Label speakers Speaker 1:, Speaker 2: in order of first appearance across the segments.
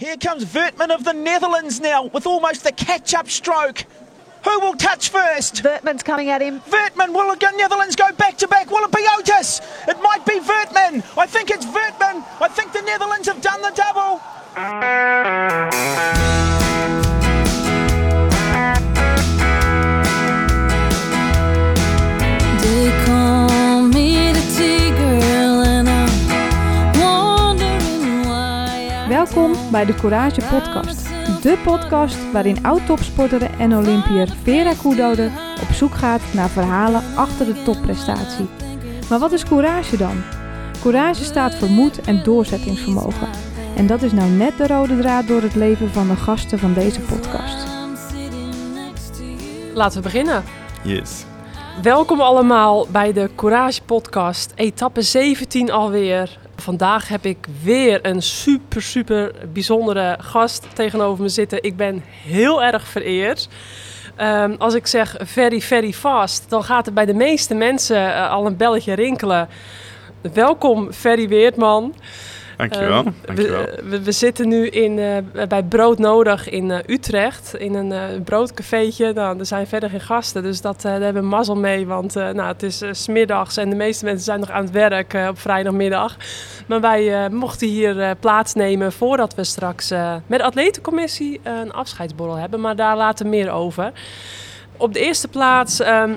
Speaker 1: Here comes Vertman of the Netherlands now with almost the catch-up stroke. Who will touch first?
Speaker 2: Vertman's coming at him.
Speaker 1: Vertman, will the Netherlands go back to back? Will it be Otis? It might be Vertman. I think it's Vertman. I think the Netherlands have done the double.
Speaker 3: Welkom bij de Courage Podcast. De podcast waarin oud-topsporter en Olympiër Vera Koedode op zoek gaat naar verhalen achter de topprestatie. Maar wat is courage dan? Courage staat voor moed en doorzettingsvermogen. En dat is nou net de rode draad door het leven van de gasten van deze podcast.
Speaker 4: Laten we beginnen.
Speaker 5: Yes.
Speaker 4: Welkom allemaal bij de Courage Podcast, etappe 17 alweer. Vandaag heb ik weer een super, super bijzondere gast tegenover me zitten. Ik ben heel erg vereerd. Ehm, als ik zeg very, very fast, dan gaat er bij de meeste mensen eh, al een belletje rinkelen. Welkom, Ferry Weertman.
Speaker 5: Dankjewel.
Speaker 4: Ehm,
Speaker 5: Dankjewel.
Speaker 4: we, we, we zitten nu in, eh, bij Brood Nodig in eh, Utrecht, in een eh, broodcafeetje. Nou, er zijn verder geen gasten, dus dat, daar hebben we mazzel mee. Want nou, het is 's smiddags en de meeste mensen zijn nog aan het werk op vrijdagmiddag. Maar wij mochten hier plaatsnemen voordat we straks met de atletencommissie een afscheidsborrel hebben. Maar daar later meer over. Op de eerste plaats... ehm,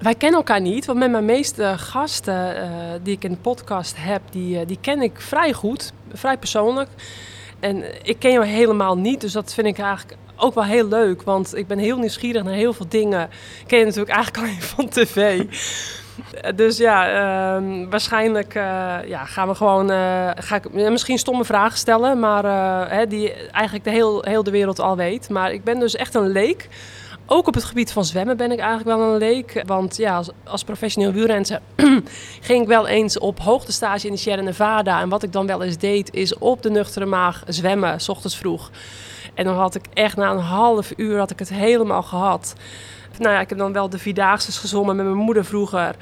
Speaker 4: wij kennen elkaar niet, want met mijn meeste gasten eh, die ik in de podcast heb, die, eh, die ken ik vrij goed, vrij persoonlijk. En ik ken jou helemaal niet, dus dat vind ik eigenlijk ook wel heel leuk, want ik ben heel nieuwsgierig naar heel veel dingen. Ken je natuurlijk eigenlijk alleen van tv. Eh, Dus ja, ehm, waarschijnlijk ja, gaan we gewoon, ga ik misschien stomme vragen stellen, maar hè, die eigenlijk de heel, heel de wereld al weet. Maar ik ben dus echt een leek. Ook op het gebied van zwemmen ben ik eigenlijk wel een leek. Want ja, als, als professioneel wielrenner ging ik wel eens op hoogtestage in de Sierra Nevada. En wat ik dan wel eens deed, is op de nuchtere maag zwemmen, s ochtends vroeg. En dan had ik echt na een half uur had ik het helemaal gehad. Nou ja, ik heb dan wel de Vierdaagse gezongen met mijn moeder vroeger.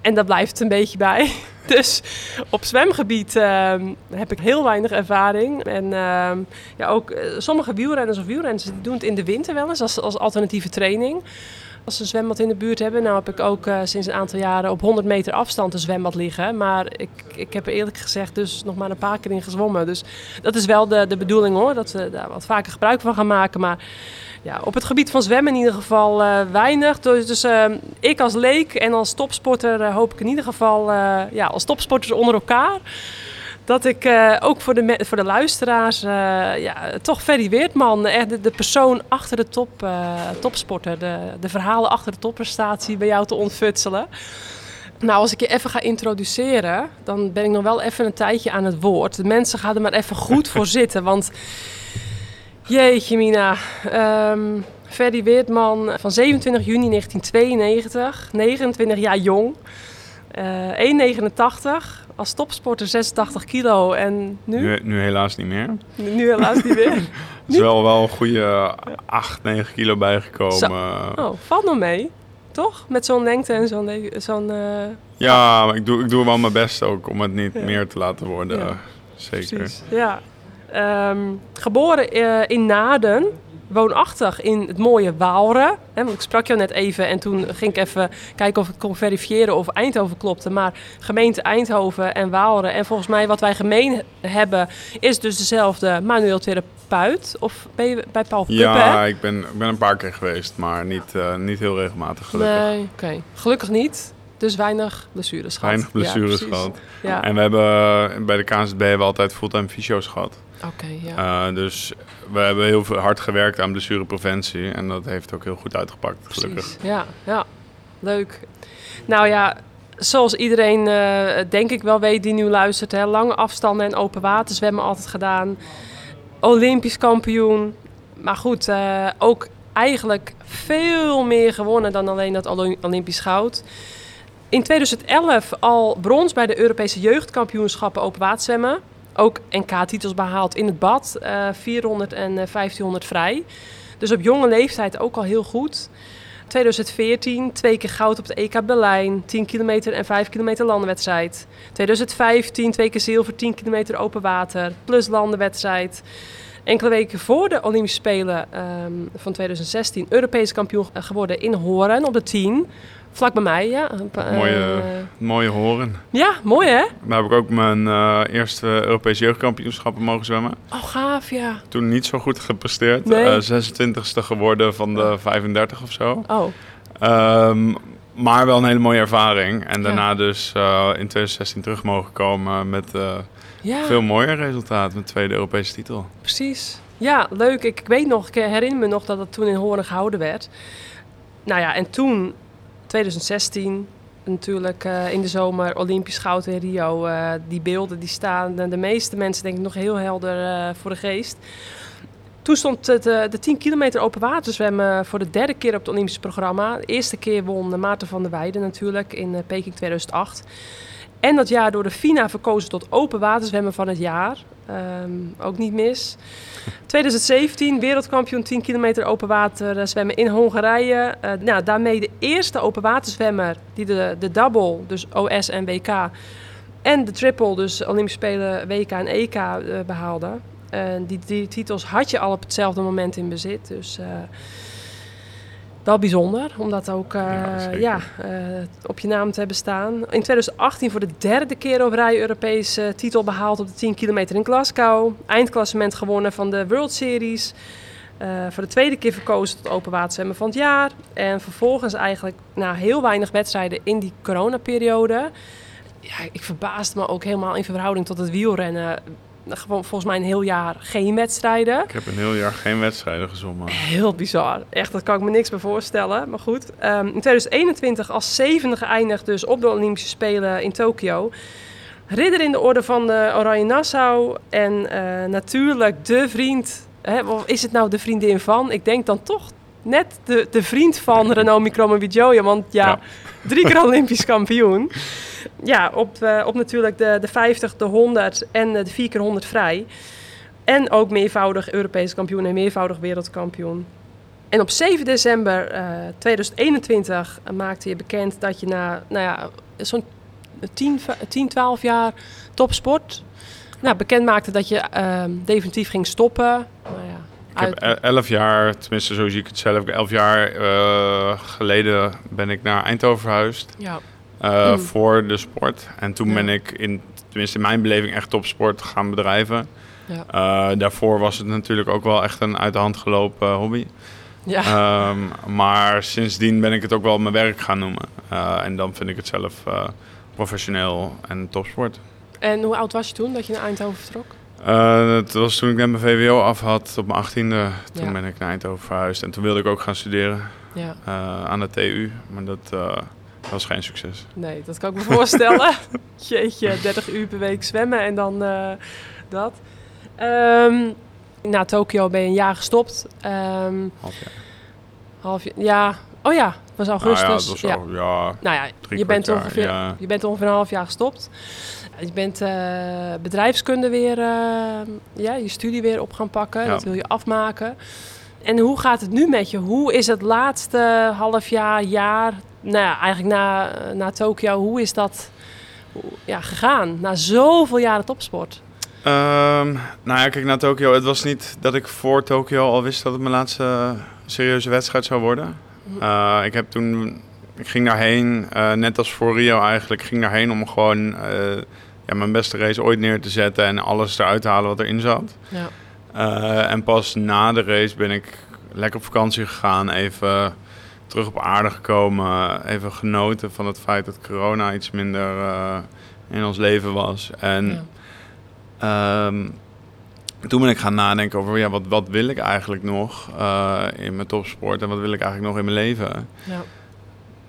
Speaker 4: En daar blijft het een beetje bij. Dus op zwemgebied ehm, heb ik heel weinig ervaring. En ehm, ja, ook eh, sommige wielrenners of wielrenners doen het in de winter wel eens als, als alternatieve training. Als ze een zwembad in de buurt hebben, nou heb ik ook eh, sinds een aantal jaren op 100 meter afstand een zwembad liggen. Maar ik, ik heb er eerlijk gezegd dus nog maar een paar keer in gezwommen. Dus dat is wel de, de bedoeling hoor, dat we daar wat vaker gebruik van gaan maken. Maar ja, op het gebied van zwemmen in ieder geval eh, weinig. Dus, dus eh, ik als leek en als topsporter hoop ik in ieder geval, ja, als topsporters onder elkaar, dat ik eh, ook voor de, voor de luisteraars, eh, ja, toch Ferry Weertman, echt de, de persoon achter de top, eh, topsporter, de, de verhalen achter de topprestatie bij jou te ontfutselen. Nou, als ik je even ga introduceren, dan ben ik nog wel even een tijdje aan het woord. De mensen gaan er maar even goed voor zitten, want Jeetje Mina. Ferdy Weertman van 27 juni 1992, 29 jaar jong. Eh 1,89. Als topsporter 86 kilo en nu?
Speaker 5: Nu, nu helaas niet meer.
Speaker 4: Nu helaas niet meer.
Speaker 5: Er is wel, wel een goede 8, 9 kilo bijgekomen.
Speaker 4: Zo. Oh, valt nog mee. Toch? Met zo'n lengte en zo'n... eh,
Speaker 5: Ja, maar ik doe, ik doe wel mijn best ook om het niet
Speaker 4: Ja.
Speaker 5: meer te laten worden.
Speaker 4: Ja.
Speaker 5: Zeker.
Speaker 4: Precies, ja. Ehm, geboren eh, in Naden, woonachtig in het mooie Waalre. Hè, want ik sprak jou net even en toen ging ik even kijken of ik kon verifiëren of Eindhoven klopte. Maar gemeente Eindhoven en Waalre. En volgens mij wat wij gemeen hebben is dus dezelfde manueel therapeut. Of ben je bij Paul Puppen?
Speaker 5: Ja,
Speaker 4: hè?
Speaker 5: ik ben, ik ben een paar keer geweest, maar niet, eh, niet heel regelmatig gelukkig.
Speaker 4: Nee, oké. Gelukkig niet. Dus weinig blessures gehad.
Speaker 5: Weinig blessures
Speaker 4: Ja,
Speaker 5: gehad.
Speaker 4: Ja,
Speaker 5: En we hebben bij de KNZB hebben we altijd fulltime fysio's gehad.
Speaker 4: oké, ja.
Speaker 5: Eh, dus we hebben heel hard gewerkt aan blessurepreventie. En dat heeft ook heel goed uitgepakt, gelukkig.
Speaker 4: Ja, ja, leuk. Nou ja, zoals iedereen eh, denk ik wel weet die nu luistert, hè, lange afstanden en open water zwemmen altijd gedaan. Olympisch kampioen. Maar goed, eh, ook eigenlijk veel meer gewonnen dan alleen dat Olymp- Olympisch goud. In 2011 al brons bij de Europese jeugdkampioenschappen open waterzwemmen. Ook NK-titels behaald in het bad, eh 400 en eh, 1500 vrij. Dus op jonge leeftijd ook al heel goed. 2014 twee keer goud op het EK Berlijn, 10 kilometer en 5 kilometer landenwedstrijd. 2015 twee keer zilver, 10 kilometer open water, plus landenwedstrijd. Enkele weken voor de Olympische Spelen ehm, van 2016 Europees kampioen geworden in Horen op de 10. Vlak bij mij, ja. Eh,
Speaker 5: Mooie, mooie horen.
Speaker 4: ja, mooi hè?
Speaker 5: Daar heb ik ook mijn eh, eerste Europese jeugdkampioenschappen mogen zwemmen.
Speaker 4: Oh, gaaf, ja.
Speaker 5: Toen niet zo goed gepresteerd.
Speaker 4: Nee.
Speaker 5: Eh, 26ste geworden van de 35 of zo.
Speaker 4: Oh,
Speaker 5: Ehm, maar wel een hele mooie ervaring. En daarna dus in 2016 terug mogen komen met
Speaker 4: ja.
Speaker 5: veel mooier resultaat. Met tweede Europese titel.
Speaker 4: Precies. Ja, leuk. Ik, ik weet nog, ik herinner me nog dat het toen in Hoorn gehouden werd. Nou ja, en toen, 2016, natuurlijk eh, in de zomer, Olympisch goud in Rio. eh, die beelden die staan de, meeste mensen denk ik nog heel helder eh, voor de geest. Toen stond de 10 kilometer open water zwemmen voor de derde keer op het Olympische programma. De eerste keer won Maarten van der Weijden natuurlijk in Peking 2008. En dat jaar door de FINA verkozen tot open waterzwemmen van het jaar. Ehm, ook niet mis. 2017 wereldkampioen 10 kilometer open water eh, zwemmen in Hongarije. Eh, nou, daarmee de eerste open waterzwemmer die de, de double, dus OS en WK, en de triple, dus Olympische Spelen WK en EK, eh, behaalde. Die, die titels had je al op hetzelfde moment in bezit. Dus wel bijzonder om dat ook eh,
Speaker 5: Ja,
Speaker 4: ja, eh, op je naam te hebben staan. In 2018 voor de derde keer op rij Europese titel behaald op de 10 kilometer in Glasgow. Eindklassement gewonnen van de World Series. Eh, voor de tweede keer verkozen tot open waterzwemmen van het jaar. En vervolgens eigenlijk na heel weinig wedstrijden in die coronaperiode. Ja, ik verbaasde me ook helemaal in verhouding tot het wielrennen. Gewoon volgens mij een heel jaar geen wedstrijden.
Speaker 5: Ik heb een heel jaar geen wedstrijden gezongen.
Speaker 4: Heel bizar. Echt, dat kan ik me niks bij voorstellen. Maar goed. Ehm, in 2021 als zevende geëindigd dus op de Olympische Spelen in Tokio. Ridder in de orde van de Oranje Nassau. En eh, natuurlijk de vriend. Hè, is het nou de vriendin van? Ik denk dan toch net de, de vriend van Renault Micromo Want ja,
Speaker 5: Ja.
Speaker 4: drie keer Olympisch kampioen. Ja, op, eh, op natuurlijk de, de 50, de 100 en eh, de 4 keer 100 vrij. En ook meervoudig Europees kampioen en meervoudig wereldkampioen. En op 7 december eh, 2021 maakte je bekend dat je na nou ja, zo'n 10, va- 10, 12 jaar topsport... Nou, bekend maakte dat je ehm, definitief ging stoppen. Nou ja,
Speaker 5: Ik heb e- elf jaar, tenminste zo zie ik het zelf, elf jaar eh, geleden ben ik naar Eindhoven verhuisd.
Speaker 4: ja,
Speaker 5: eh,
Speaker 4: Mm.
Speaker 5: voor de sport. En toen
Speaker 4: Ja.
Speaker 5: ben ik, in, tenminste in mijn beleving, echt topsport gaan bedrijven.
Speaker 4: Ja.
Speaker 5: Eh, daarvoor was het natuurlijk ook wel echt een uit de hand gelopen hobby.
Speaker 4: ja.
Speaker 5: Ehm, maar sindsdien ben ik het ook wel mijn werk gaan noemen. Eh, en dan vind ik het zelf eh, professioneel en topsport.
Speaker 4: En hoe oud was je toen dat je naar Eindhoven vertrok?
Speaker 5: Eh, dat was toen ik net mijn VWO af had op mijn achttiende. Toen
Speaker 4: Ja.
Speaker 5: ben ik naar Eindhoven verhuisd. En toen wilde ik ook gaan studeren
Speaker 4: Ja,
Speaker 5: eh, aan de TU. Maar dat eh, was geen succes.
Speaker 4: nee, dat kan ik me voorstellen. Jeetje, 30 uur per week zwemmen en dan eh, dat. Ehm, na Tokio ben je een jaar gestopt. Ehm,
Speaker 5: Half jaar.
Speaker 4: half jaar, ja, oh ja, het was augustus.
Speaker 5: Ah ja, dat was
Speaker 4: ja.
Speaker 5: al, ja,
Speaker 4: Nou ja,
Speaker 5: drie
Speaker 4: je bent,
Speaker 5: jaar,
Speaker 4: ongeveer,
Speaker 5: ja.
Speaker 4: je bent ongeveer een half jaar gestopt. Je bent eh, bedrijfskunde weer, eh, ja, je studie weer op gaan pakken.
Speaker 5: Ja.
Speaker 4: Dat wil je afmaken. En hoe gaat het nu met je? Hoe is het laatste half jaar, jaar, nou ja, eigenlijk na, na Tokio, hoe is dat ja, gegaan? Na zoveel jaren topsport.
Speaker 5: Ehm, nou ja, kijk naar Tokio. Het was niet dat ik voor Tokio al wist dat het mijn laatste serieuze wedstrijd zou worden. Eh, ik heb toen, ik ging daarheen, eh, net als voor Rio eigenlijk, ik ging daarheen om gewoon eh, ja, mijn beste race ooit neer te zetten en alles eruit te halen wat erin zat.
Speaker 4: Ja.
Speaker 5: En pas na de race ben ik lekker op vakantie gegaan, even terug op aarde gekomen, even genoten van het feit dat corona iets minder eh, in ons leven was. En
Speaker 4: Ja.
Speaker 5: Ehm, toen ben ik gaan nadenken over ja, wat, wat wil ik eigenlijk nog eh, in mijn topsport en wat wil ik eigenlijk nog in mijn leven.
Speaker 4: Ja.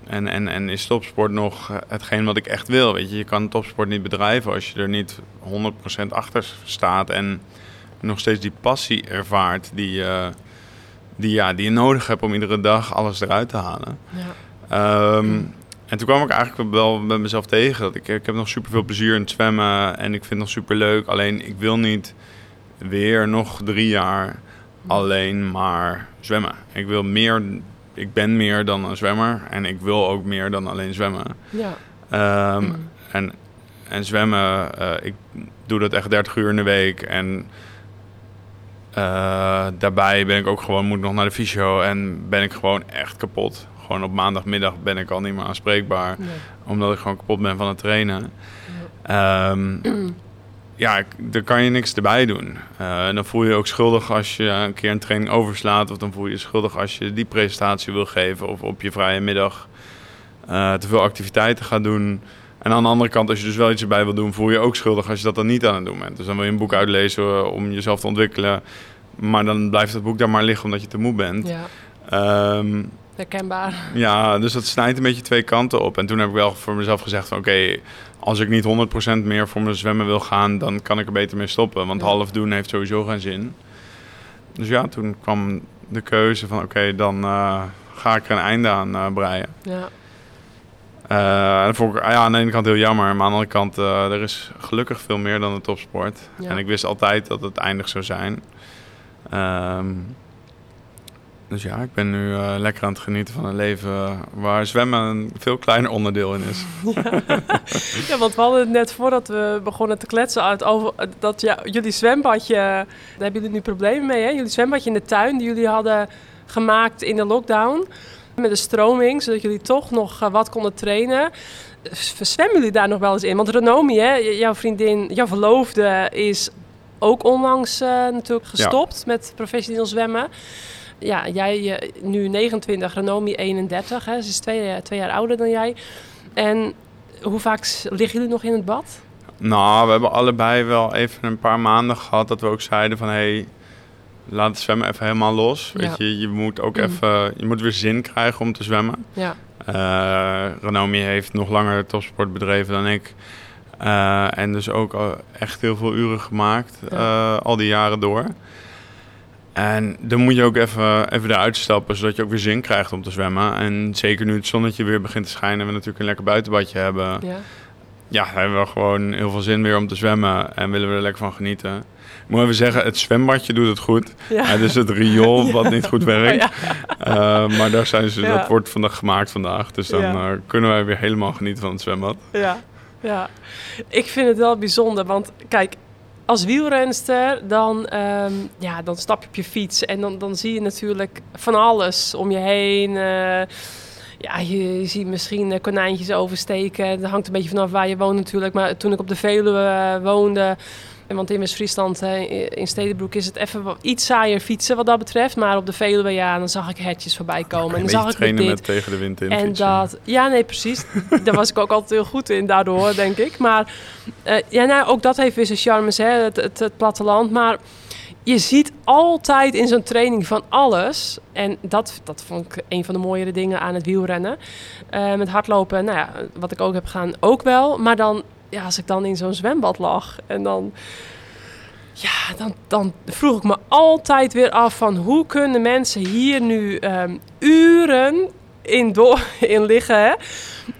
Speaker 5: En, en, en is topsport nog hetgeen wat ik echt wil? Weet je, je kan topsport niet bedrijven als je er niet 100% achter staat en nog steeds die passie ervaart die, eh, die, ja, die je nodig hebt om iedere dag alles eruit te halen.
Speaker 4: Ja.
Speaker 5: Ehm, en toen kwam ik eigenlijk wel met mezelf tegen. Dat ik, ik heb nog super veel plezier in het zwemmen en ik vind het nog super leuk. Alleen ik wil niet weer nog drie jaar alleen maar zwemmen. Ik wil meer ik ben meer dan een zwemmer en ik wil ook meer dan alleen zwemmen.
Speaker 4: Ja.
Speaker 5: Ehm,
Speaker 4: Mm.
Speaker 5: en, en zwemmen, eh, ik doe dat echt 30 uur in de week. En eh, daarbij ben ik ook gewoon, moet ik nog naar de fysio en ben ik gewoon echt kapot. Gewoon op maandagmiddag ben ik al niet meer aanspreekbaar,
Speaker 4: Nee.
Speaker 5: omdat ik gewoon kapot ben van het trainen. Ehm, ja, ik- daar kan je niks erbij doen. Eh, en dan voel je je ook schuldig als je een keer een training overslaat. Of dan voel je je schuldig als je die presentatie wil geven. Of op je vrije middag eh, te veel activiteiten gaat doen. En aan de andere kant, als je dus wel iets erbij wil doen, voel je je ook schuldig als je dat dan niet aan het doen bent. Dus dan wil je een boek uitlezen eh, om jezelf te ontwikkelen. Maar dan blijft het boek daar maar liggen omdat je te moe bent.
Speaker 4: Ja,
Speaker 5: Ehm,
Speaker 4: herkenbaar.
Speaker 5: ja, dus dat snijdt een beetje twee kanten op. En toen heb ik wel voor mezelf gezegd van oké, als ik niet 100% meer voor mijn zwemmen wil gaan, dan kan ik er beter mee stoppen. Want
Speaker 4: Ja.
Speaker 5: half doen heeft sowieso geen zin. Dus ja, toen kwam de keuze van oké, dan eh, ga ik er een einde aan eh, breien.
Speaker 4: Ja.
Speaker 5: Eh, en dat vond ik ja, aan de ene kant heel jammer, maar aan de andere kant, eh, er is gelukkig veel meer dan de topsport.
Speaker 4: Ja.
Speaker 5: En ik wist altijd dat het eindig zou zijn. Ehm, dus ja, ik ben nu eh, lekker aan het genieten van een leven waar zwemmen een veel kleiner onderdeel in is.
Speaker 4: Ja, want we hadden het net voordat we begonnen te kletsen uit over dat ja, jullie zwembadje, daar hebben jullie nu problemen mee, hè? Jullie zwembadje in de tuin die jullie hadden gemaakt in de lockdown met de stroming, zodat jullie toch nog eh, wat konden trainen. Verzwemmen jullie daar nog wel eens in? Want Renomi, hè, jouw vriendin, jouw verloofde, is ook onlangs eh, natuurlijk gestopt met professioneel zwemmen. Ja, jij nu 29, Renomi 31, hè? ze is twee, eh, twee jaar ouder dan jij. En hoe vaak liggen jullie nog in het bad?
Speaker 5: Nou, we hebben allebei wel even een paar maanden gehad dat we ook zeiden van... hé, hey, laat het zwemmen even helemaal los.
Speaker 4: Ja.
Speaker 5: Weet je, je moet ook
Speaker 4: Mm.
Speaker 5: even... Je moet weer zin krijgen om te zwemmen.
Speaker 4: Ja,
Speaker 5: Eh Renomi heeft nog langer topsport bedreven dan ik. Eh, en dus ook al echt heel veel uren gemaakt,
Speaker 4: Ja.
Speaker 5: eh, al die jaren door. En dan moet je ook even, even eruit stappen, zodat je ook weer zin krijgt om te zwemmen. En zeker nu het zonnetje weer begint te schijnen en we natuurlijk een lekker buitenbadje hebben.
Speaker 4: ja.
Speaker 5: Ja, hebben we gewoon heel veel zin weer om te zwemmen en willen we er lekker van genieten. Ik moet even zeggen, het zwembadje doet het goed.
Speaker 4: Ja.
Speaker 5: Het is het riool wat niet goed werkt.
Speaker 4: Oh, ja.
Speaker 5: Eh, maar daar zijn ze, dat wordt vandaag gemaakt vandaag. Dus dan eh, kunnen wij weer helemaal genieten van het zwembad.
Speaker 4: Ja, ja. Ik vind het wel bijzonder, want kijk, als wielrenster, dan, ehm, ja, dan stap je op je fiets en dan, dan zie je natuurlijk van alles om je heen. eh, ja, je, je ziet misschien konijntjes oversteken. Dat hangt een beetje vanaf waar je woont natuurlijk. Maar toen ik op de Veluwe woonde, want in West-Friesland, in Stedenbroek, is het even iets saaier fietsen wat dat betreft. Maar op de Veluwe, ja, dan zag ik hertjes voorbij komen. En dan zag ik dit.
Speaker 5: met tegen de wind in
Speaker 4: En
Speaker 5: fietsen.
Speaker 4: dat, ja, nee, precies. Daar was ik ook altijd heel goed in, daardoor, denk ik. Maar eh, ja, nou, ook dat heeft weer zijn charmes, hè, het, het, het platteland. Maar je ziet altijd in zo'n training van alles. En dat, dat vond ik een van de mooiere dingen aan het wielrennen. Eh, met hardlopen, nou ja, wat ik ook heb gedaan, ook wel. Maar dan, ja, als ik dan in zo'n zwembad lag en dan... Ja, dan, dan vroeg ik me altijd weer af van hoe kunnen mensen hier nu ehm, uren in, in liggen. Hè?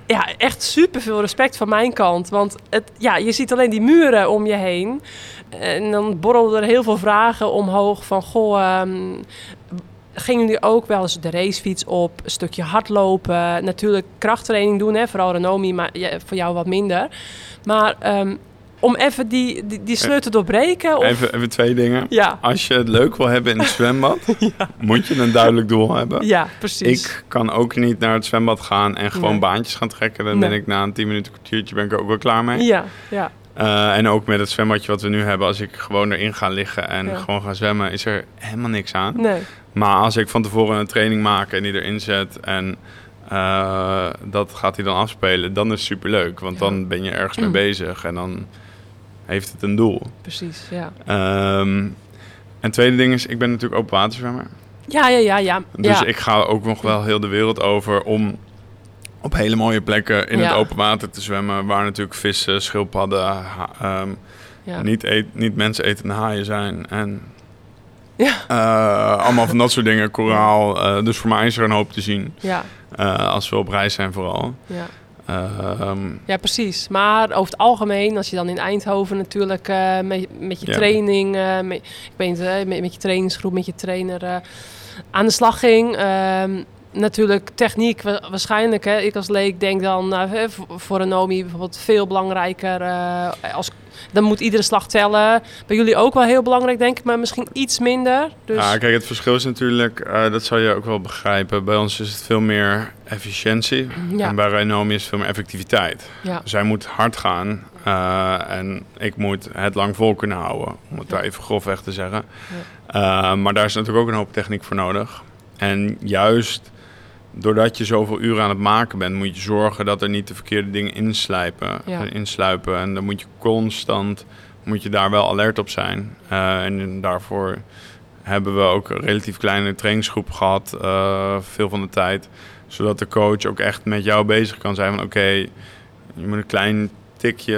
Speaker 4: Ja, echt super veel respect van mijn kant. Want het, ja, je ziet alleen die muren om je heen. En dan borrelden er heel veel vragen omhoog van... Goh, ehm, gingen jullie ook wel eens de racefiets op? Een stukje hardlopen? Natuurlijk krachttraining doen, hè? vooral Renomi, maar voor jou wat minder. Maar ehm, om even die, die, die sleur te doorbreken... Of,
Speaker 5: Even, even twee dingen.
Speaker 4: ja,
Speaker 5: Als je het leuk wil hebben in het zwembad, moet je een duidelijk doel hebben.
Speaker 4: ja, precies.
Speaker 5: Ik kan ook niet naar het zwembad gaan en gewoon
Speaker 4: Nee.
Speaker 5: baantjes gaan trekken. Dan
Speaker 4: Nee.
Speaker 5: ben ik na een 10 minuten kwartiertje ben ik er ook wel klaar mee.
Speaker 4: Ja, ja,
Speaker 5: Eh, en ook met het zwembadje wat we nu hebben, als ik gewoon erin ga liggen en
Speaker 4: Ja.
Speaker 5: gewoon ga zwemmen, is er helemaal niks aan.
Speaker 4: nee.
Speaker 5: Maar als ik van tevoren een training maak en die erin zet en eh, dat gaat hij dan afspelen, dan is het superleuk. Want
Speaker 4: Ja. Mm.
Speaker 5: dan ben je ergens mee bezig en dan heeft het een doel.
Speaker 4: Precies, ja.
Speaker 5: Ehm, en tweede ding is, ik ben natuurlijk open waterzwemmer.
Speaker 4: Ja, ja, ja, ja.
Speaker 5: Dus
Speaker 4: ja.
Speaker 5: ik ga ook nog wel heel de wereld over om op hele mooie plekken in
Speaker 4: Ja.
Speaker 5: het open water te zwemmen. Waar natuurlijk vissen, schildpadden, ha- ehm,
Speaker 4: ja.
Speaker 5: niet, eet, niet mensen etende haaien zijn. En
Speaker 4: Ja.
Speaker 5: eh, allemaal van dat soort dingen, koraal. eh, dus voor mij is er een hoop te zien.
Speaker 4: Ja,
Speaker 5: eh, als we op reis zijn vooral.
Speaker 4: ja.
Speaker 5: Ehm,
Speaker 4: ja, precies. Maar over het algemeen, als je dan in Eindhoven natuurlijk met, met je training, met, ik weet niet, met, met je trainingsgroep, met je trainer aan de slag ging. ehm, natuurlijk techniek wa- waarschijnlijk. Hè. Ik als leek denk dan nou, voor- een Nomi bijvoorbeeld veel belangrijker. als, dan moet iedere slag tellen. Bij jullie ook wel heel belangrijk denk ik, maar misschien iets minder. Dus
Speaker 5: Ja, kijk, het verschil is natuurlijk, eh, dat zal je ook wel begrijpen. Bij ons is het veel meer efficiëntie.
Speaker 4: Ja.
Speaker 5: En bij Renomi is het veel meer effectiviteit.
Speaker 4: ja,
Speaker 5: Zij moet hard gaan eh, en ik moet het lang vol kunnen houden. Om het daar even grofweg te zeggen. Eh, maar daar is natuurlijk ook een hoop techniek voor nodig. En juist doordat je zoveel uren aan het maken bent, moet je zorgen dat er niet de verkeerde dingen inslijpen,
Speaker 4: Ja.
Speaker 5: eh, insluipen. En dan moet je constant, moet je daar wel alert op zijn. Eh, en daarvoor hebben we ook een relatief kleine trainingsgroep gehad, eh, veel van de tijd. Zodat de coach ook echt met jou bezig kan zijn van oké, je moet een klein tikje,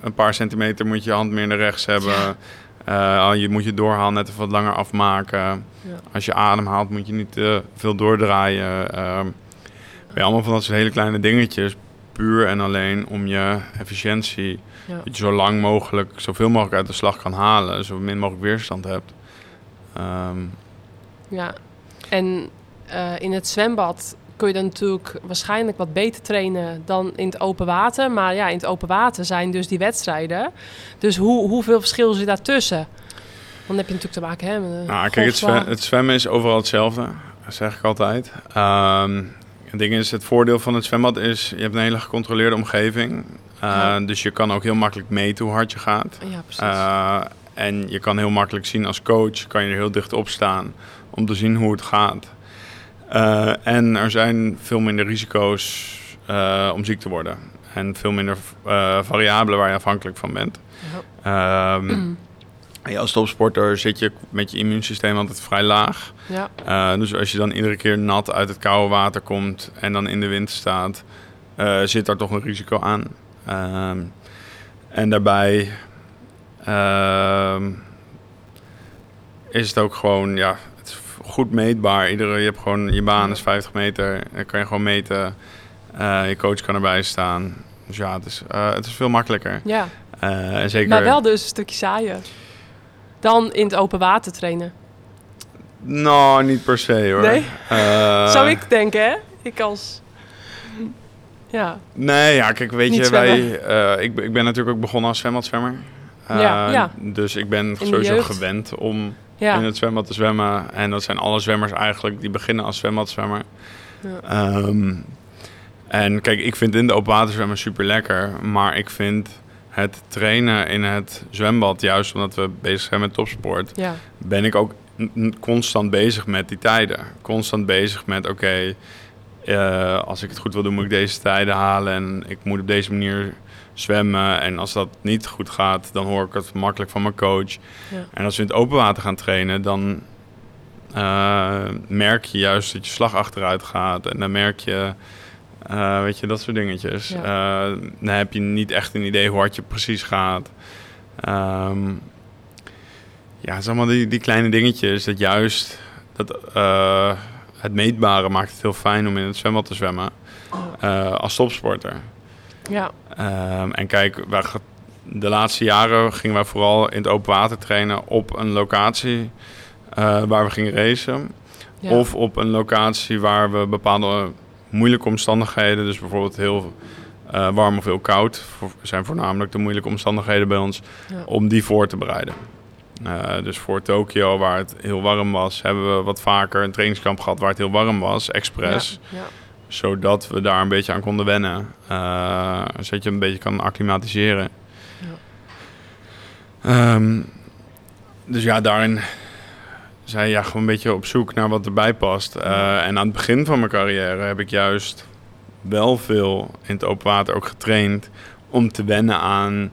Speaker 5: een paar centimeter moet je hand meer naar rechts hebben.
Speaker 4: Ja.
Speaker 5: Eh, je moet je doorhaal net even wat langer afmaken.
Speaker 4: Ja.
Speaker 5: Als je adem haalt moet je niet te veel doordraaien. Ehm ja, allemaal van dat soort hele kleine dingetjes. Puur en alleen om je efficiëntie,
Speaker 4: Ja.
Speaker 5: dat je zo lang mogelijk, zoveel mogelijk uit de slag kan halen. Zo min mogelijk weerstand hebt. Ehm,
Speaker 4: ja. En eh, in het zwembad kun je dan natuurlijk waarschijnlijk wat beter trainen dan in het open water. Maar ja, in het open water zijn dus die wedstrijden. Dus hoe, hoeveel verschil zit daartussen? Dan heb je natuurlijk te maken hè, met een
Speaker 5: Nou, kijk, het, zwemmen is overal hetzelfde, dat zeg ik altijd. Ehm, het ding is, het voordeel van het zwembad is, je hebt een hele gecontroleerde omgeving. Eh,
Speaker 4: Ja.
Speaker 5: Dus je kan ook heel makkelijk meten hoe hard je gaat.
Speaker 4: Ja, precies.
Speaker 5: Eh, en je kan heel makkelijk zien als coach, kan je er heel dicht op staan om te zien hoe het gaat. Eh, en er zijn veel minder risico's eh, om ziek te worden. En veel minder eh, variabelen waar je afhankelijk van bent.
Speaker 4: Ja.
Speaker 5: Ehm, ja, als topsporter zit je met je immuunsysteem altijd vrij laag.
Speaker 4: ja.
Speaker 5: Dus als je dan iedere keer nat uit het koude water komt en dan in de wind staat, zit daar toch een risico aan. Ehm, en daarbij ehm, is het ook gewoon, ja, goed meetbaar. Iedere, je hebt gewoon, je baan is 50 meter, dan kan je gewoon meten. Eh, je coach kan erbij staan. Dus ja, het is, eh, het is veel makkelijker.
Speaker 4: ja.
Speaker 5: Eh, zeker,
Speaker 4: Maar wel dus een stukje saaier. Dan in het open water trainen.
Speaker 5: Nou, niet per se hoor.
Speaker 4: Nee? Zou ik denken, hè? Ik als... Ja,
Speaker 5: Nee, ja, kijk, weet
Speaker 4: Niet
Speaker 5: je,
Speaker 4: zwemmen.
Speaker 5: wij, ik, ben- ik ben natuurlijk ook begonnen als zwembadzwemmer.
Speaker 4: Ja, ja.
Speaker 5: Dus ik ben sowieso gewend om
Speaker 4: ja.
Speaker 5: in het zwembad te zwemmen. En dat zijn alle zwemmers eigenlijk die beginnen als zwembadzwemmer.
Speaker 4: Ja.
Speaker 5: Ehm, en kijk, ik vind in de open water zwemmen super lekker. Maar ik vind het trainen in het zwembad, juist omdat we bezig zijn met topsport,
Speaker 4: ja.
Speaker 5: ben ik ook constant bezig met die tijden. Constant bezig met, oké, eh, als ik het goed wil doen, moet ik deze tijden halen. En ik moet op deze manier zwemmen. En als dat niet goed gaat, dan hoor ik het makkelijk van mijn coach.
Speaker 4: Ja.
Speaker 5: En als we in het open water gaan trainen, dan eh, merk je juist dat je slag achteruit gaat. En dan merk je, eh, weet je, dat soort dingetjes.
Speaker 4: Ja.
Speaker 5: Dan heb je niet echt een idee hoe hard je precies gaat. Ehm, ja, het zijn allemaal die, die kleine dingetjes. Dat juist dat, het meetbare maakt het heel fijn om in het zwembad te zwemmen. eh, als topsporter.
Speaker 4: ja.
Speaker 5: Ehm, en kijk, wij, de laatste jaren gingen wij vooral in het open water trainen op een locatie eh, waar we gingen racen.
Speaker 4: ja.
Speaker 5: Of op een locatie waar we bepaalde moeilijke omstandigheden, dus bijvoorbeeld heel eh, warm of heel koud, zijn voornamelijk de moeilijke omstandigheden bij ons,
Speaker 4: Ja.
Speaker 5: om die voor te bereiden. Eh, dus voor Tokio, waar het heel warm was, hebben we wat vaker een trainingskamp gehad waar het heel warm was, expres
Speaker 4: Ja. ja.
Speaker 5: zodat we daar een beetje aan konden wennen. Eh, zodat je een beetje kan acclimatiseren. Ehm, dus ja, daarin zijn ja, gewoon een beetje op zoek naar wat erbij past. Eh, en aan het begin van mijn carrière heb ik juist wel veel in het open water ook getraind om te wennen aan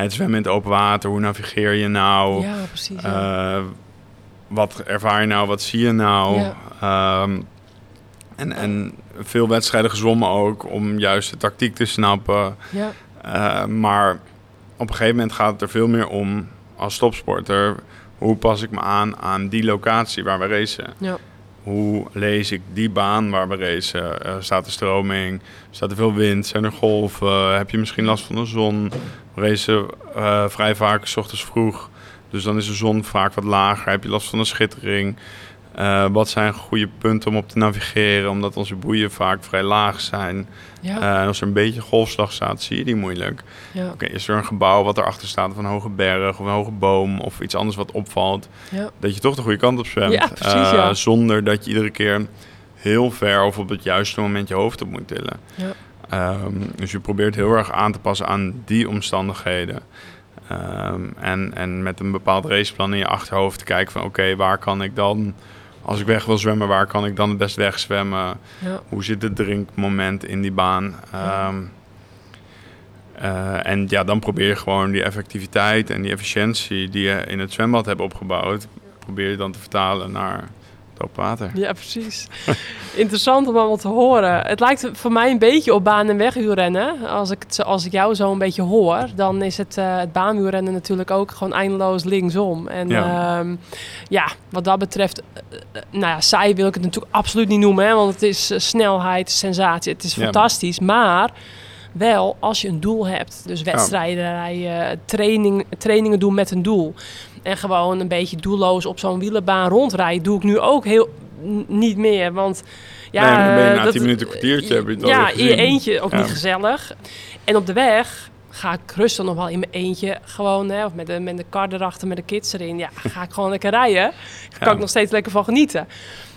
Speaker 5: het zwemmen in het open water. Hoe navigeer je nou?
Speaker 4: Ja, precies. Ja.
Speaker 5: Eh, wat ervaar je nou? Wat zie je nou?
Speaker 4: Ja.
Speaker 5: Ehm, en, en veel wedstrijden gezwommen ook om juist de tactiek te snappen.
Speaker 4: ja.
Speaker 5: Eh, maar op een gegeven moment gaat het er veel meer om als topsporter. Hoe pas ik me aan aan die locatie waar we racen?
Speaker 4: Ja.
Speaker 5: Hoe lees ik die baan waar we racen? Eh, staat er stroming? Staat er veel wind? Zijn er golven? Heb je misschien last van de zon? Racen eh, vrij vaak s ochtends vroeg. Dus dan is de zon vaak wat lager. Heb je last van de schittering? Eh, wat zijn goede punten om op te navigeren, omdat onze boeien vaak vrij laag zijn.
Speaker 4: Ja,
Speaker 5: Eh, en als er een beetje golfslag staat, zie je die moeilijk.
Speaker 4: ja,
Speaker 5: Oké, is er een gebouw wat erachter staat, of een hoge berg, of een hoge boom, of iets anders wat opvalt,
Speaker 4: ja.
Speaker 5: dat je toch de goede kant op zwemt.
Speaker 4: Precies.
Speaker 5: Zonder dat je iedere keer heel ver of op het juiste moment je hoofd op moet tillen. Ehm, dus je probeert heel erg aan te passen aan die omstandigheden. Ehm, en, en met een bepaald raceplan in je achterhoofd te kijken van oké, waar kan ik dan, als ik weg wil zwemmen, waar kan ik dan het best wegzwemmen?
Speaker 4: ja.
Speaker 5: Hoe zit het drinkmoment in die baan?
Speaker 4: Ja.
Speaker 5: Ehm, eh, en ja, dan probeer je gewoon die effectiviteit en die efficiëntie die je in het zwembad hebt opgebouwd, probeer je dan te vertalen naar water.
Speaker 4: Ja, precies. Interessant om allemaal te horen. Het lijkt voor mij een beetje op baan- en wegwielrennen. Als ik, het, als ik jou zo een beetje hoor, dan is het, eh het natuurlijk ook gewoon eindeloos linksom. En
Speaker 5: Ja.
Speaker 4: ja, ja wat dat betreft, eh, eh, nou ja, saai wil ik het natuurlijk absoluut niet noemen. Hè, want het is snelheid, sensatie, het is
Speaker 5: Ja.
Speaker 4: fantastisch. Maar wel als je een doel hebt. Dus wedstrijden rijden, training, trainingen doen met een doel. En gewoon een beetje doelloos op zo'n wielenbaan rondrijden, doe ik nu ook heel niet meer. Want ja,
Speaker 5: Nee, maar dan ben je na
Speaker 4: dat-
Speaker 5: 10 minuten, een kwartiertje, heb je het
Speaker 4: ja, in je eentje ook
Speaker 5: Ja.
Speaker 4: niet gezellig. En op de weg ga ik rustig nog wel in mijn eentje gewoon, hè, of met de, met de kar erachter, met de kids erin. Ja, ga ik gewoon lekker rijden. Daar kan
Speaker 5: Ja.
Speaker 4: ik nog steeds lekker van genieten.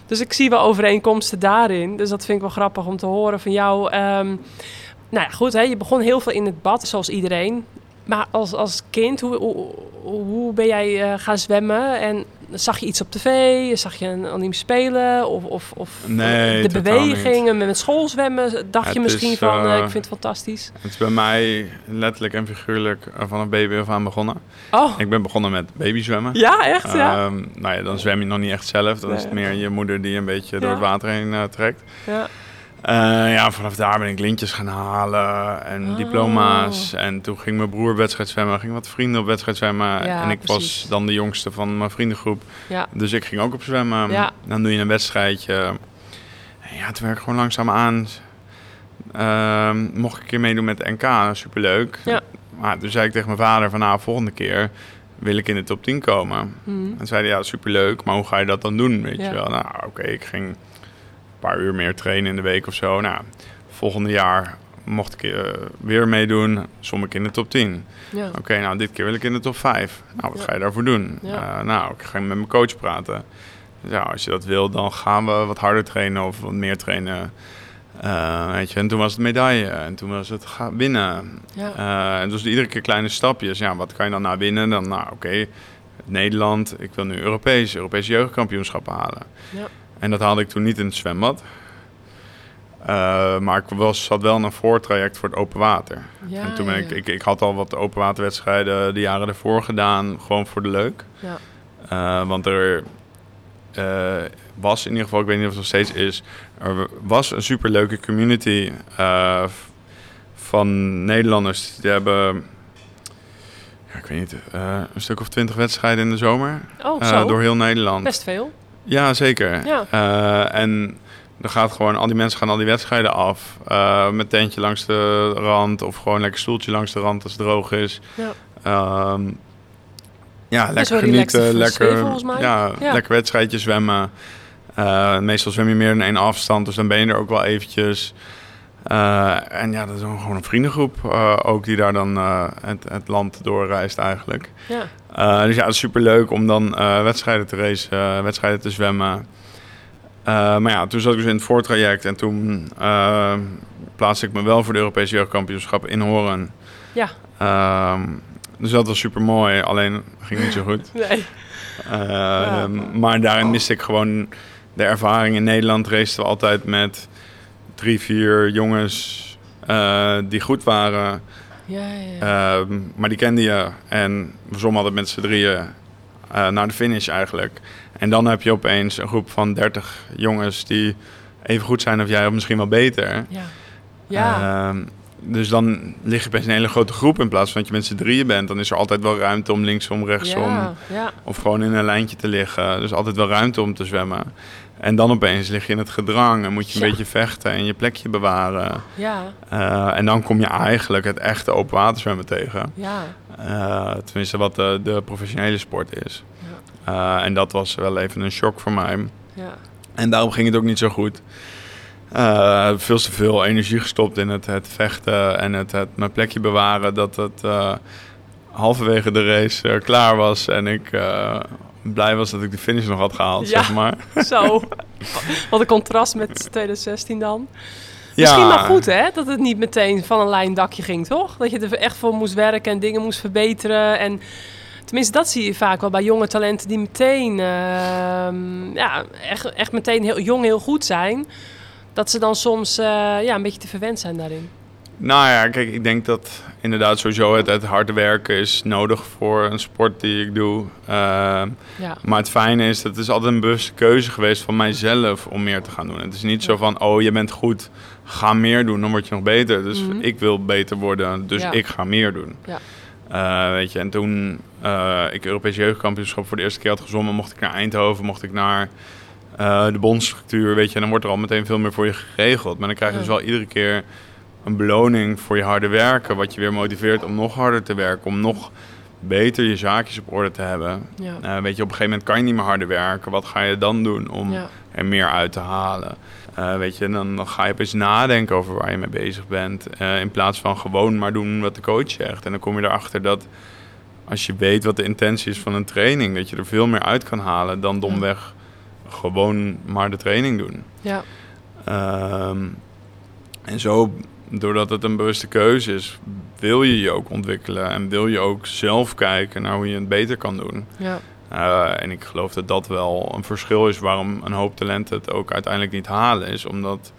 Speaker 4: Dus ik zie wel overeenkomsten daarin. Dus dat vind ik wel grappig om te horen van jou. Ehm, nou ja, goed, hè, je begon heel veel in het bad, zoals iedereen. Maar als, als kind, hoe, hoe, hoe ben jij eh, gaan zwemmen? En zag je iets op tv? Zag je een anime spelen? Of, of, of
Speaker 5: Nee,
Speaker 4: de bewegingen met schoolzwemmen? Dacht je misschien
Speaker 5: is,
Speaker 4: van, eh,
Speaker 5: eh,
Speaker 4: ik vind het fantastisch?
Speaker 5: Het is bij mij letterlijk en figuurlijk eh, vanaf baby af aan begonnen.
Speaker 4: Oh,
Speaker 5: Ik ben begonnen met babyzwemmen.
Speaker 4: ja, echt? Ja.
Speaker 5: Ehm, nou ja, dan zwem je nog niet echt zelf. Dan is het meer je moeder die een beetje door het water heen trekt.
Speaker 4: ja.
Speaker 5: Eh, ja, vanaf daar ben ik lintjes gaan halen en
Speaker 4: Oh.
Speaker 5: diploma's. En toen ging mijn broer wedstrijd zwemmen, ging wat vrienden op wedstrijd zwemmen.
Speaker 4: Ja,
Speaker 5: en ik was dan de jongste van mijn vriendengroep.
Speaker 4: Ja.
Speaker 5: Dus ik ging ook op zwemmen.
Speaker 4: Ja.
Speaker 5: Dan doe je een wedstrijdje. En ja, toen werd ik gewoon langzaam aan. Ehm, mocht ik een keer meedoen met de NK, superleuk.
Speaker 4: Ja.
Speaker 5: Maar toen zei ik tegen mijn vader van, nou, volgende keer wil ik in de top 10 komen.
Speaker 4: Mhm.
Speaker 5: En zei hij, ja, superleuk, maar hoe ga je dat dan doen, weet
Speaker 4: Ja.
Speaker 5: je wel? Nou, oké, ik ging paar uur meer trainen in de week of zo. Nou, volgende jaar mocht ik eh, weer meedoen, som ik in de top 10.
Speaker 4: Ja.
Speaker 5: Oké, nou, dit keer wil ik in de top 5. Nou, wat
Speaker 4: Ja.
Speaker 5: ga je daarvoor doen?
Speaker 4: Ja.
Speaker 5: Eh, nou, ik ga met mijn coach praten. Ja, als je dat wil, dan gaan we wat harder trainen of wat meer trainen. Eh, weet je, en toen was het medaille en toen was het ga winnen.
Speaker 4: Ja.
Speaker 5: En dus iedere keer kleine stapjes. Ja, wat kan je dan nou winnen? Dan, nou, oké, Nederland. Ik wil nu Europees, Europese jeugdkampioenschappen halen.
Speaker 4: Ja.
Speaker 5: En dat haalde ik toen niet in het zwembad. Eh, maar ik was, had wel een voortraject voor het open water.
Speaker 4: Ja,
Speaker 5: en toen ben ik, ik, ik had al wat openwaterwedstrijden de jaren ervoor gedaan, gewoon voor de leuk.
Speaker 4: Ja.
Speaker 5: Eh, want er eh, was in ieder geval, ik weet niet of het nog steeds is, er was een superleuke community van Nederlanders. Die hebben, ja, ik weet niet, een stuk of twintig wedstrijden in de zomer.
Speaker 4: Oh,
Speaker 5: door heel Nederland.
Speaker 4: Best veel.
Speaker 5: Ja, zeker.
Speaker 4: Ja.
Speaker 5: Eh, en dan gaat gewoon, al die mensen gaan al die wedstrijden af. eh, met tentje langs de rand of gewoon lekker stoeltje langs de rand als het droog is.
Speaker 4: Ja.
Speaker 5: Ehm, ja, lekker genieten, lekker, Ja. lekker wedstrijdje zwemmen. Eh, meestal zwem je meer dan één afstand, dus dan ben je er ook wel eventjes. Eh, en ja, dat is gewoon een vriendengroep eh, ook die daar dan eh, het, het land doorreist eigenlijk.
Speaker 4: Ja.
Speaker 5: Dus ja, het is superleuk om dan wedstrijden te racen, wedstrijden te zwemmen. Maar ja, toen zat ik dus in het voortraject en toen plaatste ik me wel voor de Europese jeugdkampioenschappen in Horen.
Speaker 4: Ja.
Speaker 5: Ehm, dus dat was super mooi, alleen ging niet zo goed.
Speaker 4: Nee.
Speaker 5: Eh, Maar daarin miste ik gewoon de ervaring. In Nederland raceten we altijd met drie, vier jongens eh, die goed waren.
Speaker 4: Ja, ja.
Speaker 5: Ehm, maar die kende je. En we zwommen altijd met z'n drieën eh, naar de finish eigenlijk. En dan heb je opeens een groep van 30 jongens die even goed zijn of jij, of misschien wel beter.
Speaker 4: ja. Ja.
Speaker 5: Ehm, dus dan lig je opeens in een hele grote groep in plaats van dat je met z'n drieën bent. Dan is er altijd wel ruimte om linksom, rechtsom of gewoon in een lijntje te liggen. Dus altijd wel ruimte om te zwemmen. En dan opeens lig je in het gedrang en moet je een
Speaker 4: Ja.
Speaker 5: beetje vechten en je plekje bewaren.
Speaker 4: Ja.
Speaker 5: Eh, en dan kom je eigenlijk het echte open waterzwemmen tegen.
Speaker 4: Ja.
Speaker 5: Eh, tenminste, wat de, de professionele sport is. Eh, en dat was wel even een shock voor mij.
Speaker 4: Ja.
Speaker 5: En daarom ging het ook niet zo goed. Veel te veel energie gestopt in het, het vechten en het, het mijn plekje bewaren. Dat het halverwege de race klaar was en ik blij was dat ik de finish nog had gehaald,
Speaker 4: Ja.
Speaker 5: zeg maar.
Speaker 4: Zo. Wat een contrast met 2016 dan. Misschien maar goed, hè? Dat het niet meteen van een lijn dakje ging, toch? Dat je er echt voor moest werken en dingen moest verbeteren. En tenminste, dat zie je vaak wel bij jonge talenten die meteen, ehm, ja, echt, echt meteen heel jong heel goed zijn. Dat ze dan soms eh, ja, een beetje te verwend zijn daarin.
Speaker 5: Nou ja, kijk, ik denk dat inderdaad sowieso het, het harde werken is nodig voor een sport die ik doe. Ehm,
Speaker 4: Ja,
Speaker 5: Maar het fijne is, dat het is altijd een bewuste keuze geweest van mijzelf om meer te gaan doen. Het is niet zo van, oh je bent goed, ga meer doen, dan word je nog beter. Dus
Speaker 4: Mhm.
Speaker 5: ik wil beter worden, dus
Speaker 4: Ja.
Speaker 5: ik ga meer doen.
Speaker 4: Ja.
Speaker 5: Eh, weet je, en toen eh, ik Europese jeugdkampioenschap voor de eerste keer had gezongen, mocht ik naar Eindhoven, mocht ik naar eh, de bondstructuur, weet je. En dan wordt er al meteen veel meer voor je geregeld. Maar dan krijg je dus wel iedere keer een beloning voor je harde werken, wat je weer motiveert om nog harder te werken, om nog beter je zaakjes op orde te hebben.
Speaker 4: ja,
Speaker 5: Eh, weet je, op een gegeven moment kan je niet meer harder werken. Wat ga je dan doen om
Speaker 4: ja.
Speaker 5: er meer uit te halen? Eh, weet je, dan, dan ga je opeens nadenken over waar je mee bezig bent. eh, in plaats van gewoon maar doen wat de coach zegt. En dan kom je erachter dat als je weet wat de intentie is van een training, dat je er veel meer uit kan halen dan domweg gewoon maar de training doen.
Speaker 4: ja.
Speaker 5: Ehm, en zo, doordat het een bewuste keuze is, wil je je ook ontwikkelen en wil je ook zelf kijken naar hoe je het beter kan doen.
Speaker 4: ja.
Speaker 5: Uh, en ik geloof dat dat wel een verschil is waarom een hoop talenten het ook uiteindelijk niet halen. Is omdat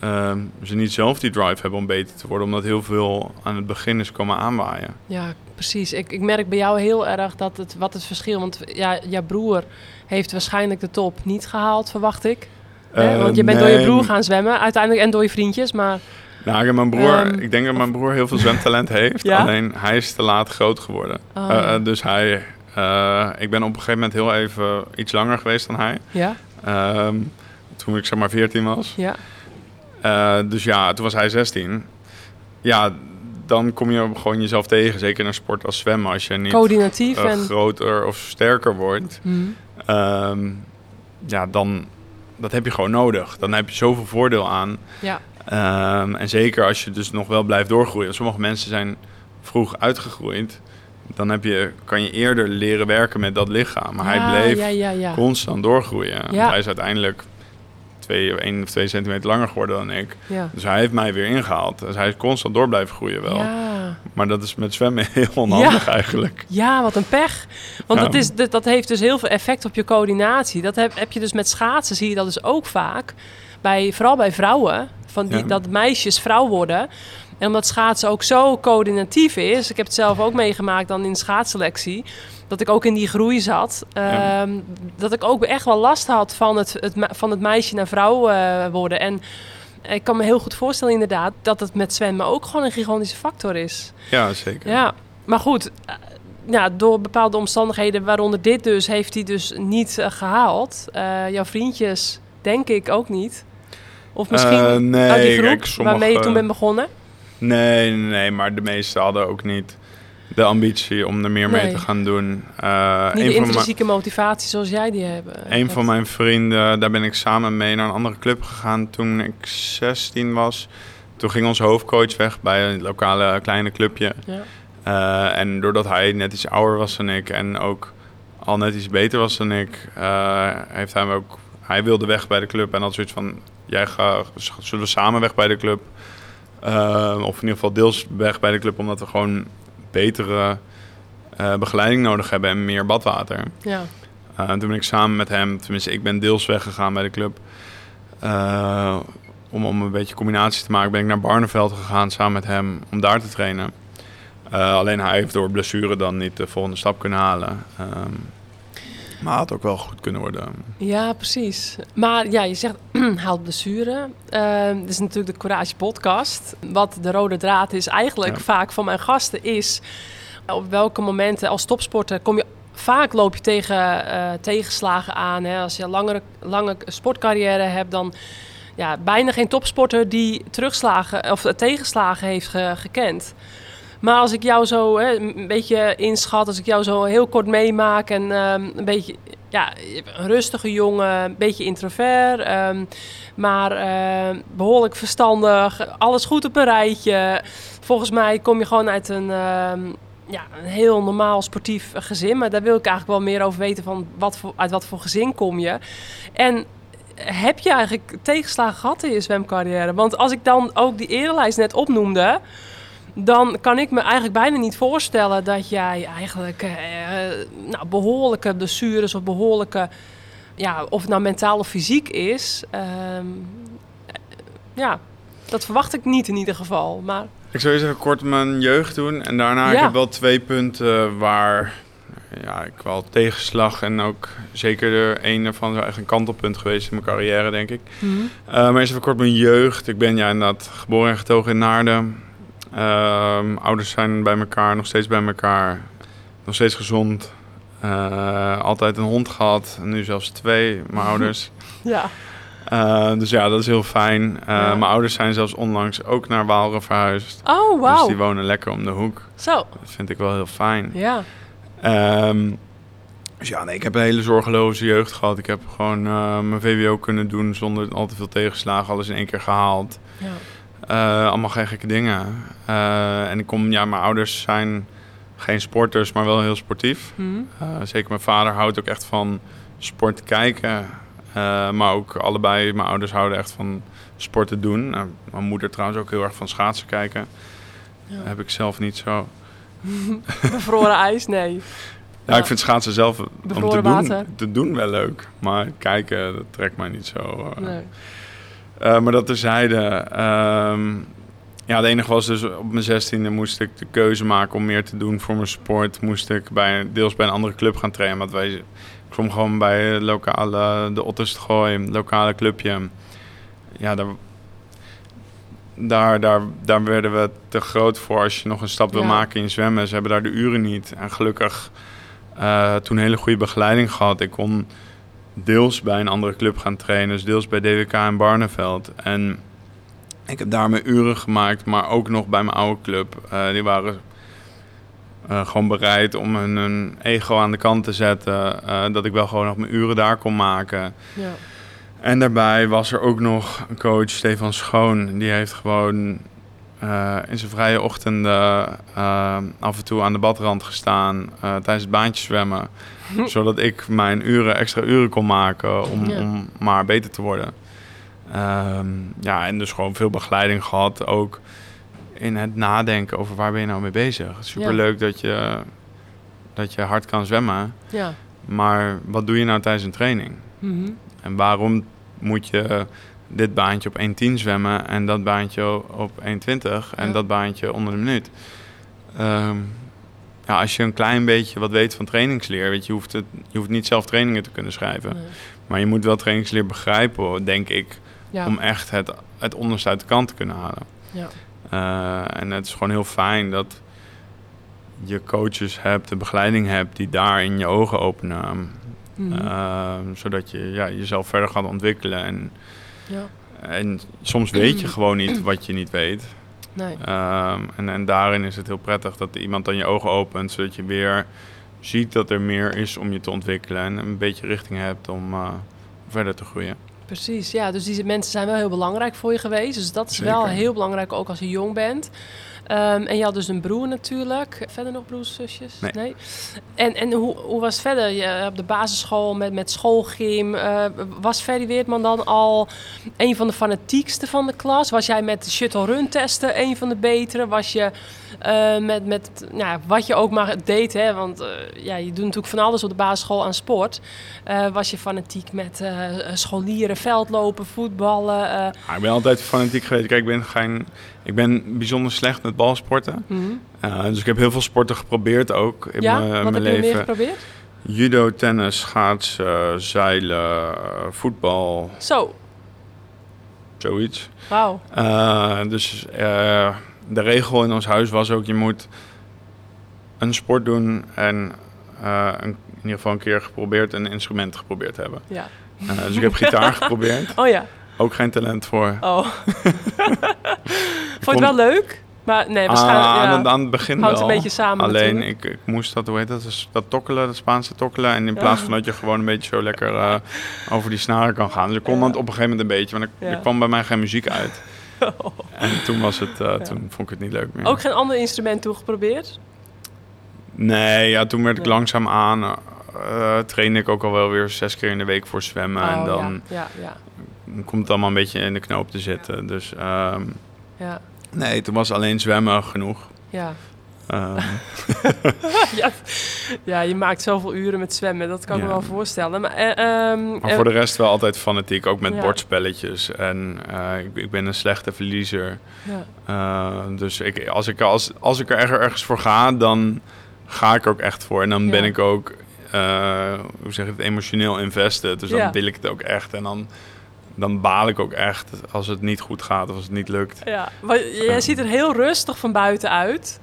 Speaker 5: ehm, ze niet zelf die drive hebben om beter te worden. Omdat heel veel aan het begin is komen aanwaaien.
Speaker 4: Ja, precies. Ik, ik merk bij jou heel erg dat het, wat het verschil... Want ja, jouw broer heeft waarschijnlijk de top niet gehaald, verwacht ik. Hè?
Speaker 5: Eh,
Speaker 4: Want je bent door je broer gaan zwemmen uiteindelijk en door je vriendjes. Maar
Speaker 5: Nou, mijn broer,
Speaker 4: Ehm,
Speaker 5: ik denk dat mijn broer heel veel zwemtalent heeft.
Speaker 4: Ja?
Speaker 5: Alleen hij is te laat groot geworden.
Speaker 4: Oh,
Speaker 5: Eh, eh, dus hij, ik ben op een gegeven moment heel even iets langer geweest dan hij.
Speaker 4: ja,
Speaker 5: Ehm, toen ik zeg maar 14 was.
Speaker 4: ja,
Speaker 5: dus ja, toen was hij 16. Ja, dan kom je gewoon jezelf tegen. Zeker in een sport als zwemmen. Als je niet
Speaker 4: coördinatief en...
Speaker 5: groter of sterker wordt.
Speaker 4: Mhm.
Speaker 5: ehm, ja, dan dat heb je gewoon nodig. Dan heb je zoveel voordeel aan.
Speaker 4: Ja,
Speaker 5: Ehm, en zeker als je dus nog wel blijft doorgroeien. Sommige mensen zijn vroeg uitgegroeid. Dan heb je, kan je eerder leren werken met dat lichaam. Maar
Speaker 4: Ja,
Speaker 5: hij bleef
Speaker 4: Ja,
Speaker 5: constant doorgroeien. Hij is uiteindelijk twee, één of twee centimeter langer geworden dan ik.
Speaker 4: ja.
Speaker 5: Dus hij heeft mij weer ingehaald. Dus hij is constant door blijven groeien wel.
Speaker 4: Ja.
Speaker 5: Maar dat is met zwemmen heel onhandig eigenlijk.
Speaker 4: ja, wat een pech. Want dat, is, dat, dat heeft dus heel veel effect op je coördinatie. Dat heb, heb je dus met schaatsen, zie je dat dus ook vaak. Bij, vooral bij vrouwen, van die, dat meisjes vrouw worden. En omdat schaatsen ook zo coördinatief is. Ik heb het zelf ook meegemaakt dan in de schaatsselectie. Dat ik ook in die groei zat.
Speaker 5: Ja.
Speaker 4: ehm, Dat ik ook echt wel last had van het, het, van het meisje naar vrouw eh, worden. En ik kan me heel goed voorstellen inderdaad dat het met zwemmen ook gewoon een gigantische factor is.
Speaker 5: Ja, zeker.
Speaker 4: Ja, maar goed. eh, Ja, door bepaalde omstandigheden, waaronder dit dus, heeft hij dus niet eh, gehaald. Eh, jouw vriendjes, denk ik ook niet. Of misschien
Speaker 5: nee,
Speaker 4: uit die groep
Speaker 5: kijk, sommige-
Speaker 4: waarmee je toen bent begonnen.
Speaker 5: Nee, nee, nee, maar de meesten hadden ook niet de ambitie om er meer mee te gaan doen. Eh,
Speaker 4: Niet de intrinsieke motivatie zoals jij die hebben.
Speaker 5: Een van mijn vrienden, daar ben ik samen mee naar een andere club gegaan toen ik 16 was. Toen ging onze hoofdcoach weg bij een lokale kleine clubje.
Speaker 4: Ja.
Speaker 5: Eh, en doordat hij net iets ouder was dan ik en ook al net iets beter was dan ik, eh, heeft hij me ook. Hij wilde weg bij de club en had zoiets van: jij gaat, zullen we samen weg bij de club? Eh, of in ieder geval deels weg bij de club, omdat we gewoon betere eh, begeleiding nodig hebben en meer badwater.
Speaker 4: Ja.
Speaker 5: Uh, toen ben ik samen met hem, tenminste ik ben deels weggegaan bij de club. Uh, om, om een beetje combinatie te maken ben ik naar Barneveld gegaan samen met hem om daar te trainen. Alleen hij heeft door blessure dan niet de volgende stap kunnen halen. Um, maar had ook wel goed kunnen worden.
Speaker 4: Ja, precies. Maar ja, je zegt haalt blessure. Uh, dit is natuurlijk de Courage podcast. Wat de rode draad is eigenlijk
Speaker 5: Ja.
Speaker 4: vaak van mijn gasten is... op welke momenten als topsporter kom je... Vaak loop je tegen uh, tegenslagen aan. Hè? Als je een langere, lange sportcarrière hebt, dan ja, bijna geen topsporter die terugslagen of tegenslagen heeft ge, gekend. Maar als ik jou zo hè, een beetje inschat, als ik jou zo heel kort meemaak en um, een beetje ja, een rustige jongen, een beetje introvert, ehm, maar eh, behoorlijk verstandig, alles goed op een rijtje. Volgens mij kom je gewoon uit een, ehm, ja, een heel normaal sportief gezin, maar daar wil ik eigenlijk wel meer over weten van wat uit wat voor gezin kom je. En heb je eigenlijk tegenslagen gehad in je zwemcarrière? Want als ik dan ook die erenlijst net opnoemde, dan kan ik me eigenlijk bijna niet voorstellen dat jij eigenlijk eh, nou, behoorlijke blessures of behoorlijke, ja, of het nou mentaal of fysiek is. ehm, ja, dat verwacht ik niet in ieder geval. Maar
Speaker 5: Ik zou eerst even kort mijn jeugd doen. En daarna
Speaker 4: Ja.
Speaker 5: ik heb wel twee punten waar ja, ik wel tegenslag en ook zeker de een ervan is een kantelpunt geweest in mijn carrière, denk ik. Eh, maar eerst even kort mijn jeugd. Ik ben ja, inderdaad geboren en getogen in Naarden. Ehm, ouders zijn bij elkaar, nog steeds bij elkaar. Nog steeds gezond. Eh, altijd een hond gehad. Nu zelfs twee, mijn ouders.
Speaker 4: ja,
Speaker 5: Eh, dus ja, dat is heel fijn. Eh,
Speaker 4: Ja.
Speaker 5: Mijn ouders zijn zelfs onlangs ook naar Waalre verhuisd.
Speaker 4: oh
Speaker 5: Dus
Speaker 4: wauw.
Speaker 5: die wonen lekker om de hoek.
Speaker 4: Zo,
Speaker 5: Dat vind ik wel heel fijn.
Speaker 4: ja.
Speaker 5: Ehm, dus ja, nee, ik heb een hele zorgeloze jeugd gehad. Ik heb gewoon mijn VWO kunnen doen zonder al te veel tegenslagen. Alles in één keer gehaald.
Speaker 4: ja.
Speaker 5: Eh, allemaal geen gekke dingen. Eh, en ik kom, ja, mijn ouders zijn geen sporters, maar wel heel sportief.
Speaker 4: Hm.
Speaker 5: Eh, zeker mijn vader houdt ook echt van sport kijken. Maar ook allebei, mijn ouders houden echt van sporten doen. Eh, mijn moeder trouwens ook heel erg van schaatsen kijken.
Speaker 4: Ja.
Speaker 5: Heb ik zelf niet zo.
Speaker 4: Bevroren ijs, nee.
Speaker 5: Ja,
Speaker 4: Ja.
Speaker 5: ik vind schaatsen zelf om te
Speaker 4: Bevroren
Speaker 5: doen, te doen wel leuk. Maar kijken, dat trekt mij niet zo.
Speaker 4: nee.
Speaker 5: Eh, maar dat terzijde. ehm ja, het enige was dus op mijn zestiende moest ik de keuze maken om meer te doen voor mijn sport. Moest ik bij, deels bij een andere club gaan trainen. Want wij, ik kwam gewoon bij lokale, de Otterstrooi, een lokale clubje. Ja, daar, daar, daar, daar werden we te groot voor als je nog een stap wil
Speaker 4: Ja.
Speaker 5: maken in zwemmen. Ze hebben daar de uren niet. En gelukkig eh, toen hele goede begeleiding gehad. Ik kon deels bij een andere club gaan trainen, dus deels bij DWK in Barneveld. En ik heb daar mijn uren gemaakt, maar ook nog bij mijn oude club. Eh, die waren eh, gewoon bereid om hun, hun ego aan de kant te zetten, eh, dat ik wel gewoon nog mijn uren daar kon maken.
Speaker 4: Ja.
Speaker 5: En daarbij was er ook nog een coach, Stefan Schoon, die heeft gewoon eh, in zijn vrije ochtenden eh, af en toe aan de badrand gestaan eh, tijdens het baantje zwemmen. zodat ik mijn uren, extra uren kon maken om,
Speaker 4: Ja.
Speaker 5: om maar beter te worden. Ehm, ja, en dus gewoon veel begeleiding gehad, ook in het nadenken over waar ben je nou mee bezig. Superleuk dat, je, dat je hard kan zwemmen,
Speaker 4: ja.
Speaker 5: maar wat doe je nou tijdens een training?
Speaker 4: Mhm.
Speaker 5: En waarom moet je dit baantje op 1.10 zwemmen en dat baantje op 1.20 en
Speaker 4: Ja.
Speaker 5: dat baantje onder de minuut? Ehm, ja, als je een klein beetje wat weet van trainingsleer, weet je, hoeft, het, je hoeft niet zelf trainingen te kunnen schrijven.
Speaker 4: Nee.
Speaker 5: Maar je moet wel trainingsleer begrijpen, denk ik,
Speaker 4: Ja.
Speaker 5: om echt het, het onderste uit de kant te kunnen halen.
Speaker 4: Ja.
Speaker 5: Eh, en het is gewoon heel fijn dat je coaches hebt, de begeleiding hebt die daar in je ogen openen.
Speaker 4: Mhm.
Speaker 5: Ehm, zodat je ja, jezelf verder gaat ontwikkelen. En,
Speaker 4: ja.
Speaker 5: en soms weet je gewoon niet wat je niet weet.
Speaker 4: Nee.
Speaker 5: Ehm, en, en daarin is het heel prettig dat iemand dan je ogen opent, zodat je weer ziet dat er meer is om je te ontwikkelen en een beetje richting hebt om eh, verder te groeien.
Speaker 4: Precies, ja. Dus die mensen zijn wel heel belangrijk voor je geweest. Dus dat is wel heel belangrijk, ook als je jong bent. Ehm, en je had dus een broer natuurlijk. Verder nog broers, zusjes?
Speaker 5: Nee.
Speaker 4: En, en hoe, hoe was het verder? Je, op de basisschool met, met schoolgym. eh, was Ferry Weertman dan al een van de fanatiekste van de klas? Was jij met shuttle run testen een van de betere? Was je eh, met, met nou, wat je ook maar deed, hè? want eh, ja, je doet natuurlijk van alles op de basisschool aan sport. Eh, was je fanatiek met eh, scholieren, veldlopen, voetballen? eh,
Speaker 5: ik ben altijd fanatiek geweest. Kijk, ik ben, geen, ik ben bijzonder slecht met balsporten. Eh, dus ik heb heel veel sporten geprobeerd ook in
Speaker 4: ja,
Speaker 5: mijn,
Speaker 4: wat
Speaker 5: mijn
Speaker 4: heb je meer
Speaker 5: leven.
Speaker 4: geprobeerd?
Speaker 5: Judo, tennis, schaatsen, zeilen, eh, voetbal,
Speaker 4: Zo,
Speaker 5: zoiets.
Speaker 4: wauw.
Speaker 5: Eh, dus eh, de regel in ons huis was ook, je moet een sport doen en eh, een, in ieder geval een keer geprobeerd een instrument geprobeerd hebben.
Speaker 4: Ja.
Speaker 5: Eh, dus ik heb gitaar geprobeerd,
Speaker 4: Oh ja,
Speaker 5: ook geen talent voor.
Speaker 4: oh. Vond je het wel leuk? Maar nee,
Speaker 5: Ah,
Speaker 4: waarschijnlijk...
Speaker 5: aan,
Speaker 4: ja.
Speaker 5: het, aan het begin
Speaker 4: Houdt
Speaker 5: wel.
Speaker 4: een beetje samen
Speaker 5: Alleen ik, ik moest dat, hoe heet dat, dat tokkelen, dat Spaanse tokkelen. En in plaats van dat je gewoon een beetje zo lekker eh, over die snaren kan gaan. Dus ik kon
Speaker 4: Ja.
Speaker 5: dat op een gegeven moment een beetje, want ik,
Speaker 4: Ja.
Speaker 5: er kwam bij mij geen muziek uit. En toen was het, eh, toen vond ik het niet leuk meer.
Speaker 4: Ook geen ander instrument toegeprobeerd?
Speaker 5: Nee, ja, toen werd ik langzaam aan. trainde ik ook al wel weer zes keer in de week voor zwemmen. en
Speaker 4: Oh,
Speaker 5: dan
Speaker 4: Ja, ja,
Speaker 5: komt het allemaal een beetje in de knoop te zitten. Dus ehm,
Speaker 4: ja,
Speaker 5: nee, toen was alleen zwemmen genoeg.
Speaker 4: ja.
Speaker 5: Ehm,
Speaker 4: ja. ja, je maakt zoveel uren met zwemmen, dat kan ik me wel voorstellen. Maar, eh, ehm,
Speaker 5: maar
Speaker 4: eh,
Speaker 5: voor de rest wel altijd fanatiek, ook met
Speaker 4: Ja.
Speaker 5: bordspelletjes. En eh, ik, ik ben een slechte verliezer.
Speaker 4: ja,
Speaker 5: dus ik, als, ik, als, als ik er erg- ergens voor ga, dan ga ik er ook echt voor. En dan ben ik ook, hoe zeg je het, emotioneel invested. Dus dan wil ik het ook echt. En dan, dan baal ik ook echt als het niet goed gaat of als het niet lukt.
Speaker 4: ja. Maar jij ziet er heel rustig van buiten uit.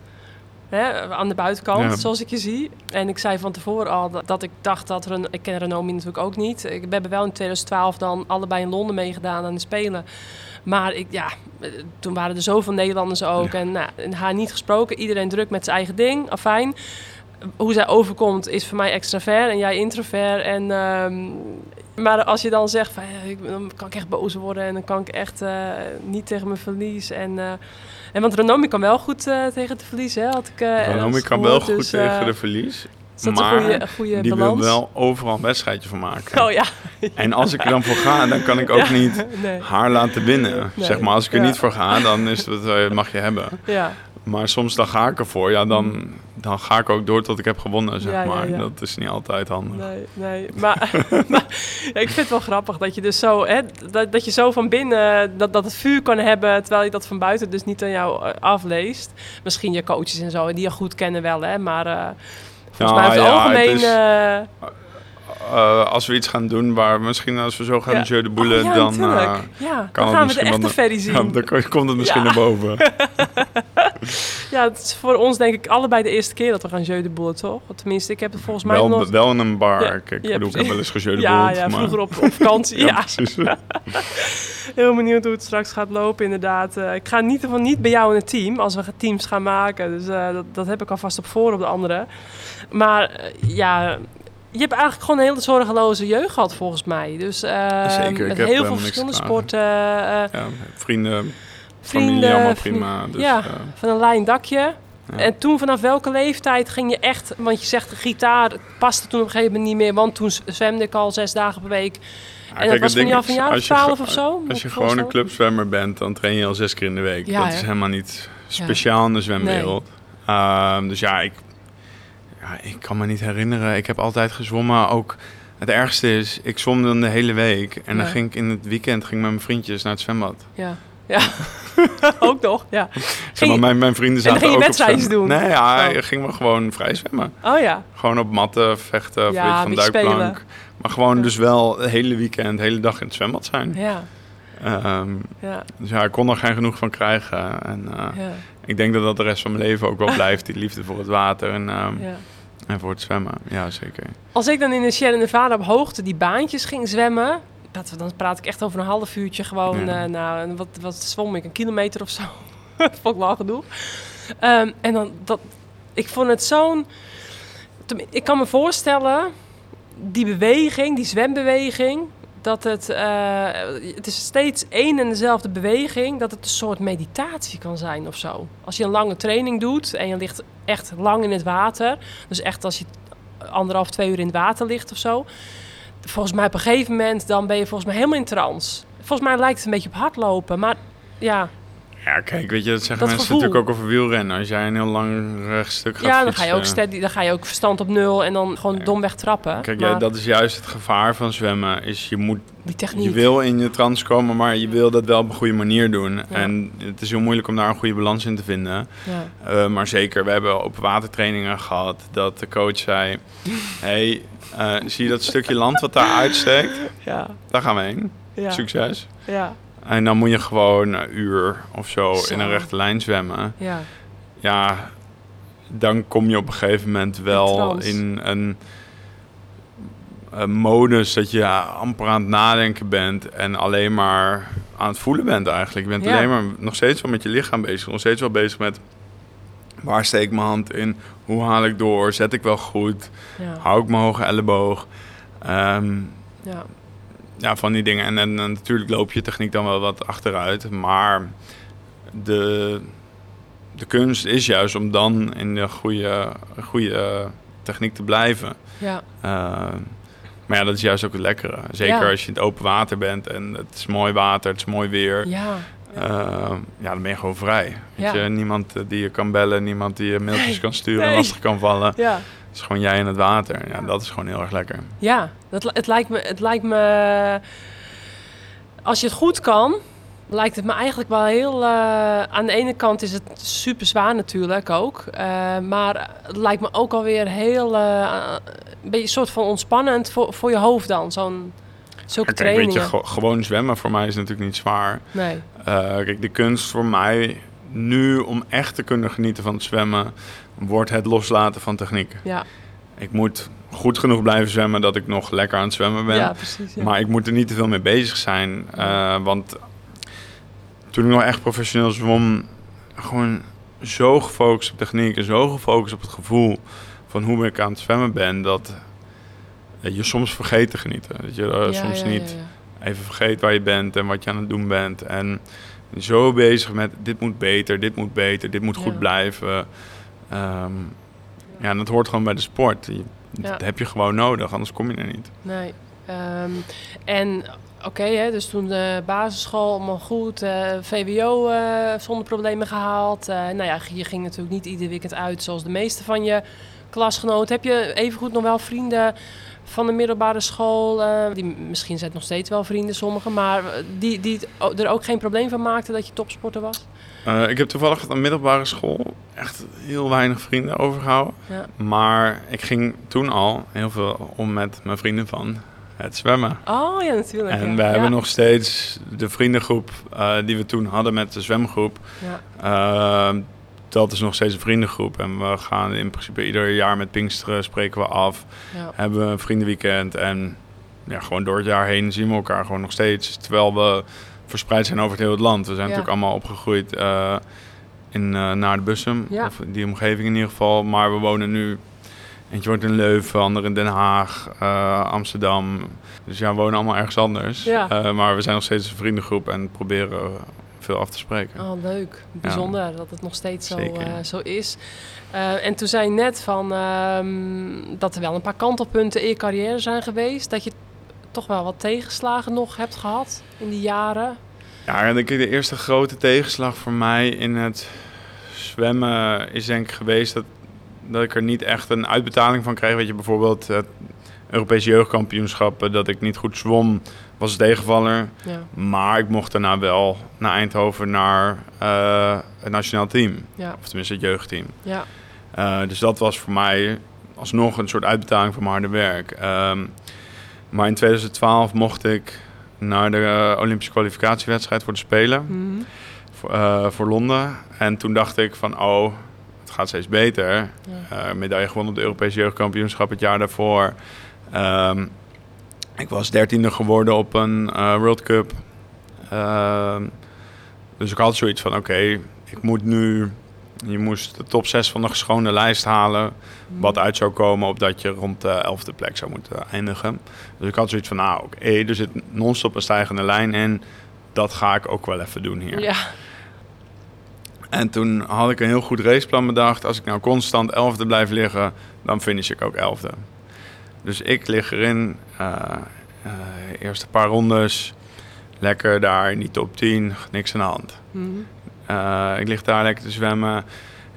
Speaker 4: Hè, aan de buitenkant,
Speaker 5: Ja.
Speaker 4: zoals ik je zie. En ik zei van tevoren al dat, dat ik dacht dat... Ren ik ken Renomi natuurlijk ook niet. Ik, we hebben wel in 2012 dan allebei in Londen meegedaan aan de Spelen. Maar ik, ja, toen waren er zoveel Nederlanders ook. En nou, haar niet gesproken. Iedereen druk met zijn eigen ding. Afijn. Hoe zij overkomt is voor mij extravert en jij introvert. En, ehm, maar als je dan zegt, van, ja, ik, dan kan ik echt boos worden. En dan kan ik echt eh, niet tegen mijn verlies. En, eh, en want Renomi kan wel goed eh, tegen het verlies, hè? Had ik, ergens
Speaker 5: kan wel
Speaker 4: gehoord.
Speaker 5: goed
Speaker 4: Dus,
Speaker 5: tegen de verlies.
Speaker 4: Is
Speaker 5: maar
Speaker 4: een goede, een goede
Speaker 5: die
Speaker 4: balans?
Speaker 5: wil wel overal een wedstrijdje van maken.
Speaker 4: Oh ja.
Speaker 5: En als ik er dan voor ga, dan kan ik ook
Speaker 4: Ja.
Speaker 5: niet
Speaker 4: Nee.
Speaker 5: haar laten winnen.
Speaker 4: Nee.
Speaker 5: Zeg maar, als ik er
Speaker 4: Ja.
Speaker 5: niet voor ga, dan is het, mag je hebben.
Speaker 4: Ja.
Speaker 5: Maar soms dan ga ik ervoor. Ja, dan, dan ga ik ook door tot ik heb gewonnen, zeg
Speaker 4: Ja,
Speaker 5: maar.
Speaker 4: ja.
Speaker 5: Dat is niet altijd handig.
Speaker 4: Nee, nee. Maar, ik vind het wel grappig dat je dus zo, hè, dat, dat je zo van binnen dat, dat het vuur kan hebben, terwijl je dat van buiten dus niet aan jou eh, afleest. Misschien je coaches en zo, die je goed kennen wel, hè. Maar eh, volgens mij over het algemeen...
Speaker 5: het is-
Speaker 4: eh,
Speaker 5: Eh, als we iets gaan doen waar misschien als we zo gaan
Speaker 4: Ja.
Speaker 5: jeu de boule,
Speaker 4: oh, ja,
Speaker 5: dan, eh,
Speaker 4: ja,
Speaker 5: kan
Speaker 4: dan
Speaker 5: het
Speaker 4: gaan we de
Speaker 5: misschien
Speaker 4: echte Ferry zien.
Speaker 5: ja, dan ko- komt het misschien naar boven.
Speaker 4: Ja, het is voor ons denk ik allebei de eerste keer dat we gaan jeu de boule, toch? Tenminste, ik heb het volgens mij
Speaker 5: Wel,
Speaker 4: nog...
Speaker 5: wel in een bar. Ik bedoel, ik heb wel eens gejeu de
Speaker 4: Ja,
Speaker 5: boule,
Speaker 4: ja,
Speaker 5: maar-
Speaker 4: vroeger op, op vakantie. ja. Heel benieuwd hoe het straks gaat lopen, inderdaad. Eh, ik ga in ieder geval niet bij jou in het team als we teams gaan maken. Dus dat, dat heb ik alvast op voor op de andere. Maar ja, je hebt eigenlijk gewoon een hele zorgeloze jeugd gehad volgens mij. Dus eh,
Speaker 5: Zeker,
Speaker 4: met heel
Speaker 5: helemaal
Speaker 4: veel verschillende
Speaker 5: te
Speaker 4: sporten. eh,
Speaker 5: Ja, vrienden,
Speaker 4: vrienden,
Speaker 5: familie, allemaal prima. Dus,
Speaker 4: ja.
Speaker 5: eh,
Speaker 4: van een lijn dakje.
Speaker 5: Ja.
Speaker 4: En toen vanaf welke leeftijd ging je echt... Want je zegt gitaar paste toen op een gegeven moment niet meer. Want toen zwemde ik al zes dagen per week.
Speaker 5: ja,
Speaker 4: en
Speaker 5: kijk,
Speaker 4: dat was van jou van jaar
Speaker 5: als je
Speaker 4: 12
Speaker 5: ge-
Speaker 4: of zo?
Speaker 5: Als je gewoon een clubzwemmer bent, dan train je al zes keer in de week.
Speaker 4: Ja,
Speaker 5: dat
Speaker 4: hè?
Speaker 5: is helemaal niet speciaal in de zwemwereld. Ehm, dus ja ik, ja, ik kan me niet herinneren. Ik heb altijd gezwommen. Ook het ergste is, ik zwom dan de hele week. En dan ging ik in het weekend ging met mijn vriendjes naar het zwembad.
Speaker 4: Ja, ja. ook nog, ja.
Speaker 5: Zeg maar, mijn, mijn vrienden
Speaker 4: en dan
Speaker 5: zaten
Speaker 4: ging je wedstrijdjes doen?
Speaker 5: Nee, ja,
Speaker 4: Oh.
Speaker 5: ging we gewoon vrij zwemmen.
Speaker 4: Oh ja,
Speaker 5: Gewoon op matten, vechten,
Speaker 4: Ja,
Speaker 5: van duikplank.
Speaker 4: spelen.
Speaker 5: Maar gewoon
Speaker 4: Ja.
Speaker 5: dus wel het hele weekend, de hele dag in het zwembad zijn.
Speaker 4: ja,
Speaker 5: Ehm,
Speaker 4: ja,
Speaker 5: dus ja, ik kon er geen genoeg van krijgen. En eh, ik denk dat dat de rest van mijn leven ook wel blijft. Die liefde voor het water en, ehm,
Speaker 4: ja.
Speaker 5: En voor het zwemmen. Ja, zeker.
Speaker 4: Als ik dan in de Sierra Nevada op hoogte die baantjes ging zwemmen... Dat, dan praat ik echt over een half uurtje gewoon.
Speaker 5: Ja.
Speaker 4: eh, nou, wat, wat zwom ik? Een kilometer of zo. dat vond ik lang genoeg. Ehm, en dan, dat, ik vond het zo'n... Ik kan me voorstellen, die beweging, die zwembeweging... Dat het, eh, het is steeds één en dezelfde beweging, dat het een soort meditatie kan zijn of zo. Als je een lange training doet en je ligt echt lang in het water, dus echt als je anderhalf, twee uur in het water ligt of zo. Volgens mij op een gegeven moment, dan ben je volgens mij helemaal in trance. Volgens mij lijkt het een beetje op hardlopen, maar ja,
Speaker 5: Ja, kijk, weet je, dat zeggen
Speaker 4: Dat
Speaker 5: mensen
Speaker 4: gevoel.
Speaker 5: natuurlijk ook over wielrennen. Als jij een heel lang rechtstuk gaat
Speaker 4: ja dan ga je ook steady, dan ga je ook verstand op nul en dan gewoon domweg trappen.
Speaker 5: Kijk,
Speaker 4: maar
Speaker 5: ja, dat is juist het gevaar van zwemmen. Is je moet
Speaker 4: die techniek.
Speaker 5: Je wil in je trance komen, maar je wil dat wel op een goede manier doen.
Speaker 4: Ja.
Speaker 5: En het is heel moeilijk om daar een goede balans in te vinden.
Speaker 4: Ja.
Speaker 5: Eh, maar zeker, we hebben open watertrainingen gehad dat de coach zei... hey, eh, zie je dat stukje land wat daar uitsteekt?
Speaker 4: Ja,
Speaker 5: Daar gaan we heen.
Speaker 4: ja,
Speaker 5: Succes.
Speaker 4: ja,
Speaker 5: En dan moet je gewoon een uur of zo,
Speaker 4: Zo.
Speaker 5: in een rechte lijn zwemmen.
Speaker 4: ja,
Speaker 5: Ja, dan kom je op een gegeven moment wel in een, een modus dat je amper aan het nadenken bent en alleen maar aan het voelen bent eigenlijk. Je bent
Speaker 4: Ja.
Speaker 5: alleen maar nog steeds wel met je lichaam bezig. Nog steeds wel bezig met waar steek ik mijn hand in? Hoe haal ik door? Zet ik wel goed?
Speaker 4: Ja,
Speaker 5: Hou ik mijn hoge elleboog? Ehm,
Speaker 4: ja.
Speaker 5: Ja, van die dingen. En, en, en natuurlijk loop je techniek dan wel wat achteruit. Maar de, de kunst is juist om dan in de goede, goede techniek te blijven.
Speaker 4: ja.
Speaker 5: Uh, maar ja, dat is juist ook het lekkere. Zeker
Speaker 4: Ja.
Speaker 5: als je in het open water bent en het is mooi water, het is mooi weer.
Speaker 4: ja.
Speaker 5: Uh, ja, dan ben je gewoon vrij. Weet
Speaker 4: Ja.
Speaker 5: je? Niemand eh, die je kan bellen, niemand die je mailtjes
Speaker 4: Nee.
Speaker 5: kan sturen en
Speaker 4: Nee.
Speaker 5: lastig kan vallen.
Speaker 4: ja.
Speaker 5: Het is gewoon jij in het water. Ja, dat is gewoon heel erg lekker.
Speaker 4: Ja, dat, het, lijkt me, het lijkt me. Als je het goed kan, lijkt het me eigenlijk wel heel. eh, aan de ene kant is het super zwaar natuurlijk ook. eh, maar het lijkt me ook alweer heel. eh, een beetje een soort van ontspannend voor, voor je hoofd dan. Zo'n. Zulke
Speaker 5: Kijk, weet je,
Speaker 4: trainingen.
Speaker 5: ge- gewoon zwemmen voor mij is natuurlijk niet zwaar.
Speaker 4: nee.
Speaker 5: Kijk, de kunst voor mij nu om echt te kunnen genieten van het zwemmen, wordt het loslaten van techniek.
Speaker 4: Ja,
Speaker 5: Ik moet goed genoeg blijven zwemmen dat ik nog lekker aan het zwemmen ben.
Speaker 4: ja precies. Ja.
Speaker 5: Maar ik moet er niet te veel mee bezig zijn. eh, want toen ik nog echt professioneel zwom, gewoon zo gefocust op techniek en zo gefocust op het gevoel van hoe ik aan het zwemmen ben, dat eh, je soms vergeet te genieten. Dat je eh,
Speaker 4: Ja,
Speaker 5: soms niet even vergeet waar je bent en wat je aan het doen bent. En zo bezig met dit moet beter, dit moet beter, dit moet goed blijven. Ehm, ja, en dat hoort gewoon bij de sport. Je- Dat heb je gewoon nodig, anders kom je er niet.
Speaker 4: Nee. Ehm, en oké, dus toen de basisschool allemaal goed, eh, VWO eh, zonder problemen gehaald. Eh, nou ja, je ging natuurlijk niet ieder weekend uit zoals de meeste van je klasgenoten. Heb je evengoed nog wel vrienden van de middelbare school? eh, die, misschien zijn het nog steeds wel vrienden, sommigen, maar eh, die, die er ook geen probleem van maakten dat je topsporter was?
Speaker 5: Eh, ik heb toevallig aan middelbare school echt heel weinig vrienden overgehouden.
Speaker 4: Ja.
Speaker 5: Maar ik ging toen al heel veel om met mijn vrienden van het zwemmen.
Speaker 4: Oh ja, natuurlijk.
Speaker 5: En
Speaker 4: ja.
Speaker 5: we
Speaker 4: ja.
Speaker 5: hebben nog steeds de vriendengroep die we toen hadden met de zwemgroep.
Speaker 4: Ja.
Speaker 5: Dat is nog steeds een vriendengroep. En we gaan in principe ieder jaar met Pinksteren spreken we af.
Speaker 4: Ja.
Speaker 5: Hebben we een vriendenweekend. En ja, gewoon door het jaar heen zien we elkaar gewoon nog steeds. Terwijl we verspreid zijn over het hele land. We zijn
Speaker 4: Ja.
Speaker 5: natuurlijk allemaal opgegroeid eh, in, eh, naar de Bussum.
Speaker 4: Ja.
Speaker 5: Of die omgeving in ieder geval. Maar we wonen nu... Eentje woont in Leuven, ander in Den Haag, eh, Amsterdam. Dus ja, we wonen allemaal ergens anders.
Speaker 4: Ja.
Speaker 5: Maar we zijn nog steeds een vriendengroep en proberen veel af te spreken.
Speaker 4: Oh, leuk. Bijzonder dat het nog steeds zo, eh, zo is. Eh, en toen zei je net van, ehm, dat er wel een paar kantelpunten in je carrière zijn geweest. Dat je toch wel wat tegenslagen nog hebt gehad in die jaren.
Speaker 5: Ja, en ik de eerste grote tegenslag voor mij in het zwemmen is denk ik geweest dat, dat ik er niet echt een uitbetaling van kreeg. Weet je, bijvoorbeeld het Europese jeugdkampioenschappen, dat ik niet goed zwom, was tegenvaller.
Speaker 4: Ja,
Speaker 5: Maar ik mocht daarna wel naar Eindhoven naar eh, het nationaal team.
Speaker 4: ja,
Speaker 5: Of tenminste het jeugdteam.
Speaker 4: ja.
Speaker 5: Eh, dus dat was voor mij alsnog een soort uitbetaling voor mijn harde werk. Ehm, maar in 2012 mocht ik naar de eh, Olympische kwalificatiewedstrijd voor de Spelen.
Speaker 4: Mhm.
Speaker 5: Voor, voor Londen. En toen dacht ik van, oh, het gaat steeds beter.
Speaker 4: Ja.
Speaker 5: Medaille gewonnen op de Europese jeugdkampioenschap het jaar daarvoor. Ehm, ik was dertiende geworden op een eh, World Cup. Ehm, dus ik had zoiets van, oké, ik moet nu... Je moest de top 6 van de geschone lijst halen. Wat uit zou komen op dat je rond de 11e plek zou moeten eindigen. Dus ik had zoiets van, nou oké, er zit non-stop een stijgende lijn in. Dat ga ik ook wel even doen hier.
Speaker 4: Ja,
Speaker 5: En toen had ik een heel goed raceplan bedacht. Als ik nou constant 11e blijf liggen, dan finish ik ook 11e. Dus ik lig erin. eh eh, eerste paar rondes. Lekker daar in die top 10. Niks aan de hand.
Speaker 4: Mhm.
Speaker 5: Eh, ik lig daar lekker te zwemmen.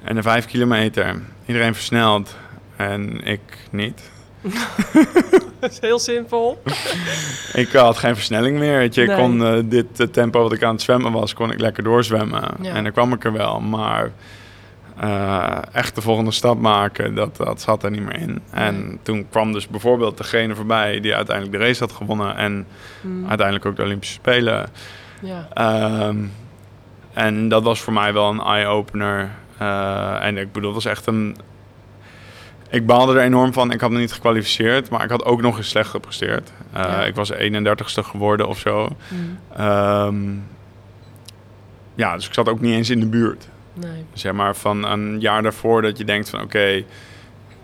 Speaker 5: En de 5 kilometer. Iedereen versnelt. En ik niet.
Speaker 4: dat is heel simpel.
Speaker 5: Ik had geen versnelling meer. Weet je. Ik
Speaker 4: Nee.
Speaker 5: kon dit tempo wat ik aan het zwemmen was, kon ik lekker doorzwemmen.
Speaker 4: Ja.
Speaker 5: En dan kwam ik er wel. Maar eh, echt de volgende stap maken, dat, dat zat er niet meer in. En toen kwam dus bijvoorbeeld degene voorbij die uiteindelijk de race had gewonnen. En
Speaker 4: Mhm.
Speaker 5: uiteindelijk ook de Olympische Spelen.
Speaker 4: Ja,
Speaker 5: Ehm, en dat was voor mij wel een eye-opener. Eh, en ik bedoel, dat was echt een... Ik baalde er enorm van. Ik had me niet gekwalificeerd, maar ik had ook nog eens slecht gepresteerd. Eh,
Speaker 4: Ja.
Speaker 5: Ik was 31ste geworden of zo.
Speaker 4: Mhm.
Speaker 5: Ehm, ja, dus ik zat ook niet eens in de buurt.
Speaker 4: Nee.
Speaker 5: Zeg maar van een jaar daarvoor dat je denkt van oké,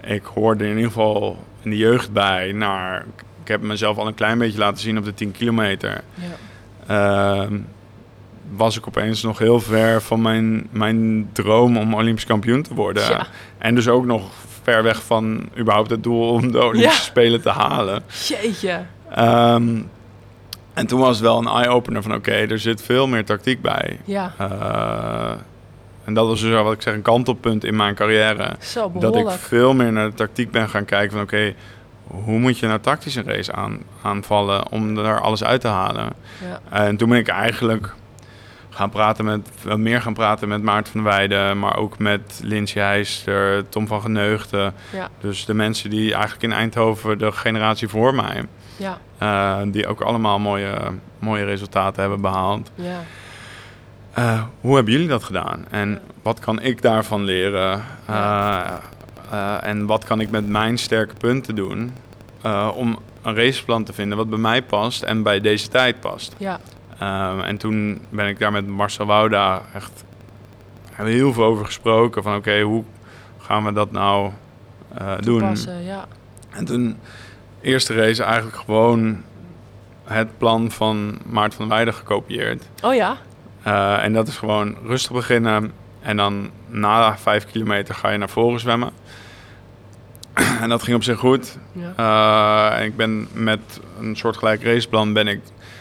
Speaker 5: ik hoorde in ieder geval in de jeugd bij naar... Ik heb mezelf al een klein beetje laten zien op de 10 kilometer.
Speaker 4: Ja.
Speaker 5: Ehm, was ik opeens nog heel ver van mijn, mijn droom om Olympisch kampioen te worden.
Speaker 4: Ja.
Speaker 5: En dus ook nog ver weg van überhaupt het doel om de Olympische
Speaker 4: Ja.
Speaker 5: Spelen te halen.
Speaker 4: Jeetje.
Speaker 5: Ehm, en toen was het wel een eye-opener van oké, er zit veel meer tactiek bij.
Speaker 4: Ja,
Speaker 5: Eh, en dat was dus wat ik zeg, een kantelpunt in mijn carrière.
Speaker 4: zo
Speaker 5: Dat ik veel meer naar de tactiek ben gaan kijken van oké, hoe moet je nou tactisch een race aan, aanvallen om er alles uit te halen.
Speaker 4: Ja.
Speaker 5: En toen ben ik eigenlijk gaan praten met, wel meer gaan praten met Maarten van Weijden, maar ook met Lindsay Heister, Tom van Geneugden.
Speaker 4: Ja.
Speaker 5: Dus de mensen die eigenlijk in Eindhoven, de generatie voor mij,
Speaker 4: Ja,
Speaker 5: eh, die ook allemaal mooie, mooie resultaten hebben behaald.
Speaker 4: ja,
Speaker 5: Eh, hoe hebben jullie dat gedaan? En wat kan ik daarvan leren? Eh, eh, en wat kan ik met mijn sterke punten doen om een raceplan te vinden wat bij mij past en bij deze tijd past?
Speaker 4: ja,
Speaker 5: Ehm, en toen ben ik daar met Marcel Wouda echt heel veel over gesproken. Van oké, hoe gaan we dat nou doen?
Speaker 4: ja.
Speaker 5: En toen, eerste race eigenlijk gewoon het plan van Maarten van Weijden gekopieerd.
Speaker 4: Oh ja?
Speaker 5: Eh, en dat is gewoon rustig beginnen. En dan na vijf kilometer ga je naar voren zwemmen. en dat ging op zich goed.
Speaker 4: Ja.
Speaker 5: Eh, en ik ben met een soortgelijk raceplan ben ik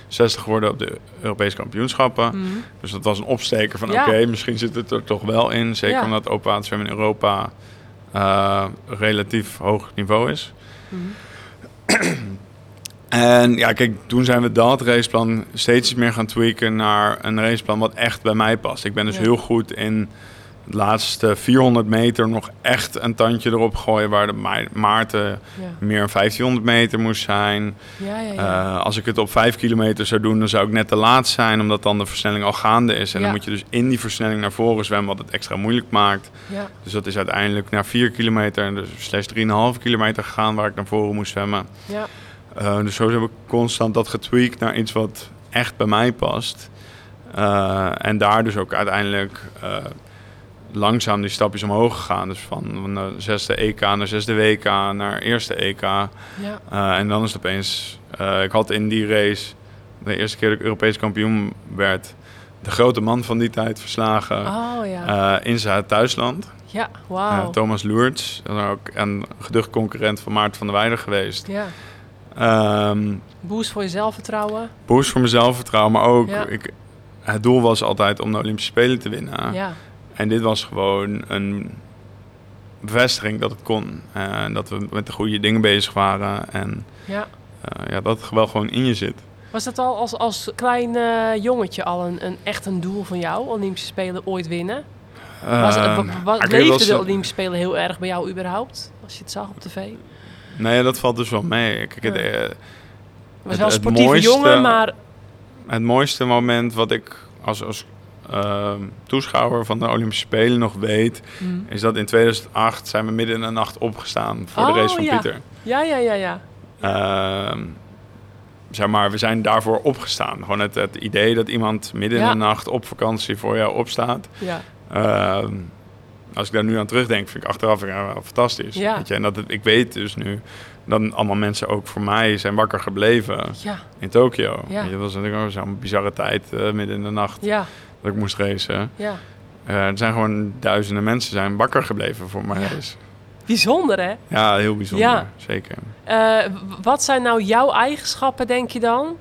Speaker 5: 60 geworden op de Europese kampioenschappen.
Speaker 4: Mhm.
Speaker 5: Dus dat was een opsteker van
Speaker 4: Ja.
Speaker 5: oké, misschien zit het er toch wel in. Zeker
Speaker 4: Ja.
Speaker 5: omdat open waterzwemmen in Europa eh, relatief hoog niveau is.
Speaker 4: Mhm.
Speaker 5: En ja, kijk, toen zijn we dat raceplan steeds meer gaan tweaken naar een raceplan wat echt bij mij past. Ik ben dus
Speaker 4: Ja.
Speaker 5: heel goed in de laatste 400 meter nog echt een tandje erop gooien waar de Ma- Maarten
Speaker 4: Ja.
Speaker 5: meer een 1500 meter moest zijn.
Speaker 4: Ja, ja, ja.
Speaker 5: Eh, als ik het op 5 kilometer zou doen, dan zou ik net te laat zijn, omdat dan de versnelling al gaande is. En dan moet je dus in die versnelling naar voren zwemmen, wat het extra moeilijk maakt. Dus dat is uiteindelijk naar 4 kilometer, en dus slash 3,5 kilometer gegaan waar ik naar voren moest zwemmen.
Speaker 4: ja.
Speaker 5: Eh, dus zo heb ik constant dat getweakt naar iets wat echt bij mij past. Eh, en daar dus ook uiteindelijk eh, langzaam die stapjes omhoog gegaan. Dus van, van de zesde EK naar zesde WK naar eerste EK.
Speaker 4: ja.
Speaker 5: En dan is het opeens... ik had in die race, de eerste keer dat ik Europees kampioen werd... de grote man van die tijd verslagen
Speaker 4: Oh ja.
Speaker 5: in zijn thuisland.
Speaker 4: ja, wauw.
Speaker 5: Thomas Loerts, ook een geducht concurrent van Maarten van der Weijden geweest.
Speaker 4: ja.
Speaker 5: Ehm
Speaker 4: Boost voor je zelfvertrouwen.
Speaker 5: boost voor mijn zelfvertrouwen, maar ook
Speaker 4: Ja.
Speaker 5: ik, het doel was altijd om de Olympische Spelen te winnen.
Speaker 4: Ja.
Speaker 5: En dit was gewoon een bevestiging dat het kon. En dat we met de goede dingen bezig waren. En
Speaker 4: ja.
Speaker 5: eh, ja, dat het wel gewoon in je zit.
Speaker 4: Was dat al als, als klein eh, jongetje al een, een, echt een doel van jou? Olympische Spelen ooit winnen? Was, het-
Speaker 5: Ehm, dat
Speaker 4: leefde
Speaker 5: was-
Speaker 4: de Olympische Spelen heel erg bij jou überhaupt? Als je het zag op tv?
Speaker 5: Nee, dat valt dus wel mee. Kijk,
Speaker 4: Ja.
Speaker 5: eh,
Speaker 4: Het was wel een sportieve
Speaker 5: mooiste-
Speaker 4: jongen, maar...
Speaker 5: het mooiste moment wat ik als, als ehm, toeschouwer van de Olympische Spelen nog weet...
Speaker 4: Mm.
Speaker 5: is dat in 2008 zijn we midden in de nacht opgestaan voor
Speaker 4: Oh,
Speaker 5: de race van
Speaker 4: ja.
Speaker 5: Pieter.
Speaker 4: Ja, ja, ja, ja.
Speaker 5: Ehm, zeg maar, we zijn daarvoor opgestaan. Gewoon het, het idee dat iemand midden
Speaker 4: Ja.
Speaker 5: in de nacht op vakantie voor jou opstaat.
Speaker 4: ja.
Speaker 5: Ehm, als ik daar nu aan terugdenk, vind ik achteraf ja, wel fantastisch.
Speaker 4: Ja.
Speaker 5: Weet je? En dat het, ik weet dus nu dat allemaal mensen ook voor mij zijn wakker gebleven
Speaker 4: Ja,
Speaker 5: in Tokio.
Speaker 4: Ja.
Speaker 5: Weet je, Dat was natuurlijk ook zo'n bizarre tijd eh, midden in de nacht dat ik moest racen.
Speaker 4: ja.
Speaker 5: Eh, er zijn gewoon duizenden mensen zijn wakker gebleven voor mijn race.
Speaker 4: Bijzonder, hè?
Speaker 5: Ja, heel bijzonder. Zeker.
Speaker 4: Eh, wat zijn nou jouw eigenschappen, denk je dan?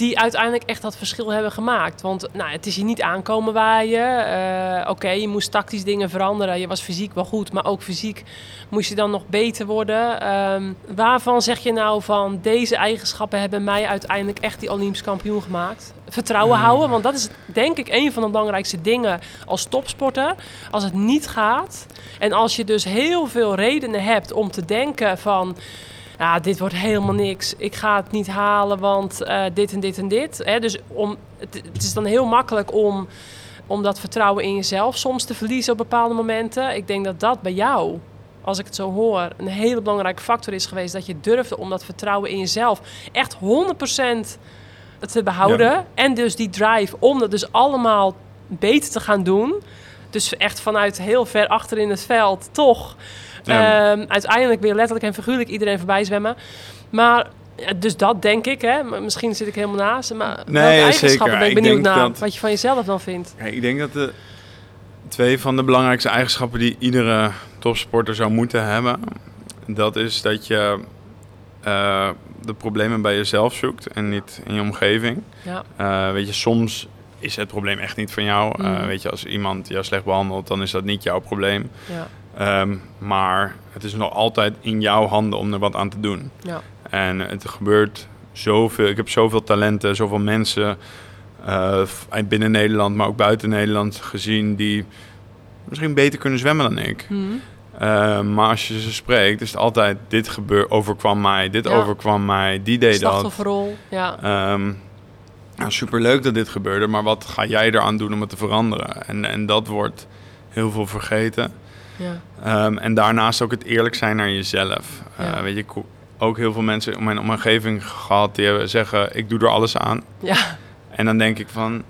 Speaker 4: Die uiteindelijk echt dat verschil hebben gemaakt. Want nou, het is je niet aankomen waaien. Eh Oké, je moest tactisch dingen veranderen. Je was fysiek wel goed, maar ook fysiek moest je dan nog beter worden. Ehm, waarvan zeg je nou van deze eigenschappen hebben mij uiteindelijk echt die Olympisch kampioen gemaakt? Vertrouwen houden, want dat is denk ik een van de belangrijkste dingen als topsporter. Als het niet gaat en als je dus heel veel redenen hebt om te denken van ja, dit wordt helemaal niks. Ik ga het niet halen, want eh, dit en dit en dit. Hè? Dus om, het, het is dan heel makkelijk om, om dat vertrouwen in jezelf soms te verliezen op bepaalde momenten. Ik denk dat dat bij jou, als ik het zo hoor, een hele belangrijke factor is geweest. Dat je durfde om dat vertrouwen in jezelf echt 100% te behouden. En dus die drive om dat dus allemaal beter te gaan doen. Dus echt vanuit heel ver achter in het veld toch
Speaker 5: Ja.
Speaker 4: ehm, uiteindelijk weer letterlijk en figuurlijk iedereen voorbij zwemmen. Maar dus dat denk ik, hè. Misschien zit ik helemaal naast. Maar welke
Speaker 5: Nee,
Speaker 4: eigenschappen ben ik benieuwd naar.
Speaker 5: dat-
Speaker 4: Wat je van jezelf dan vindt.
Speaker 5: Ik denk dat de twee van de belangrijkste eigenschappen die iedere topsporter zou moeten hebben, dat is dat je eh, de problemen bij jezelf zoekt en niet in je omgeving.
Speaker 4: Ja,
Speaker 5: Eh, weet je, soms is het probleem echt niet van jou. Eh,
Speaker 4: Mhm.
Speaker 5: weet je, als iemand jou slecht behandelt, dan is dat niet jouw probleem.
Speaker 4: ja,
Speaker 5: Ehm, maar het is nog altijd in jouw handen om er wat aan te doen.
Speaker 4: ja.
Speaker 5: En het gebeurt zoveel. Ik heb zoveel talenten, zoveel mensen eh, binnen Nederland, maar ook buiten Nederland gezien die misschien beter kunnen zwemmen dan ik.
Speaker 4: Mhm.
Speaker 5: Eh, maar als je ze spreekt, is het altijd dit gebeur, overkwam mij, dit
Speaker 4: Ja.
Speaker 5: overkwam mij, die deed dat.
Speaker 4: Slachtofferrol. Ja,
Speaker 5: Ehm nou, superleuk dat dit gebeurde, maar wat ga jij eraan doen om het te veranderen? En, en dat wordt heel veel vergeten.
Speaker 4: Ja,
Speaker 5: Ehm, en daarnaast ook het eerlijk zijn naar jezelf. Eh,
Speaker 4: Ja.
Speaker 5: weet je, ik heb ook heel veel mensen in mijn omgeving gehad die hebben- zeggen: Ik doe er alles aan.
Speaker 4: ja,
Speaker 5: En dan denk ik van.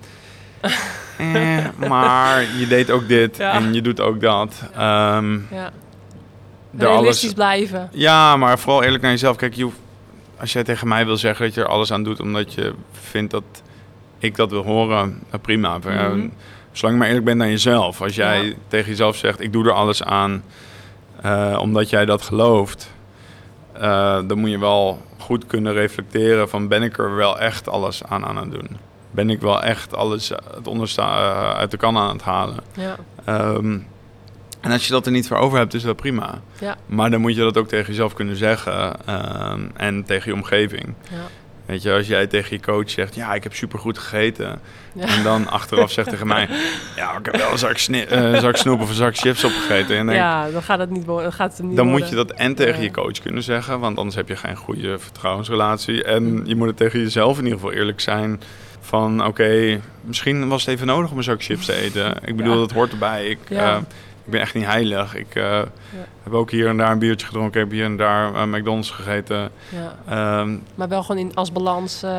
Speaker 5: eh, maar je deed ook dit
Speaker 4: Ja.
Speaker 5: en je doet ook dat. Ehm
Speaker 4: ja.
Speaker 5: er alles,
Speaker 4: Realistisch blijven.
Speaker 5: ja, maar vooral eerlijk naar jezelf. Kijk, je hoeft- als jij tegen mij wil zeggen dat je er alles aan doet omdat je vindt dat ik dat wil horen, prima. Zolang je maar eerlijk bent naar jezelf. Als jij
Speaker 4: Ja.
Speaker 5: tegen jezelf zegt, ik doe er alles aan eh, omdat jij dat gelooft, eh, dan moet je wel goed kunnen reflecteren van ben ik er wel echt alles aan aan het doen? Ben ik wel echt alles het eh, uit de kan aan het halen?
Speaker 4: Ja,
Speaker 5: Ehm, en als je dat er niet voor over hebt, is dat prima.
Speaker 4: ja,
Speaker 5: Maar dan moet je dat ook tegen jezelf kunnen zeggen ehm, en tegen je omgeving.
Speaker 4: ja.
Speaker 5: Weet je, als jij tegen je coach zegt, ja, ik heb supergoed gegeten.
Speaker 4: Ja.
Speaker 5: En dan achteraf zegt tegen mij, ja, ik heb wel een zak, eh, zak snoep of een zak chips opgegeten. En denk
Speaker 4: Ja, dan gaat het niet. Dan gaat het niet
Speaker 5: dan
Speaker 4: worden.
Speaker 5: moet je dat en tegen
Speaker 4: Ja.
Speaker 5: je coach kunnen zeggen, want anders heb je geen goede vertrouwensrelatie. En je moet het tegen jezelf in ieder geval eerlijk zijn. Van oké, misschien was het even nodig om een zak chips te eten. Ik bedoel,
Speaker 4: Ja.
Speaker 5: dat hoort erbij. Ik,
Speaker 4: Ja.
Speaker 5: Ik ben echt niet heilig. Ik eh, heb ook hier en daar een biertje gedronken. Ik heb hier en daar eh, McDonald's gegeten.
Speaker 4: Ja.
Speaker 5: Ehm,
Speaker 4: Maar wel gewoon in, als balans, eh,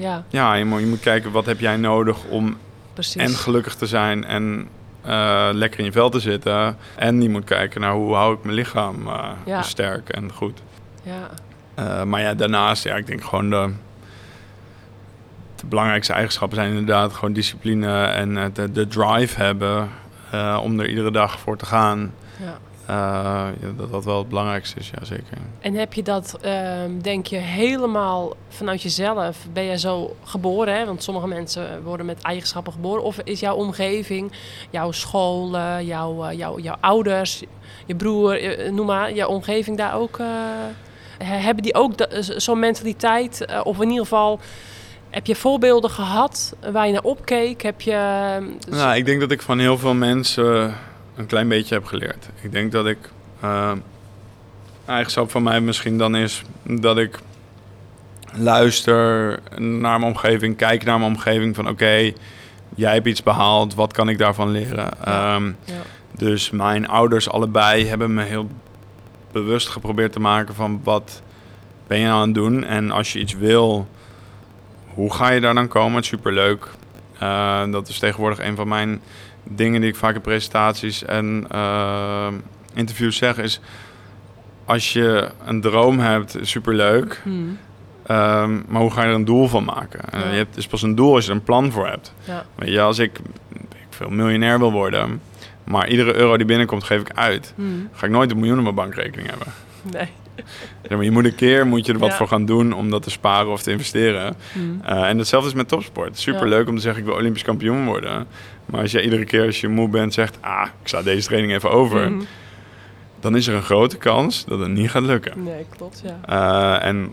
Speaker 4: ja,
Speaker 5: ja, je moet, je moet kijken wat heb jij nodig om
Speaker 4: precies.
Speaker 5: en gelukkig te zijn en lekker in je vel te zitten. En je moet kijken naar hoe hou ik mijn lichaam
Speaker 4: Ja.
Speaker 5: sterk en goed.
Speaker 4: ja,
Speaker 5: maar ja, daarnaast, ja, ik denk gewoon de, de belangrijkste eigenschappen zijn inderdaad gewoon discipline en de, de drive hebben eh, om er iedere dag voor te gaan.
Speaker 4: ja.
Speaker 5: Eh, ja, dat dat wel het belangrijkste is, ja zeker.
Speaker 4: En heb je dat, ehm, denk je, helemaal vanuit jezelf? Ben je zo geboren? Hè? Want sommige mensen worden met eigenschappen geboren. Of is jouw omgeving, jouw school, jouw, eh, jouw, jouw ouders, je broer, noem maar, jouw omgeving daar ook... he- hebben die ook zo'n mentaliteit? Of in ieder geval, heb je voorbeelden gehad waar je naar opkeek? Heb je... ehm, dus-
Speaker 5: Nou, ik denk dat ik van heel veel mensen een klein beetje heb geleerd. Ik denk dat ik. eh, een eigenschap van mij misschien dan is dat ik luister naar mijn omgeving, kijk naar mijn omgeving van oké, jij hebt iets behaald, wat kan ik daarvan leren? Ehm,
Speaker 4: ja.
Speaker 5: dus mijn ouders allebei hebben me heel bewust geprobeerd te maken van wat ben je nou aan het doen en als je iets wil, hoe ga je daar dan komen? Het is superleuk. Eh, dat is tegenwoordig een van mijn dingen die ik vaak in presentaties en eh, interviews zeg is als je een droom hebt, superleuk.
Speaker 4: Hmm,
Speaker 5: Ehm, maar hoe ga je er een doel van maken? Eh,
Speaker 4: Ja.
Speaker 5: je hebt, is pas een doel als je er een plan voor hebt.
Speaker 4: ja,
Speaker 5: Weet je, als ik, ik veel miljonair wil worden, maar iedere euro die binnenkomt geef ik uit,
Speaker 4: hmm,
Speaker 5: ga ik nooit een miljoen op mijn bankrekening hebben.
Speaker 4: nee.
Speaker 5: Maar, je moet een keer moet je er wat
Speaker 4: Ja.
Speaker 5: voor gaan doen om dat te sparen of te investeren.
Speaker 4: Hmm,
Speaker 5: Eh, en hetzelfde is met topsport. Super leuk om te zeggen ik wil Olympisch kampioen worden. Maar als je iedere keer als je moe bent zegt, ah, ik sla deze training even over,
Speaker 4: mhm.
Speaker 5: dan is er een grote kans dat het niet gaat lukken.
Speaker 4: Nee, klopt, ja.
Speaker 5: Eh, en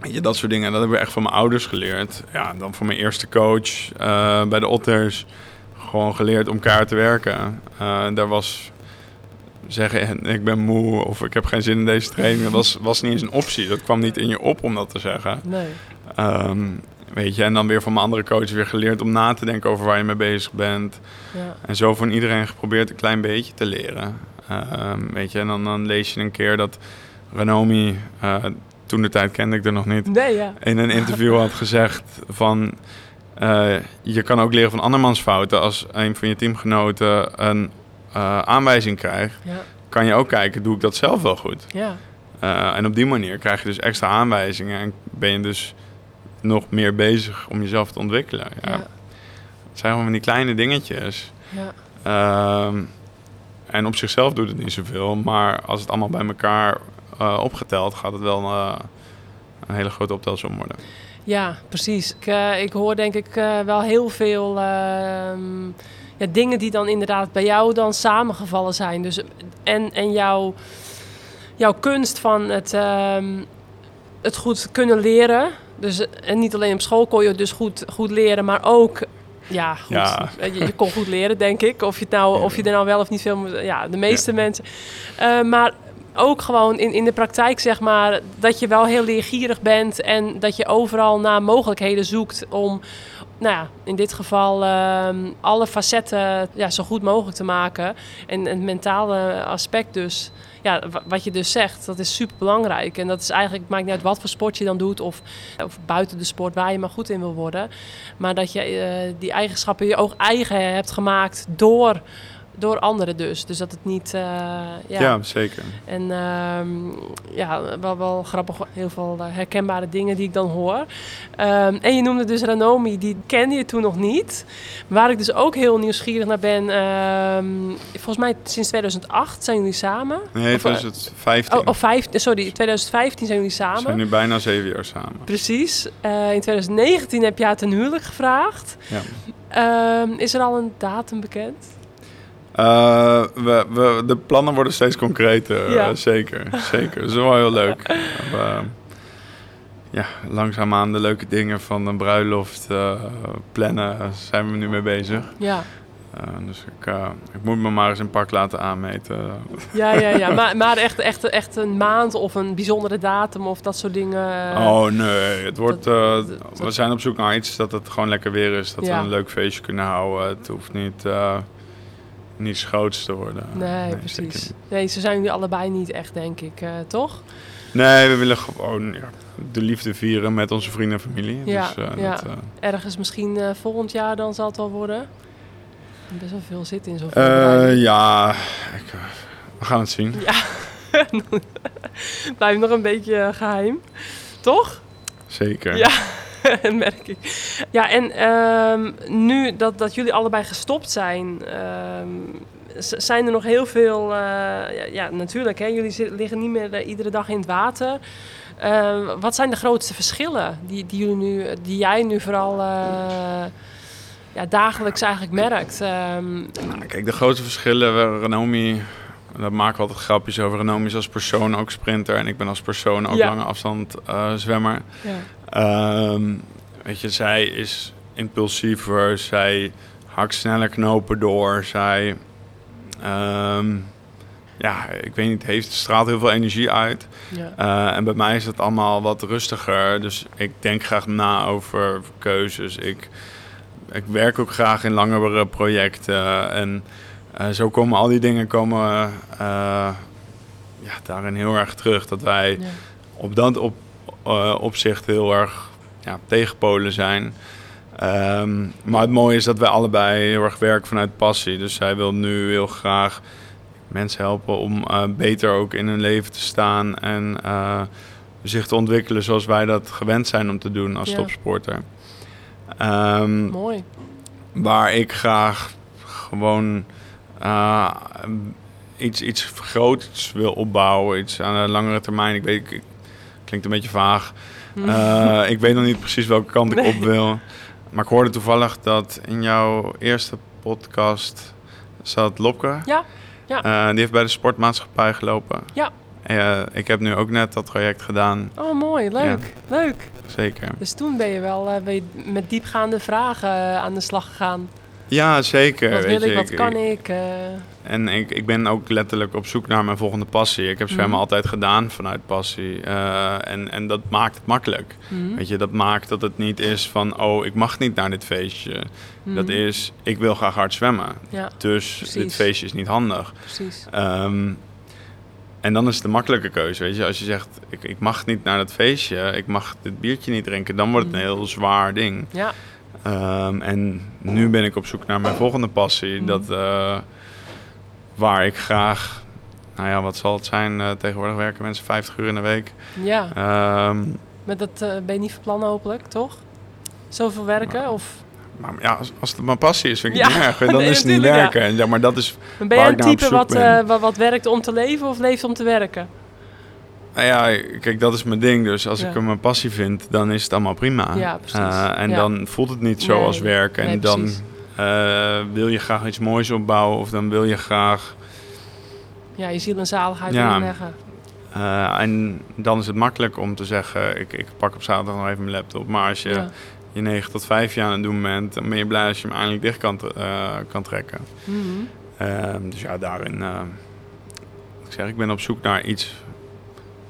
Speaker 5: weet je, dat soort dingen, dat hebben we echt van mijn ouders geleerd. Ja, dan van mijn eerste coach eh, bij de Otters. Gewoon geleerd om elkaar te werken. Daar was zeggen, ik ben moe of ik heb geen zin in deze training. Dat was, was niet eens een optie. Dat kwam niet in je op om dat te zeggen.
Speaker 4: Nee.
Speaker 5: Ehm, weet je, en dan weer van mijn andere coach weer geleerd om na te denken over waar je mee bezig bent.
Speaker 4: Ja.
Speaker 5: En zo van iedereen geprobeerd een klein beetje te leren. Ehm, weet je, en dan, dan lees je een keer dat Ranomi, eh, toen de tijd kende ik er nog niet,
Speaker 4: Nee, ja.
Speaker 5: in een interview had gezegd van... eh, je kan ook leren van andermans fouten. Als een van je teamgenoten een eh, aanwijzing krijgt,
Speaker 4: Ja,
Speaker 5: kan je ook kijken, doe ik dat zelf wel goed?
Speaker 4: ja,
Speaker 5: Eh, en op die manier krijg je dus extra aanwijzingen en ben je dus nog meer bezig om jezelf te ontwikkelen. Ja.
Speaker 4: ja,
Speaker 5: Het zijn gewoon van die kleine dingetjes.
Speaker 4: ja.
Speaker 5: Ehm, en op zichzelf doet het niet zoveel, maar als het allemaal bij elkaar eh, opgeteld, gaat het wel een hele grote optelsom worden.
Speaker 4: Ja, precies. Ik, ik hoor denk ik wel heel veel ehm, ja, dingen die dan inderdaad bij jou dan samengevallen zijn. Dus, en en jouw, jouw kunst van het, ehm, het goed kunnen leren. Dus, eh, en niet alleen op school kon je dus goed, goed leren, maar ook... Ja, goed.
Speaker 5: Ja.
Speaker 4: Je, je kon goed leren, denk ik. Of je, het nou, of je er nou wel of niet veel... moet- Ja, de meeste mensen. Eh, maar ook gewoon in, in de praktijk, zeg maar, dat je wel heel leergierig bent en dat je overal naar mogelijkheden zoekt om, nou ja, in dit geval ehm, alle facetten ja, zo goed mogelijk te maken. En het mentale aspect dus, ja, wa- wat je dus zegt, dat is super belangrijk. En dat is eigenlijk, maakt niet uit wat voor sport je dan doet of, of buiten de sport waar je maar goed in wil worden. Maar dat je eh, die eigenschappen je ook eigen hebt gemaakt door, door anderen dus. Dus dat het niet, eh,
Speaker 5: Ja, zeker.
Speaker 4: en ehm, ja, wel, wel grappig, heel veel eh, herkenbare dingen die ik dan hoor. Ehm, en je noemde dus Ranomi, die kende je toen nog niet. Waar ik dus ook heel nieuwsgierig naar ben. ehm, volgens mij sinds 2008 zijn jullie samen.
Speaker 5: Nee,
Speaker 4: Of, eh,
Speaker 5: 2015.
Speaker 4: Oh, of vijf, sorry, 2015 zijn jullie
Speaker 5: We
Speaker 4: samen.
Speaker 5: zijn nu bijna zeven jaar samen.
Speaker 4: Precies. Eh, in 2019 heb je haar ten huwelijk gevraagd.
Speaker 5: Ja.
Speaker 4: Is er al een datum bekend?
Speaker 5: Eh, we, we, de plannen worden steeds concreter,
Speaker 4: Ja.
Speaker 5: eh, zeker. zeker. Dat is wel heel leuk. We, ja, langzaamaan de leuke dingen van een bruiloft eh, plannen eh, zijn we nu mee bezig.
Speaker 4: Ja.
Speaker 5: Eh, dus ik, eh, ik moet me maar eens een pak laten aanmeten.
Speaker 4: Ja, ja, ja. Maar, maar echt, echt, echt een maand of een bijzondere datum of dat soort dingen.
Speaker 5: oh nee, het wordt, eh,
Speaker 4: dat-
Speaker 5: we zijn op zoek naar iets dat het gewoon lekker weer is. Dat
Speaker 4: Ja.
Speaker 5: we een leuk feestje kunnen houden. Het hoeft niet, niet groots te worden.
Speaker 4: Nee, precies. Nee, ze zijn jullie allebei niet echt, denk ik, eh, toch?
Speaker 5: Nee, we willen gewoon ja, de liefde vieren met onze vrienden en familie.
Speaker 4: Ja,
Speaker 5: dus, eh,
Speaker 4: ja.
Speaker 5: dat, eh,
Speaker 4: Ergens misschien volgend jaar dan zal het wel worden. Best wel veel zit in zo'n
Speaker 5: ja, ik, we gaan het zien.
Speaker 4: Blijft nog een beetje eh, geheim. Toch?
Speaker 5: Zeker.
Speaker 4: Ja. merk ik. Ja, en ehm, nu dat, dat jullie allebei gestopt zijn, ehm, zijn er nog heel veel. eh, ja, natuurlijk, hè, jullie liggen niet meer eh, iedere dag in het water. Ehm, wat zijn de grootste verschillen die, die, jullie nu, die jij nu vooral eh, ja, dagelijks eigenlijk merkt?
Speaker 5: Nou, kijk, de grootste verschillen, we- Renomi, daar maken we altijd grapjes over. Renomi is als persoon ook sprinter en ik ben als persoon ook
Speaker 4: Ja.
Speaker 5: lange afstand eh, zwemmer.
Speaker 4: ja.
Speaker 5: Ehm, weet je, zij is impulsiever, zij hakt sneller knopen door, zij... ehm, ja, ik weet niet, heeft, straalt heel veel energie uit.
Speaker 4: Ja.
Speaker 5: Eh, en bij mij is het allemaal wat rustiger. Dus ik denk graag na over keuzes. Ik, ik werk ook graag in langere projecten. En eh, zo komen al die dingen komen, eh, ja, daarin heel erg terug. Dat wij
Speaker 4: Ja.
Speaker 5: op dat op, eh, opzicht heel erg ja, tegenpolen zijn. Ehm, maar het mooie is dat wij allebei heel erg werken vanuit passie. Dus zij wil nu heel graag mensen helpen om eh, beter ook in hun leven te staan en eh, zich te ontwikkelen zoals wij dat gewend zijn om te doen als
Speaker 4: Ja.
Speaker 5: topsporter. Ehm,
Speaker 4: Mooi.
Speaker 5: waar ik graag gewoon eh, iets, iets groots wil opbouwen, iets aan de langere termijn. Ik weet, ik, klinkt een beetje vaag. Eh, ik weet nog niet precies welke kant ik
Speaker 4: Nee.
Speaker 5: op wil. Maar ik hoorde toevallig dat in jouw eerste podcast zat Lopke.
Speaker 4: Ja, ja.
Speaker 5: Eh, die heeft bij de sportmaatschappij gelopen.
Speaker 4: Ja.
Speaker 5: Ik heb nu ook net dat traject gedaan,
Speaker 4: Oh, mooi. Leuk. Leuk.
Speaker 5: zeker.
Speaker 4: Dus toen ben je wel ben je met diepgaande vragen aan de slag gegaan.
Speaker 5: Ja, zeker.
Speaker 4: Wat
Speaker 5: weet
Speaker 4: wil ik, wat kan ik? eh,
Speaker 5: En ik, ik ben ook letterlijk op zoek naar mijn volgende passie. Ik heb zwemmen
Speaker 4: Mhm.
Speaker 5: altijd gedaan vanuit passie. Eh, en, en dat maakt het makkelijk.
Speaker 4: mhm,
Speaker 5: Weet je, dat maakt dat het niet is van... oh, ik mag niet naar dit feestje.
Speaker 4: mhm.
Speaker 5: Dat is, ik wil graag hard zwemmen.
Speaker 4: Ja,
Speaker 5: Dus
Speaker 4: Precies.
Speaker 5: dit feestje is niet handig.
Speaker 4: precies.
Speaker 5: Ehm, en dan is het een makkelijke keuze. Weet je, als je zegt, ik, ik mag niet naar dat feestje... ik mag dit biertje niet drinken... dan wordt het een
Speaker 4: Mhm.
Speaker 5: heel zwaar ding.
Speaker 4: Ja,
Speaker 5: Ehm, en nu ben ik op zoek naar mijn volgende passie.
Speaker 4: Mhm.
Speaker 5: Dat, eh, waar ik graag, nou ja, wat zal het zijn? Eh, tegenwoordig werken mensen 50 uur in de week.
Speaker 4: Ja,
Speaker 5: Ehm,
Speaker 4: maar dat eh, ben je niet van plan hopelijk, toch? Zoveel werken? Of
Speaker 5: maar ja, als, als het mijn passie is, vind ik
Speaker 4: Ja,
Speaker 5: het niet erg. Dan
Speaker 4: nee,
Speaker 5: is het niet
Speaker 4: ja.
Speaker 5: werken. En Ja, maar dat is,
Speaker 4: ben jij een type wat, wat, wat werkt om te leven of leeft om te werken?
Speaker 5: Nou ja, kijk, dat is mijn ding. Dus als
Speaker 4: Ja.
Speaker 5: ik mijn passie vind, dan is het allemaal prima.
Speaker 4: Ja, precies.
Speaker 5: Eh, en
Speaker 4: Ja.
Speaker 5: dan voelt het niet zo
Speaker 4: Nee,
Speaker 5: als werk. En
Speaker 4: nee,
Speaker 5: dan eh, wil je graag iets moois opbouwen. Of dan wil je graag
Speaker 4: Ja, je ziel en zaligheid
Speaker 5: Ja.
Speaker 4: erin leggen.
Speaker 5: Eh, en dan is het makkelijk om te zeggen, ik, ik pak op zaterdag nog even mijn laptop. Maar als je je 9 tot 5 jaar aan het doen bent, dan ben je blij als je hem eindelijk dicht kan, kan trekken.
Speaker 4: Mhm.
Speaker 5: Ehm, dus ja, daarin, ik zeg, ik ben op zoek naar iets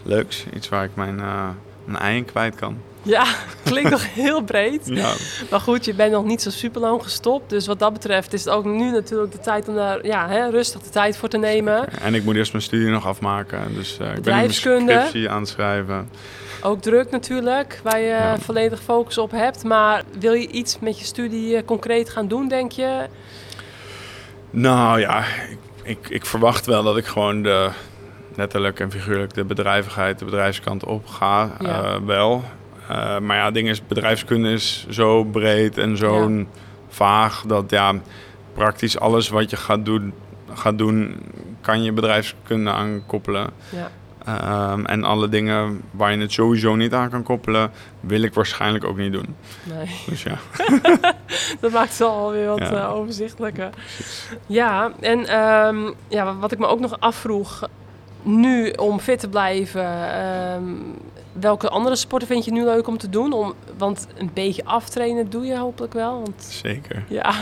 Speaker 5: leuks. Iets waar ik mijn, eh mijn ei in kwijt kan.
Speaker 4: Ja, klinkt nog heel breed.
Speaker 5: Ja,
Speaker 4: Maar goed, je bent nog niet zo super lang gestopt. Dus wat dat betreft is het ook nu natuurlijk de tijd om daar ja, hè, rustig de tijd voor te nemen.
Speaker 5: en ik moet eerst mijn studie nog afmaken. Dus eh, ik ben een scriptie aan het schrijven.
Speaker 4: Ook druk natuurlijk, waar je
Speaker 5: Ja.
Speaker 4: volledig focus op hebt. Maar wil je iets met je studie eh, concreet gaan doen, denk je?
Speaker 5: Nou ja, ik, ik, ik verwacht wel dat ik gewoon de, letterlijk en figuurlijk de bedrijvigheid, de bedrijfskant op ga.
Speaker 4: Ja.
Speaker 5: eh, wel. Eh, maar ja, het ding is, bedrijfskunde is zo breed en zo vaag dat ja, praktisch alles wat je gaat doen, gaat doen kan je bedrijfskunde aan koppelen.
Speaker 4: Ja,
Speaker 5: Ehm, en alle dingen waar je het sowieso niet aan kan koppelen, wil ik waarschijnlijk ook niet doen.
Speaker 4: nee.
Speaker 5: Dus ja.
Speaker 4: Dat maakt het alweer wat
Speaker 5: Ja.
Speaker 4: eh, overzichtelijker. Ja, en ehm, ja, wat ik me ook nog afvroeg, nu om fit te blijven, ehm, welke andere sporten vind je nu leuk om te doen? Om, want een beetje aftrainen doe je hopelijk wel. Want
Speaker 5: Zeker.
Speaker 4: ja,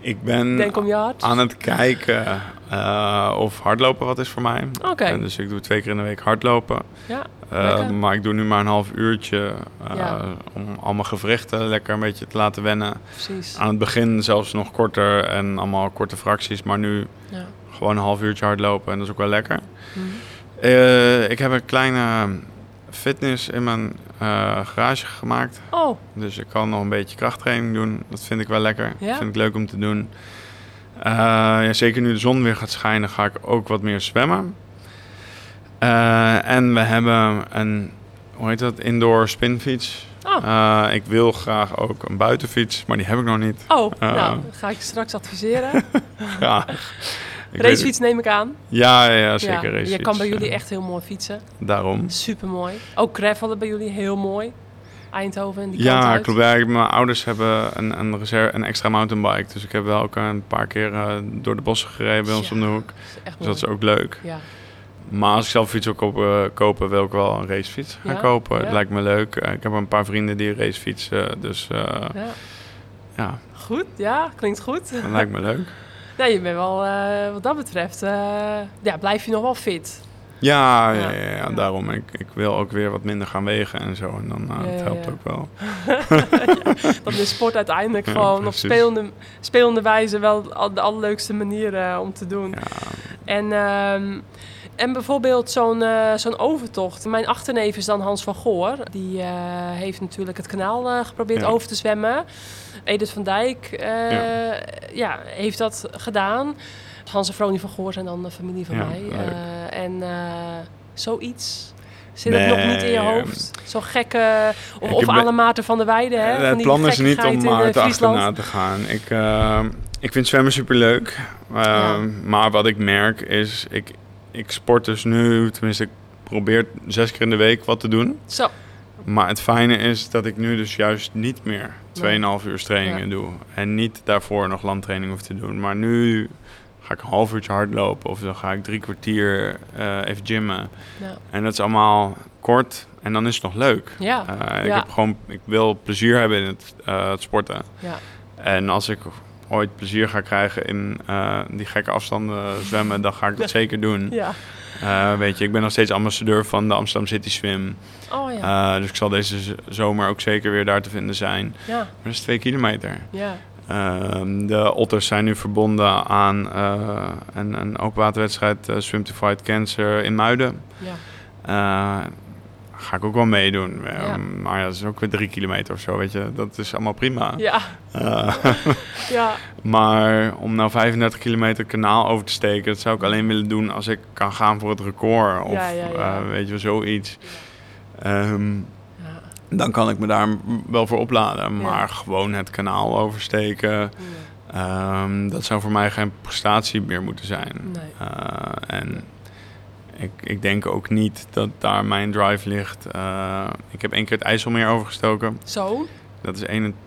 Speaker 5: Ik ben
Speaker 4: denk om je hart.
Speaker 5: aan het kijken eh, of hardlopen wat is voor mij.
Speaker 4: Oké,
Speaker 5: dus ik doe twee keer in de week hardlopen.
Speaker 4: ja,
Speaker 5: Eh, maar ik doe nu maar een half uurtje eh,
Speaker 4: Ja.
Speaker 5: om al mijn gewrichten lekker een beetje te laten wennen.
Speaker 4: precies.
Speaker 5: Aan het begin zelfs nog korter en allemaal korte fracties. Maar nu
Speaker 4: Ja.
Speaker 5: Gewoon een half uurtje hardlopen en dat is ook wel lekker.
Speaker 4: Mhm.
Speaker 5: Eh, ik heb een kleine fitness in mijn eh, garage gemaakt.
Speaker 4: Oh,
Speaker 5: Dus ik kan nog een beetje krachttraining doen. Dat vind ik wel lekker.
Speaker 4: Ja?
Speaker 5: Dat vind ik leuk om te doen. Eh, ja, zeker nu de zon weer gaat schijnen, ga ik ook wat meer zwemmen. En we hebben een, hoe heet dat, indoor spinfiets.
Speaker 4: oh,
Speaker 5: ik wil graag ook een buitenfiets, maar die heb ik nog niet.
Speaker 4: oh. nou, ga ik straks adviseren.
Speaker 5: Graag. Ik
Speaker 4: Racefiets neem ik aan.
Speaker 5: Ja, ja, zeker
Speaker 4: Ja, je kan bij jullie
Speaker 5: eh,
Speaker 4: echt heel mooi fietsen.
Speaker 5: Daarom.
Speaker 4: Super mooi. Ook gravelen bij jullie heel mooi. Eindhoven en die
Speaker 5: Ja, klopt. Ja, mijn ouders hebben een, een, reserve, een extra mountainbike. Dus ik heb wel ook een paar keer eh, door de bossen gereden bij ons
Speaker 4: Ja.
Speaker 5: om de hoek.
Speaker 4: Dat
Speaker 5: Dus dat is ook leuk.
Speaker 4: Ja.
Speaker 5: Maar als ik zelf fiets wil kopen, kopen, wil ik wel een racefiets gaan kopen. Het lijkt me leuk. Eh, ik heb een paar vrienden die racefietsen. Dus eh,
Speaker 4: ja.
Speaker 5: ja,
Speaker 4: Goed, ja, klinkt goed.
Speaker 5: dat lijkt me leuk.
Speaker 4: Nee, je bent wel, eh, wat dat betreft, eh, ja, blijf je nog wel fit.
Speaker 5: Ja, ja,
Speaker 4: Ja.
Speaker 5: daarom. Ik, ik wil ook weer wat minder gaan wegen en zo. En dan
Speaker 4: Ja,
Speaker 5: het helpt ook wel.
Speaker 4: Dat is sport uiteindelijk gewoon op spelende, spelende wijze wel de allerleukste manier om te doen. En, ehm, en bijvoorbeeld zo'n zo'n overtocht. Mijn achterneef is dan Hans van Goor. Die heeft natuurlijk het kanaal geprobeerd over te zwemmen. Edith van Dijk eh, ja. heeft dat gedaan. Hans en Vronie van Goor zijn dan de familie van
Speaker 5: Ja,
Speaker 4: mij. Eh, en eh, zoiets. Zit het nog niet in je
Speaker 5: Nee,
Speaker 4: hoofd? Zo'n gekke... Of, de Maarten van der Weijden, hè? Van
Speaker 5: het plan is niet om
Speaker 4: eh,
Speaker 5: te achterna te gaan. Ik, ik vind zwemmen superleuk.
Speaker 4: Ja.
Speaker 5: Maar wat ik merk is, ik, ik sport dus nu, tenminste ik probeer zes keer in de week wat te doen.
Speaker 4: Zo,
Speaker 5: Maar het fijne is dat ik nu dus juist niet meer 2,5 uur trainingen
Speaker 4: Ja.
Speaker 5: doe. En niet daarvoor nog landtraining hoef te doen. Maar nu ga ik een half uurtje hardlopen of dan ga ik drie kwartier eh, even gymmen.
Speaker 4: ja.
Speaker 5: En dat is allemaal kort en dan is het nog leuk.
Speaker 4: Ja,
Speaker 5: Eh, ik,
Speaker 4: Ja.
Speaker 5: heb gewoon, ik wil plezier hebben in het, eh, het sporten.
Speaker 4: ja.
Speaker 5: En als ik ooit plezier ga krijgen in die gekke afstanden zwemmen, dan ga ik dat zeker doen.
Speaker 4: ja.
Speaker 5: Eh, weet je, ik ben nog steeds ambassadeur van de Amsterdam City Swim.
Speaker 4: Oh ja,
Speaker 5: Eh, dus ik zal deze zomer ook zeker weer daar te vinden zijn.
Speaker 4: ja,
Speaker 5: Maar dat is twee kilometer.
Speaker 4: ja.
Speaker 5: Ehm, de otters zijn nu verbonden aan eh, een, een openwaterwedstrijd eh, Swim to Fight Cancer in Muiden.
Speaker 4: ja.
Speaker 5: Eh, ga ik ook wel meedoen.
Speaker 4: Ja.
Speaker 5: Ehm, Maar ja, dat is ook weer drie kilometer of zo, weet je. Dat is allemaal prima.
Speaker 4: Ja,
Speaker 5: Eh,
Speaker 4: ja,
Speaker 5: maar om nou 35 kilometer kanaal over te steken, dat zou ik alleen willen doen als ik kan gaan voor het record. Of
Speaker 4: Ja,
Speaker 5: eh, weet je wel, zoiets.
Speaker 4: Ja.
Speaker 5: dan kan ik me daar wel voor opladen. Maar gewoon het kanaal oversteken, ehm, dat zou voor mij geen prestatie meer moeten zijn.
Speaker 4: Nee.
Speaker 5: Eh, en ik, ik denk ook niet dat daar mijn drive ligt. Eh, ik heb één keer het IJsselmeer overgestoken.
Speaker 4: Zo?
Speaker 5: Dat is 21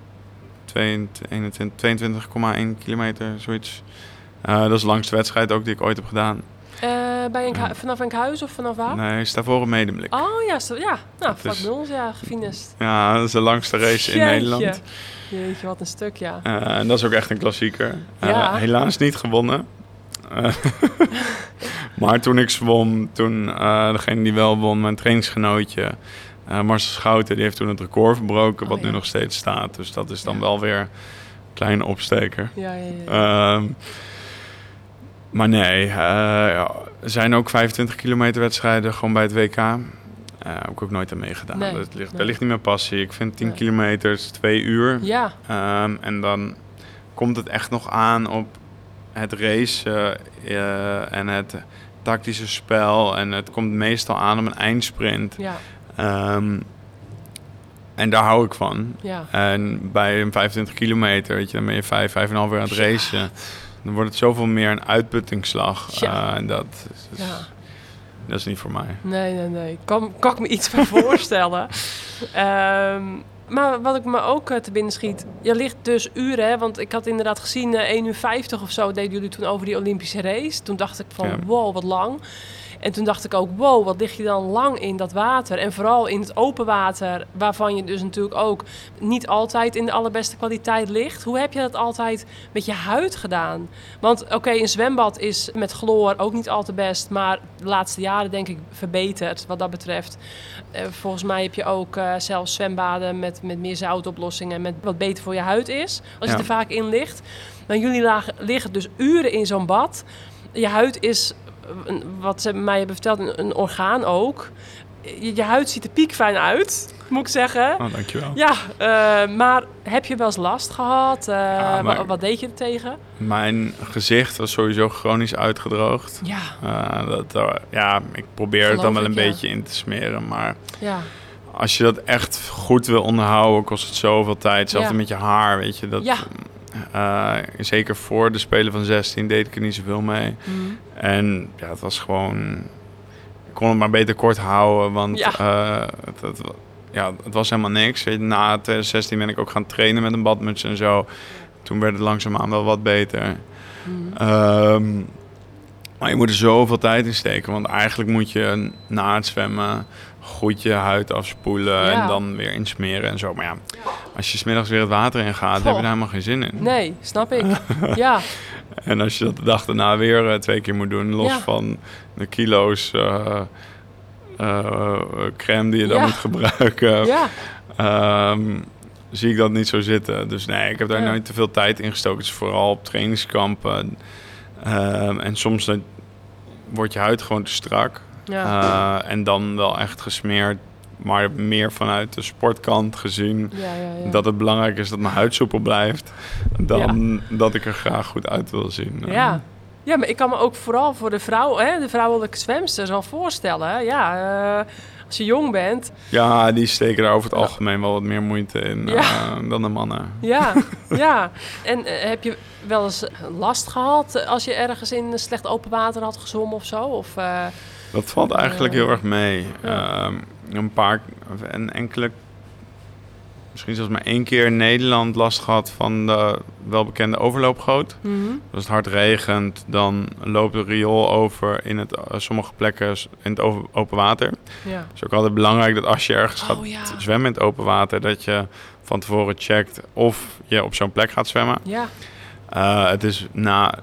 Speaker 5: 22,1 kilometer, zoiets. Eh, dat is de langste wedstrijd ook die ik ooit heb gedaan.
Speaker 4: Eh, bij Enkhu- vanaf Enkhuizen of vanaf waar?
Speaker 5: Nee, Stavoren Medemblik.
Speaker 4: Oh ja, ja. nou, vlak bij ons, ja, gefinest.
Speaker 5: Ja, dat is de langste race in. Nederland.
Speaker 4: Jeetje, wat een stuk, ja.
Speaker 5: En dat is ook echt een klassieker.
Speaker 4: Ja.
Speaker 5: helaas niet gewonnen. Eh, maar toen ik zwom, toen eh, degene die wel won, mijn trainingsgenootje, eh Marcel Schouten, die heeft toen het record verbroken,
Speaker 4: Oh,
Speaker 5: wat
Speaker 4: ja.
Speaker 5: nu nog steeds staat. Dus dat is dan
Speaker 4: Ja.
Speaker 5: wel weer een kleine opsteker.
Speaker 4: Ja, ja, ja.
Speaker 5: Ehm, maar nee, ja, er zijn ook 25 kilometer wedstrijden gewoon bij het WK. Eh heb ik ook nooit aan meegedaan.
Speaker 4: Nee,
Speaker 5: dat ligt,
Speaker 4: nee.
Speaker 5: Daar ligt niet mijn passie. Ik vind 10
Speaker 4: Nee.
Speaker 5: kilometer twee uur.
Speaker 4: ja,
Speaker 5: Ehm, en dan komt het echt nog aan op het racen eh, en het tactische spel. En het komt meestal aan op een eindsprint.
Speaker 4: ja,
Speaker 5: Ehm, en daar hou ik van.
Speaker 4: ja.
Speaker 5: En bij een 25 kilometer, weet je, dan ben je vijf, vijf en een half uur aan het
Speaker 4: Ja.
Speaker 5: racen. Dan wordt het zoveel meer een uitputtingsslag.
Speaker 4: Ja.
Speaker 5: Eh, en dat, is-
Speaker 4: ja.
Speaker 5: dat is niet voor mij.
Speaker 4: Nee, nee, nee. Kan, kan ik me iets bij voorstellen. Ehm, maar wat ik me ook eh, te binnen schiet, je ligt dus uren, hè, want ik had inderdaad gezien, eh 1 uur 50 of zo deden jullie toen over die Olympische race. Toen dacht ik van,
Speaker 5: Ja.
Speaker 4: wow, wat lang. En toen dacht ik ook, wow, wat lig je dan lang in dat water. En vooral in het open water, waarvan je dus natuurlijk ook niet altijd in de allerbeste kwaliteit ligt. Hoe heb je dat altijd met je huid gedaan? Want oké, een zwembad is met chloor ook niet al te best. Maar de laatste jaren denk ik verbeterd wat dat betreft. Eh, volgens mij heb je ook eh, zelfs zwembaden met, met meer zoutoplossingen. Met wat beter voor je huid is. Als je er vaak in ligt. Maar jullie lagen, liggen dus uren in zo'n bad. Je huid is, wat ze mij hebben verteld, een, een orgaan ook. Je, je huid ziet er piekfijn uit, moet ik zeggen.
Speaker 5: Oh, dankjewel.
Speaker 4: Ja, eh, maar heb je wel eens last gehad? Eh,
Speaker 5: Ja,
Speaker 4: wat, deed je er tegen?
Speaker 5: Mijn gezicht was sowieso chronisch uitgedroogd.
Speaker 4: Ja,
Speaker 5: Eh, dat, ja, ik probeer het dan wel een
Speaker 4: ik, ja.
Speaker 5: beetje in te smeren. Maar
Speaker 4: ja,
Speaker 5: als je dat echt goed wil onderhouden, kost het zoveel tijd.
Speaker 4: Ja.
Speaker 5: met je haar, weet je. Dat,
Speaker 4: ja.
Speaker 5: Eh, zeker voor de Spelen van 16 deed ik er niet zoveel mee.
Speaker 4: Mhm.
Speaker 5: En ja, het was gewoon... Ik kon het maar beter kort houden, want
Speaker 4: Ja.
Speaker 5: eh, het, het, ja, het was helemaal niks. Na 2016 ben ik ook gaan trainen met een badmuts en zo. Toen werd het langzaamaan wel wat beter.
Speaker 4: Mhm.
Speaker 5: Ehm, maar je moet er zoveel tijd in steken. Want eigenlijk moet je na het zwemmen goed je huid afspoelen
Speaker 4: Ja.
Speaker 5: en dan weer insmeren en zo. Maar ja, als je smiddags weer het water in gaat, heb je daar helemaal geen zin in.
Speaker 4: Nee, snap ik. ja,
Speaker 5: En als je dat de dag daarna weer eh, twee keer moet doen, los
Speaker 4: Ja.
Speaker 5: van de kilo's eh, eh, crème die je dan moet gebruiken,
Speaker 4: ja,
Speaker 5: ehm, zie ik dat niet zo zitten. Dus nee, ik heb daar nooit te veel tijd in gestoken. Het is vooral op trainingskampen. Ehm, en soms wordt je huid gewoon te strak.
Speaker 4: Ja.
Speaker 5: Eh, en dan wel echt gesmeerd. Maar meer vanuit de sportkant gezien.
Speaker 4: ja, ja, ja.
Speaker 5: Dat het belangrijk is dat mijn huid soepel blijft. Dan dat ik er graag goed uit wil zien.
Speaker 4: Ja. ja, maar ik kan me ook vooral voor de vrouw, hè, de vrouwelijke zwemsters wel voorstellen. hè. Ja, eh, als je jong bent.
Speaker 5: Ja, die steken daar over het algemeen wel wat meer moeite in
Speaker 4: Ja.
Speaker 5: eh, dan de mannen.
Speaker 4: Ja, ja. En heb je wel eens last gehad eh, als je ergens in slecht open water had gezwommen of zo? Of,
Speaker 5: Dat valt eigenlijk heel erg mee. Ehm, een paar, en enkele, misschien zelfs maar één keer in Nederland last gehad van de welbekende overloopgoot.
Speaker 4: mhm.
Speaker 5: Als het hard regent, dan loopt de riool over in het, eh, sommige plekken in het open water.
Speaker 4: Ja.
Speaker 5: Het is ook altijd belangrijk dat als je ergens
Speaker 4: Oh,
Speaker 5: gaat
Speaker 4: ja.
Speaker 5: zwemmen in het open water, dat je van tevoren checkt of je op zo'n plek gaat zwemmen.
Speaker 4: Ja,
Speaker 5: Eh, het is na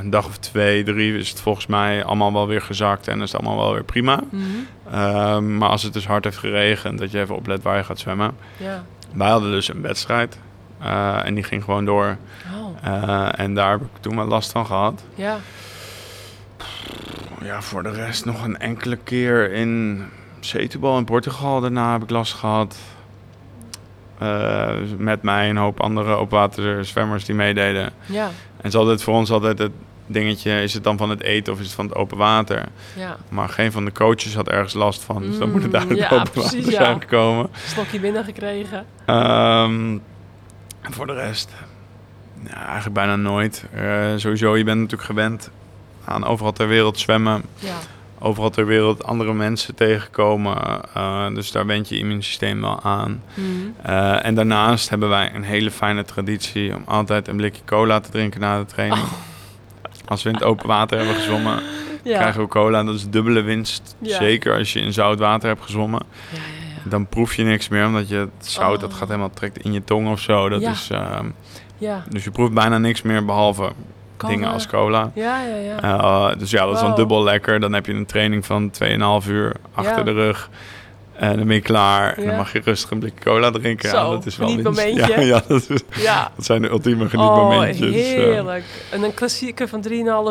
Speaker 5: een dag of twee, drie is het volgens mij allemaal wel weer gezakt en is het allemaal wel weer prima.
Speaker 4: mhm.
Speaker 5: Ehm, maar als het dus hard heeft geregend, dat je even oplet waar je gaat zwemmen.
Speaker 4: ja.
Speaker 5: Wij hadden dus een wedstrijd eh, en die ging gewoon door.
Speaker 4: Oh,
Speaker 5: Eh, en daar heb ik toen wel last van gehad.
Speaker 4: ja.
Speaker 5: Ja, voor de rest nog een enkele keer in Setubal in Portugal, daarna heb ik last gehad. Eh, met mij en een hoop andere opwaterzwemmers die meededen.
Speaker 4: Ja,
Speaker 5: En is altijd voor ons altijd het dingetje, is het dan van het eten of is het van het open water?
Speaker 4: ja.
Speaker 5: Maar geen van de coaches had ergens last van, dus dan moet het
Speaker 4: Mm,
Speaker 5: uit het
Speaker 4: ja,
Speaker 5: open
Speaker 4: precies,
Speaker 5: water
Speaker 4: ja.
Speaker 5: zijn gekomen.
Speaker 4: Slokje binnengekregen.
Speaker 5: Ehm, en voor de rest, ja, eigenlijk bijna nooit. Eh, sowieso, je bent natuurlijk gewend aan overal ter wereld zwemmen.
Speaker 4: Ja,
Speaker 5: Overal ter wereld andere mensen tegenkomen. eh, dus daar went je immuunsysteem wel aan. Eh, en daarnaast hebben wij een hele fijne traditie om altijd een blikje cola te drinken na de training. Als we in het open water hebben gezwommen,
Speaker 4: ja.
Speaker 5: krijgen we cola. Dat is dubbele winst.
Speaker 4: Ja.
Speaker 5: Zeker als je in zout water hebt gezwommen.
Speaker 4: Ja, ja, ja.
Speaker 5: Dan proef je niks meer, omdat je het zout dat
Speaker 4: Oh.
Speaker 5: gaat helemaal trekt in je tong of zo. Dat is,
Speaker 4: ja.
Speaker 5: dus je proeft bijna niks meer behalve
Speaker 4: Cola.
Speaker 5: dingen als cola.
Speaker 4: Ja, ja, ja.
Speaker 5: Eh, dus ja, dat is dan dubbel lekker. Dan heb je een training van 2,5 uur achter de rug. En dan ben je klaar. En dan mag je rustig een blikje cola drinken. ja, dat is wel
Speaker 4: genietmomentje.
Speaker 5: winst. Ja, ja dat, is,
Speaker 4: ja.
Speaker 5: dat zijn de ultieme
Speaker 4: Oh,
Speaker 5: genietmomentjes. eh.
Speaker 4: heerlijk. En een klassieker van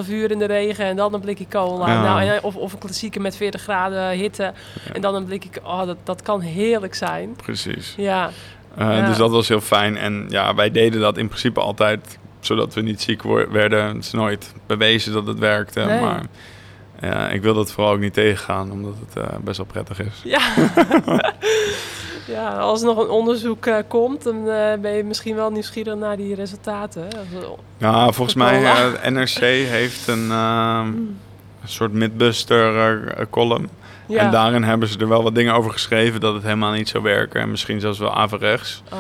Speaker 4: 3,5 uur in de regen en dan een blikje cola.
Speaker 5: Ja.
Speaker 4: Nou, en- of, of een klassieker met 40 graden hitte en dan een blikje... Oh, dat, dat kan heerlijk zijn.
Speaker 5: Precies.
Speaker 4: Ja,
Speaker 5: Eh,
Speaker 4: Ja.
Speaker 5: Dus dat was heel fijn. En ja, wij deden dat in principe altijd zodat we niet ziek werden. Het is nooit bewezen dat het werkte.
Speaker 4: Nee.
Speaker 5: Maar ja, ik wil dat vooral ook niet tegengaan, omdat het eh, best wel prettig is.
Speaker 4: ja. ja, als er nog een onderzoek eh, komt, dan eh, ben je misschien wel nieuwsgierig naar die resultaten.
Speaker 5: Ja, volgens mij, eh, NRC heeft een, ehm, een soort Mythbuster eh, column.
Speaker 4: Ja.
Speaker 5: En daarin hebben ze er wel wat dingen over geschreven dat het helemaal niet zou werken. En misschien zelfs wel averechts.
Speaker 4: Oh,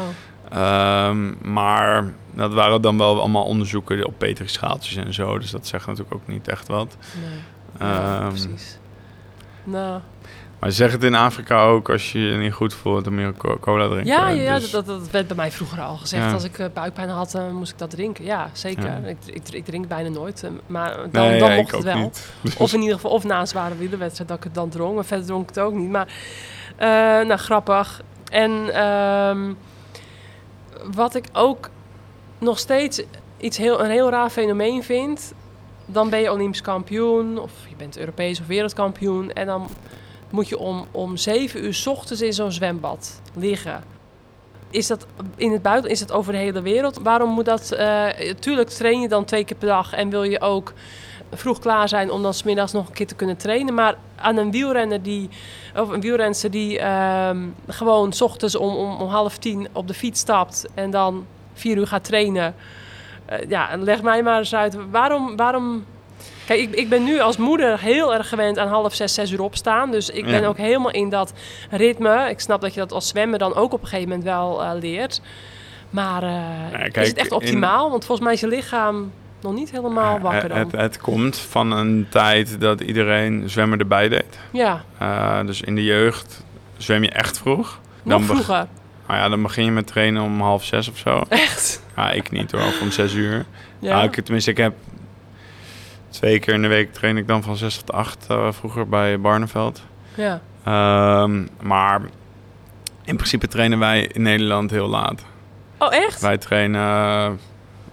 Speaker 5: Ehm, maar dat waren dan wel allemaal onderzoeken op petrischaaltjes en zo. Dus dat zegt natuurlijk ook niet echt wat.
Speaker 4: nee. Ja,
Speaker 5: Ehm,
Speaker 4: precies. Nou,
Speaker 5: Maar ze zeggen het in Afrika ook, als je je niet goed voelt, dan co- cola drinken.
Speaker 4: ja, ja,
Speaker 5: Dus-
Speaker 4: dat, dat werd bij mij vroeger al gezegd.
Speaker 5: Ja.
Speaker 4: Als ik eh, buikpijn had, eh, moest ik dat drinken. Ja, zeker.
Speaker 5: Ja.
Speaker 4: Ik, ik, ik drink bijna nooit. eh, maar dan,
Speaker 5: Nee,
Speaker 4: dan
Speaker 5: ja,
Speaker 4: mocht het wel.
Speaker 5: niet.
Speaker 4: Of in ieder geval, of na een zware wielerwedstrijd dat ik het dan dronk. Maar verder dronk ik het ook niet. Maar, eh, nou, grappig. En ehm, wat ik ook nog steeds iets heel, een heel raar fenomeen vind... dan ben je Olympisch kampioen of je bent Europees of wereldkampioen... en dan moet je om, om zeven uur 's ochtends in zo'n zwembad liggen. Is dat in het buiten, is dat over de hele wereld? Waarom moet dat... eh tuurlijk train je dan twee keer per dag en wil je ook vroeg klaar zijn om dan smiddags nog een keer te kunnen trainen. Maar aan een wielrenner die, of een wielrenster die ehm, gewoon 's ochtends om, om, om half tien op de fiets stapt en dan vier uur gaat trainen. Eh, ja, leg mij maar eens uit. Waarom, waarom Kijk, ik, ik ben nu als moeder heel erg gewend aan half zes, zes uur opstaan. Dus ik ben
Speaker 5: Ja.
Speaker 4: ook helemaal in dat ritme. Ik snap dat je dat als zwemmer dan ook op een gegeven moment wel eh, leert. Maar eh,
Speaker 5: kijk,
Speaker 4: is het echt
Speaker 5: in-
Speaker 4: optimaal? Want volgens mij is je lichaam nog niet helemaal wakker dan.
Speaker 5: het, het komt van een tijd dat iedereen zwemmen erbij deed.
Speaker 4: ja,
Speaker 5: dus in de jeugd zwem je echt vroeg.
Speaker 4: nog
Speaker 5: Dan
Speaker 4: vroeger.
Speaker 5: Nou ja, dan begin je met trainen om half zes of zo.
Speaker 4: Echt?
Speaker 5: Ja, ik niet hoor, om zes uur.
Speaker 4: Ja.
Speaker 5: Ja. ik, tenminste, ik heb twee keer in de week train ik dan van zes tot acht eh, vroeger bij Barneveld.
Speaker 4: ja.
Speaker 5: Ehm, maar in principe trainen wij in Nederland heel laat.
Speaker 4: Oh, echt?
Speaker 5: Wij trainen, eh,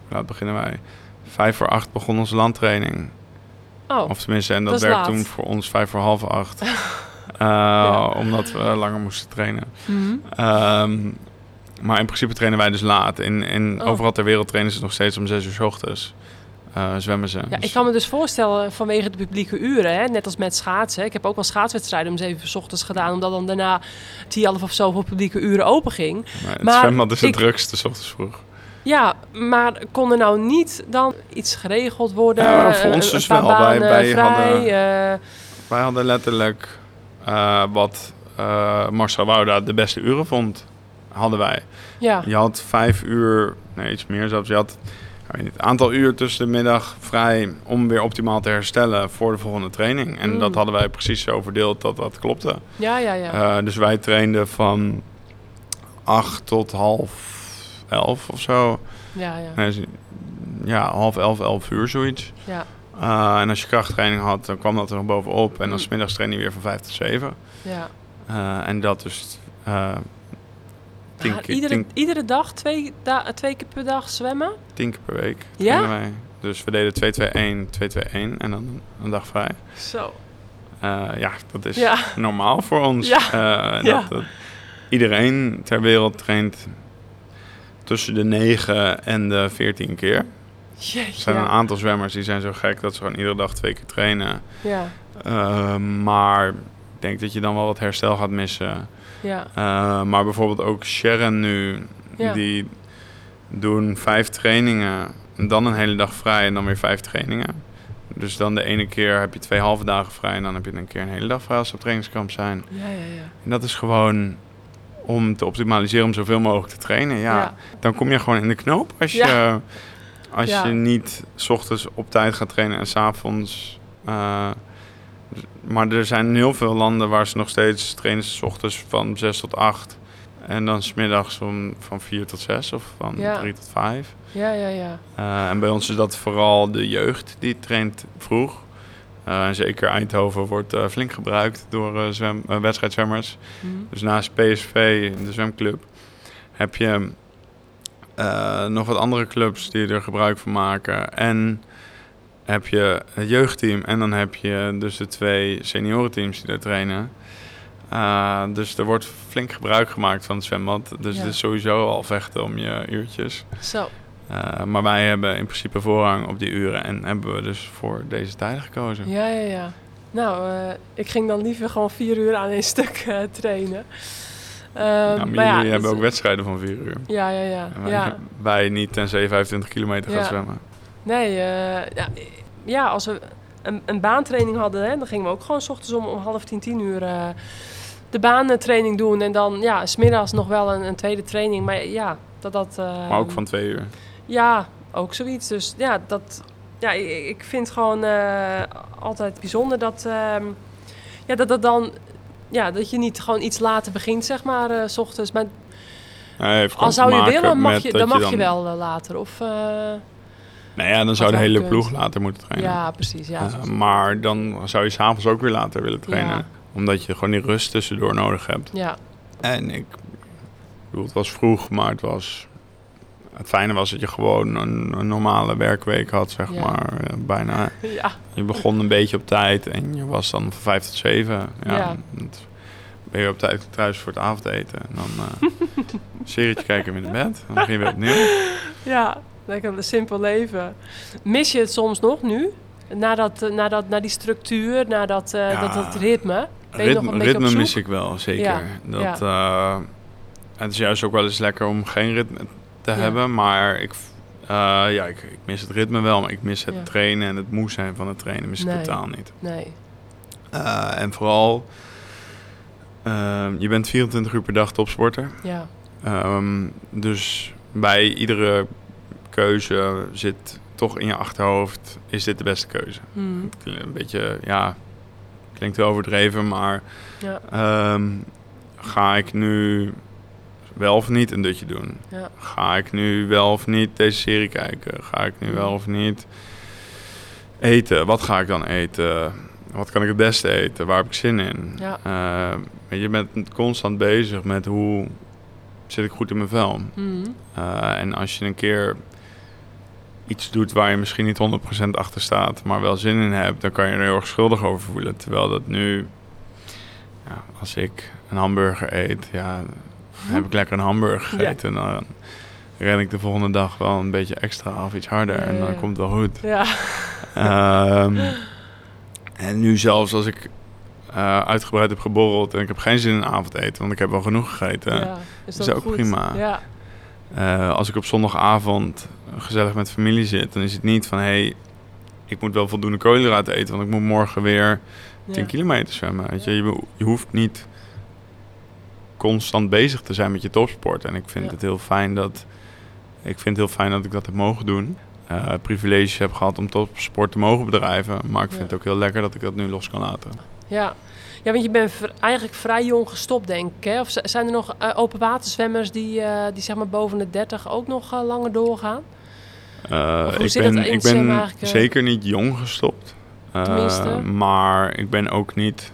Speaker 5: laat beginnen wij. Vijf voor acht begon onze landtraining.
Speaker 4: Oh,
Speaker 5: Of tenminste, en dat, werd
Speaker 4: laat.
Speaker 5: toen voor ons vijf voor half acht. Eh,
Speaker 4: Ja.
Speaker 5: Omdat we langer moesten trainen.
Speaker 4: Mhm.
Speaker 5: Ehm, maar in principe trainen wij dus laat. In,
Speaker 4: Oh.
Speaker 5: Overal ter wereld trainen ze nog steeds om zes uur 's ochtends. Eh, zwemmen ze.
Speaker 4: Ja,
Speaker 5: Dus-
Speaker 4: ik kan me dus voorstellen vanwege de publieke uren, hè, net als met schaatsen. Ik heb ook wel schaatswedstrijden om zeven uur 's ochtends gedaan, omdat dan daarna 10, of zo voor publieke uren open ging.
Speaker 5: maar het
Speaker 4: maar
Speaker 5: zwembad is het
Speaker 4: ik-
Speaker 5: drukste 's ochtends vroeg.
Speaker 4: Ja, maar kon er nou niet dan iets geregeld worden?
Speaker 5: Ja, voor
Speaker 4: Eh,
Speaker 5: ons dus wel. Wij-
Speaker 4: vrij,
Speaker 5: hadden-
Speaker 4: eh,
Speaker 5: Wij hadden letterlijk eh, wat eh, Marcel Wouda de beste uren vond. Hadden wij.
Speaker 4: ja,
Speaker 5: Je had vijf uur, nee iets meer zelfs. Je had een aantal uur tussen de middag vrij om weer optimaal te herstellen voor de volgende training. En
Speaker 4: Mm.
Speaker 5: dat hadden wij precies zo verdeeld dat dat klopte.
Speaker 4: ja, ja, ja.
Speaker 5: Eh, dus wij trainden van acht tot half elf of zo.
Speaker 4: ja, ja,
Speaker 5: Nee, ja, half elf, elf uur zoiets.
Speaker 4: ja.
Speaker 5: Eh, en als je krachttraining had, dan kwam dat er nog bovenop. En dan
Speaker 4: Mm.
Speaker 5: smiddags train je weer van vijf tot zeven.
Speaker 4: ja.
Speaker 5: Eh, en dat dus tien,
Speaker 4: Maar
Speaker 5: keer,
Speaker 4: iedere,
Speaker 5: tien,
Speaker 4: iedere dag, twee, da- twee keer per dag zwemmen?
Speaker 5: tien keer per week
Speaker 4: Ja?
Speaker 5: wij. Dus we deden 2-2-1, 2-2-1 en dan een dag vrij.
Speaker 4: Zo.
Speaker 5: Eh, ja, dat is
Speaker 4: Ja.
Speaker 5: normaal voor ons.
Speaker 4: Ja.
Speaker 5: Eh, dat,
Speaker 4: Ja.
Speaker 5: dat iedereen ter wereld traint tussen de 9 en de 14 keer. Er
Speaker 4: Jeetje.
Speaker 5: zijn een aantal zwemmers die zijn zo gek dat ze gewoon iedere dag twee keer trainen.
Speaker 4: Ja.
Speaker 5: Eh, maar ik denk dat je dan wel wat herstel gaat missen.
Speaker 4: Ja.
Speaker 5: Eh, maar bijvoorbeeld ook Sharon nu,
Speaker 4: Ja.
Speaker 5: die doen vijf trainingen, en dan een hele dag vrij en dan weer vijf trainingen. Dus dan de ene keer heb je twee halve dagen vrij en dan heb je een keer een hele dag vrij als ze op trainingskamp zijn.
Speaker 4: Ja, ja, ja.
Speaker 5: En dat is gewoon om te optimaliseren om zoveel mogelijk te trainen. Ja,
Speaker 4: Ja.
Speaker 5: Dan kom je gewoon in de knoop als je,
Speaker 4: Ja.
Speaker 5: als je niet 's ochtends op tijd gaat trainen en 's avonds. eh, maar er zijn heel veel landen waar ze nog steeds trainen 's ochtends van 6 tot 8. En dan smiddags om, van 4 tot 6 of van
Speaker 4: Ja.
Speaker 5: 3 tot 5.
Speaker 4: Ja, ja, ja.
Speaker 5: Eh, en bij ons is dat vooral de jeugd die traint vroeg. Eh, en zeker Eindhoven wordt eh, flink gebruikt door zwem, wedstrijdzwemmers.
Speaker 4: Mhm.
Speaker 5: Dus naast PSV, de zwemclub, heb je nog wat andere clubs die er gebruik van maken. En heb je het jeugdteam en dan heb je dus de twee seniorenteams die daar trainen. Eh, dus er wordt flink gebruik gemaakt van het zwembad. Dus
Speaker 4: Ja.
Speaker 5: het is sowieso al vechten om je uurtjes.
Speaker 4: Zo.
Speaker 5: Eh, maar wij hebben in principe voorrang op die uren en hebben we dus voor deze tijden gekozen.
Speaker 4: Ja, ja, ja. Nou, eh, ik ging dan liever gewoon vier uur aan één stuk trainen. Ehm,
Speaker 5: Ja, maar
Speaker 4: maar ja,
Speaker 5: jullie hebben
Speaker 4: het-
Speaker 5: ook wedstrijden van vier uur.
Speaker 4: Ja, ja, ja.
Speaker 5: Wij,
Speaker 4: ja.
Speaker 5: wij niet tenzij 25 kilometer gaan zwemmen.
Speaker 4: Nee, eh, ja, ja, als we een, een baantraining hadden, hè, dan gingen we ook gewoon s ochtends om, om half tien, tien uur eh, de baantraining doen. En dan, ja, smiddags nog wel een, een tweede training. Maar ja, dat dat... eh,
Speaker 5: Maar ook van twee uur.
Speaker 4: Ja, ook zoiets. Dus ja, dat, ja ik, ik vind gewoon altijd bijzonder dat, ehm, ja, dat dat dan... Ja, dat je niet gewoon iets later begint, zeg maar, s ochtends. Maar
Speaker 5: Hij heeft
Speaker 4: al
Speaker 5: gewoon
Speaker 4: zou je willen, mag je, dan mag je,
Speaker 5: dan-
Speaker 4: wel later. Of,
Speaker 5: Nou ja, dan zou de hele
Speaker 4: kunt.
Speaker 5: ploeg later moeten trainen.
Speaker 4: ja, precies. Ja,
Speaker 5: Eh, maar dan zou je s'avonds ook weer later willen trainen.
Speaker 4: Ja.
Speaker 5: Omdat je gewoon die rust tussendoor nodig hebt.
Speaker 4: ja,
Speaker 5: En ik bedoel, het was vroeg, maar het was... Het fijne was dat je gewoon een, een normale werkweek had, zeg
Speaker 4: Ja.
Speaker 5: maar. Bijna.
Speaker 4: ja,
Speaker 5: Je begon een beetje op tijd en je was dan van vijf tot zeven. Ja, ben je op tijd thuis voor het avondeten. En dan een serietje kijken in bed. Dan begin je weer opnieuw.
Speaker 4: ja, lekker een simpel leven. Mis je het soms nog nu? Na, dat, eh, na, dat, na die structuur, na dat, eh,
Speaker 5: Ja.
Speaker 4: dat, dat ritme? Ben je nog
Speaker 5: Ritme,
Speaker 4: een beetje op
Speaker 5: ritme mis ik wel, zeker.
Speaker 4: Ja,
Speaker 5: Dat, eh, het is juist ook wel eens lekker om geen ritme te hebben. Maar ik, ja, ik, ik mis het ritme wel. Maar ik mis het trainen en het moe zijn van het trainen mis ik totaal niet.
Speaker 4: Nee.
Speaker 5: En vooral, je bent 24 uur per dag topsporter.
Speaker 4: Ja,
Speaker 5: Ehm, dus bij iedere keuze zit toch in je achterhoofd, is dit de beste keuze?
Speaker 4: Mhm.
Speaker 5: Een beetje, ja, klinkt wel overdreven, maar
Speaker 4: ja,
Speaker 5: ehm, ga ik nu wel of niet een dutje doen?
Speaker 4: ja,
Speaker 5: Ga ik nu wel of niet deze serie kijken? Ga ik nu wel of niet eten? Wat ga ik dan eten? Wat kan ik het beste eten? Waar heb ik zin in?
Speaker 4: Ja.
Speaker 5: Eh, weet je, bent constant bezig met hoe zit ik goed in mijn vel.
Speaker 4: Mhm.
Speaker 5: Eh, en als je een keer iets doet waar je misschien niet 100% achter staat, maar wel zin in hebt, dan kan je er heel erg schuldig over voelen. Terwijl dat nu, ja, als ik een hamburger eet, ja, dan heb ik lekker een hamburger
Speaker 4: Ja.
Speaker 5: gegeten. Dan ren ik de volgende dag wel een beetje extra of iets harder
Speaker 4: Ja,
Speaker 5: en dan komt het wel goed.
Speaker 4: ja,
Speaker 5: Ehm, en nu zelfs als ik eh, uitgebreid heb geborreld en ik heb geen zin in avondeten, want ik heb wel genoeg gegeten.
Speaker 4: ja. Is
Speaker 5: is
Speaker 4: dat
Speaker 5: ook
Speaker 4: goed?
Speaker 5: prima.
Speaker 4: Ja,
Speaker 5: Eh, als ik op zondagavond gezellig met familie zit, dan is het niet van hé, hey, ik moet wel voldoende koolhydraten eten, want ik moet morgen weer 10
Speaker 4: ja.
Speaker 5: kilometer zwemmen. Weet je? Je, je hoeft niet constant bezig te zijn met je topsport. En ik vind
Speaker 4: Ja.
Speaker 5: het heel fijn dat ik vind het heel fijn dat ik dat heb mogen doen. Eh privileges heb gehad om topsport te mogen bedrijven. Maar ik vind het ook heel lekker dat ik dat nu los kan laten.
Speaker 4: Ja. ja, want je bent eigenlijk vrij jong gestopt, denk ik. Hè? Of zijn er nog eh, open waterzwemmers die, eh, die zeg maar boven de 30 ook nog langer doorgaan?
Speaker 5: Eh, ik ben, ik ben
Speaker 4: eigenlijk, eh?
Speaker 5: zeker niet jong gestopt. Eh,
Speaker 4: Tenminste.
Speaker 5: maar ik ben ook niet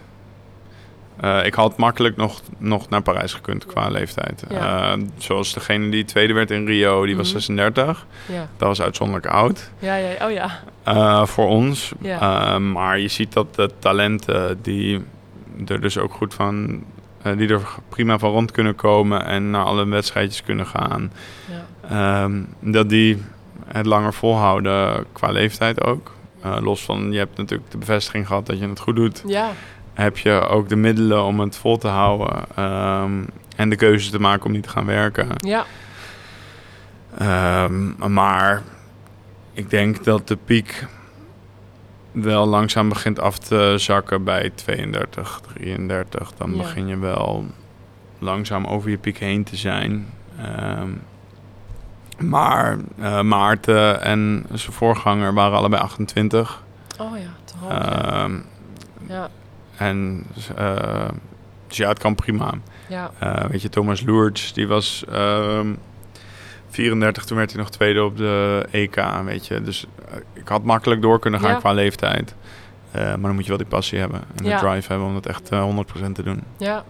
Speaker 5: ik had makkelijk nog, nog naar Parijs gekund qua leeftijd.
Speaker 4: Ja.
Speaker 5: Zoals degene die tweede werd in Rio, die was
Speaker 4: Mhm.
Speaker 5: 36.
Speaker 4: Ja,
Speaker 5: Dat was uitzonderlijk oud
Speaker 4: ja, ja. Oh ja.
Speaker 5: voor ons.
Speaker 4: Ja.
Speaker 5: Maar je ziet dat de talenten die er dus ook goed van... die er prima van rond kunnen komen en naar alle wedstrijdjes kunnen gaan.
Speaker 4: ja.
Speaker 5: Ehm, dat die het langer volhouden qua leeftijd ook. Eh, los van, je hebt natuurlijk de bevestiging gehad dat je het goed doet.
Speaker 4: Ja,
Speaker 5: Heb je ook de middelen om het vol te houden. ehm, en de keuze te maken om niet te gaan werken.
Speaker 4: ja,
Speaker 5: Ehm, maar ik denk dat de piek wel langzaam begint af te zakken bij 32, 33. Dan
Speaker 4: Ja.
Speaker 5: begin je wel langzaam over je piek heen te zijn. Ehm, maar eh, Maarten en zijn voorganger waren allebei 28.
Speaker 4: oh ja, te hoog. ja.
Speaker 5: Ehm,
Speaker 4: ja,
Speaker 5: en eh, dus ja, het kan prima.
Speaker 4: ja,
Speaker 5: Eh, weet je, Thomas Lourdes, die was ehm 34, toen werd hij nog tweede op de EK, weet je. Dus ik had makkelijk door kunnen gaan
Speaker 4: Ja.
Speaker 5: qua leeftijd. Maar dan moet je wel die passie hebben en
Speaker 4: Ja.
Speaker 5: de drive hebben om het echt eh, 100% te doen.
Speaker 4: ja.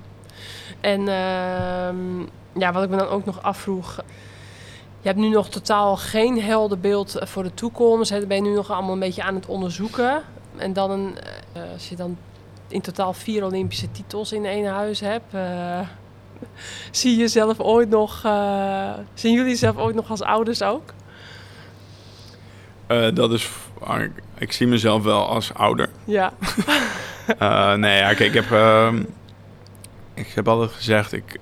Speaker 4: En ehm, ja, wat ik me dan ook nog afvroeg... Je hebt nu nog totaal geen helder beeld eh, voor de toekomst. Dat ben je nu nog allemaal een beetje aan het onderzoeken. En dan, een, eh, als je dan in totaal vier Olympische titels in één huis hebt... eh, zie je zelf ooit nog... eh, zien jullie zelf ooit nog als ouders ook?
Speaker 5: Eh, dat is, ah, ik, zie mezelf wel als ouder.
Speaker 4: Ja,
Speaker 5: Eh, nee, ja, kijk, ik heb, ehm, ik heb altijd gezegd, ik,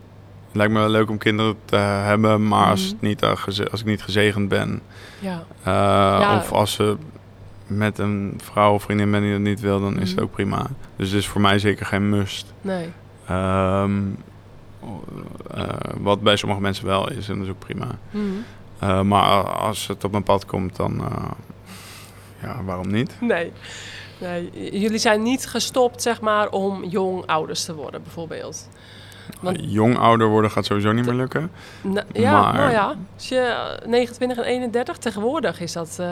Speaker 5: het lijkt me wel leuk om kinderen te hebben, maar als,
Speaker 4: Mhm.
Speaker 5: het niet, eh, als ik niet gezegend ben,
Speaker 4: ja,
Speaker 5: Eh,
Speaker 4: Ja.
Speaker 5: Of als ze met een vrouw of vriendin ben die dat niet wil, dan is het
Speaker 4: Mhm.
Speaker 5: ook prima. Dus het is voor mij zeker geen must.
Speaker 4: nee.
Speaker 5: Ehm, eh, wat bij sommige mensen wel is, en dat is ook prima.
Speaker 4: Mhm.
Speaker 5: Maar als het op mijn pad komt, dan ja, waarom niet?
Speaker 4: Nee. nee. Jullie zijn niet gestopt, zeg maar, om jong ouders te worden, bijvoorbeeld. Want-
Speaker 5: Eh, Jong ouder worden gaat sowieso niet meer lukken.
Speaker 4: Na- ja,
Speaker 5: Maar-
Speaker 4: nou ja. Als je eh, 29 en 31, tegenwoordig is dat... eh,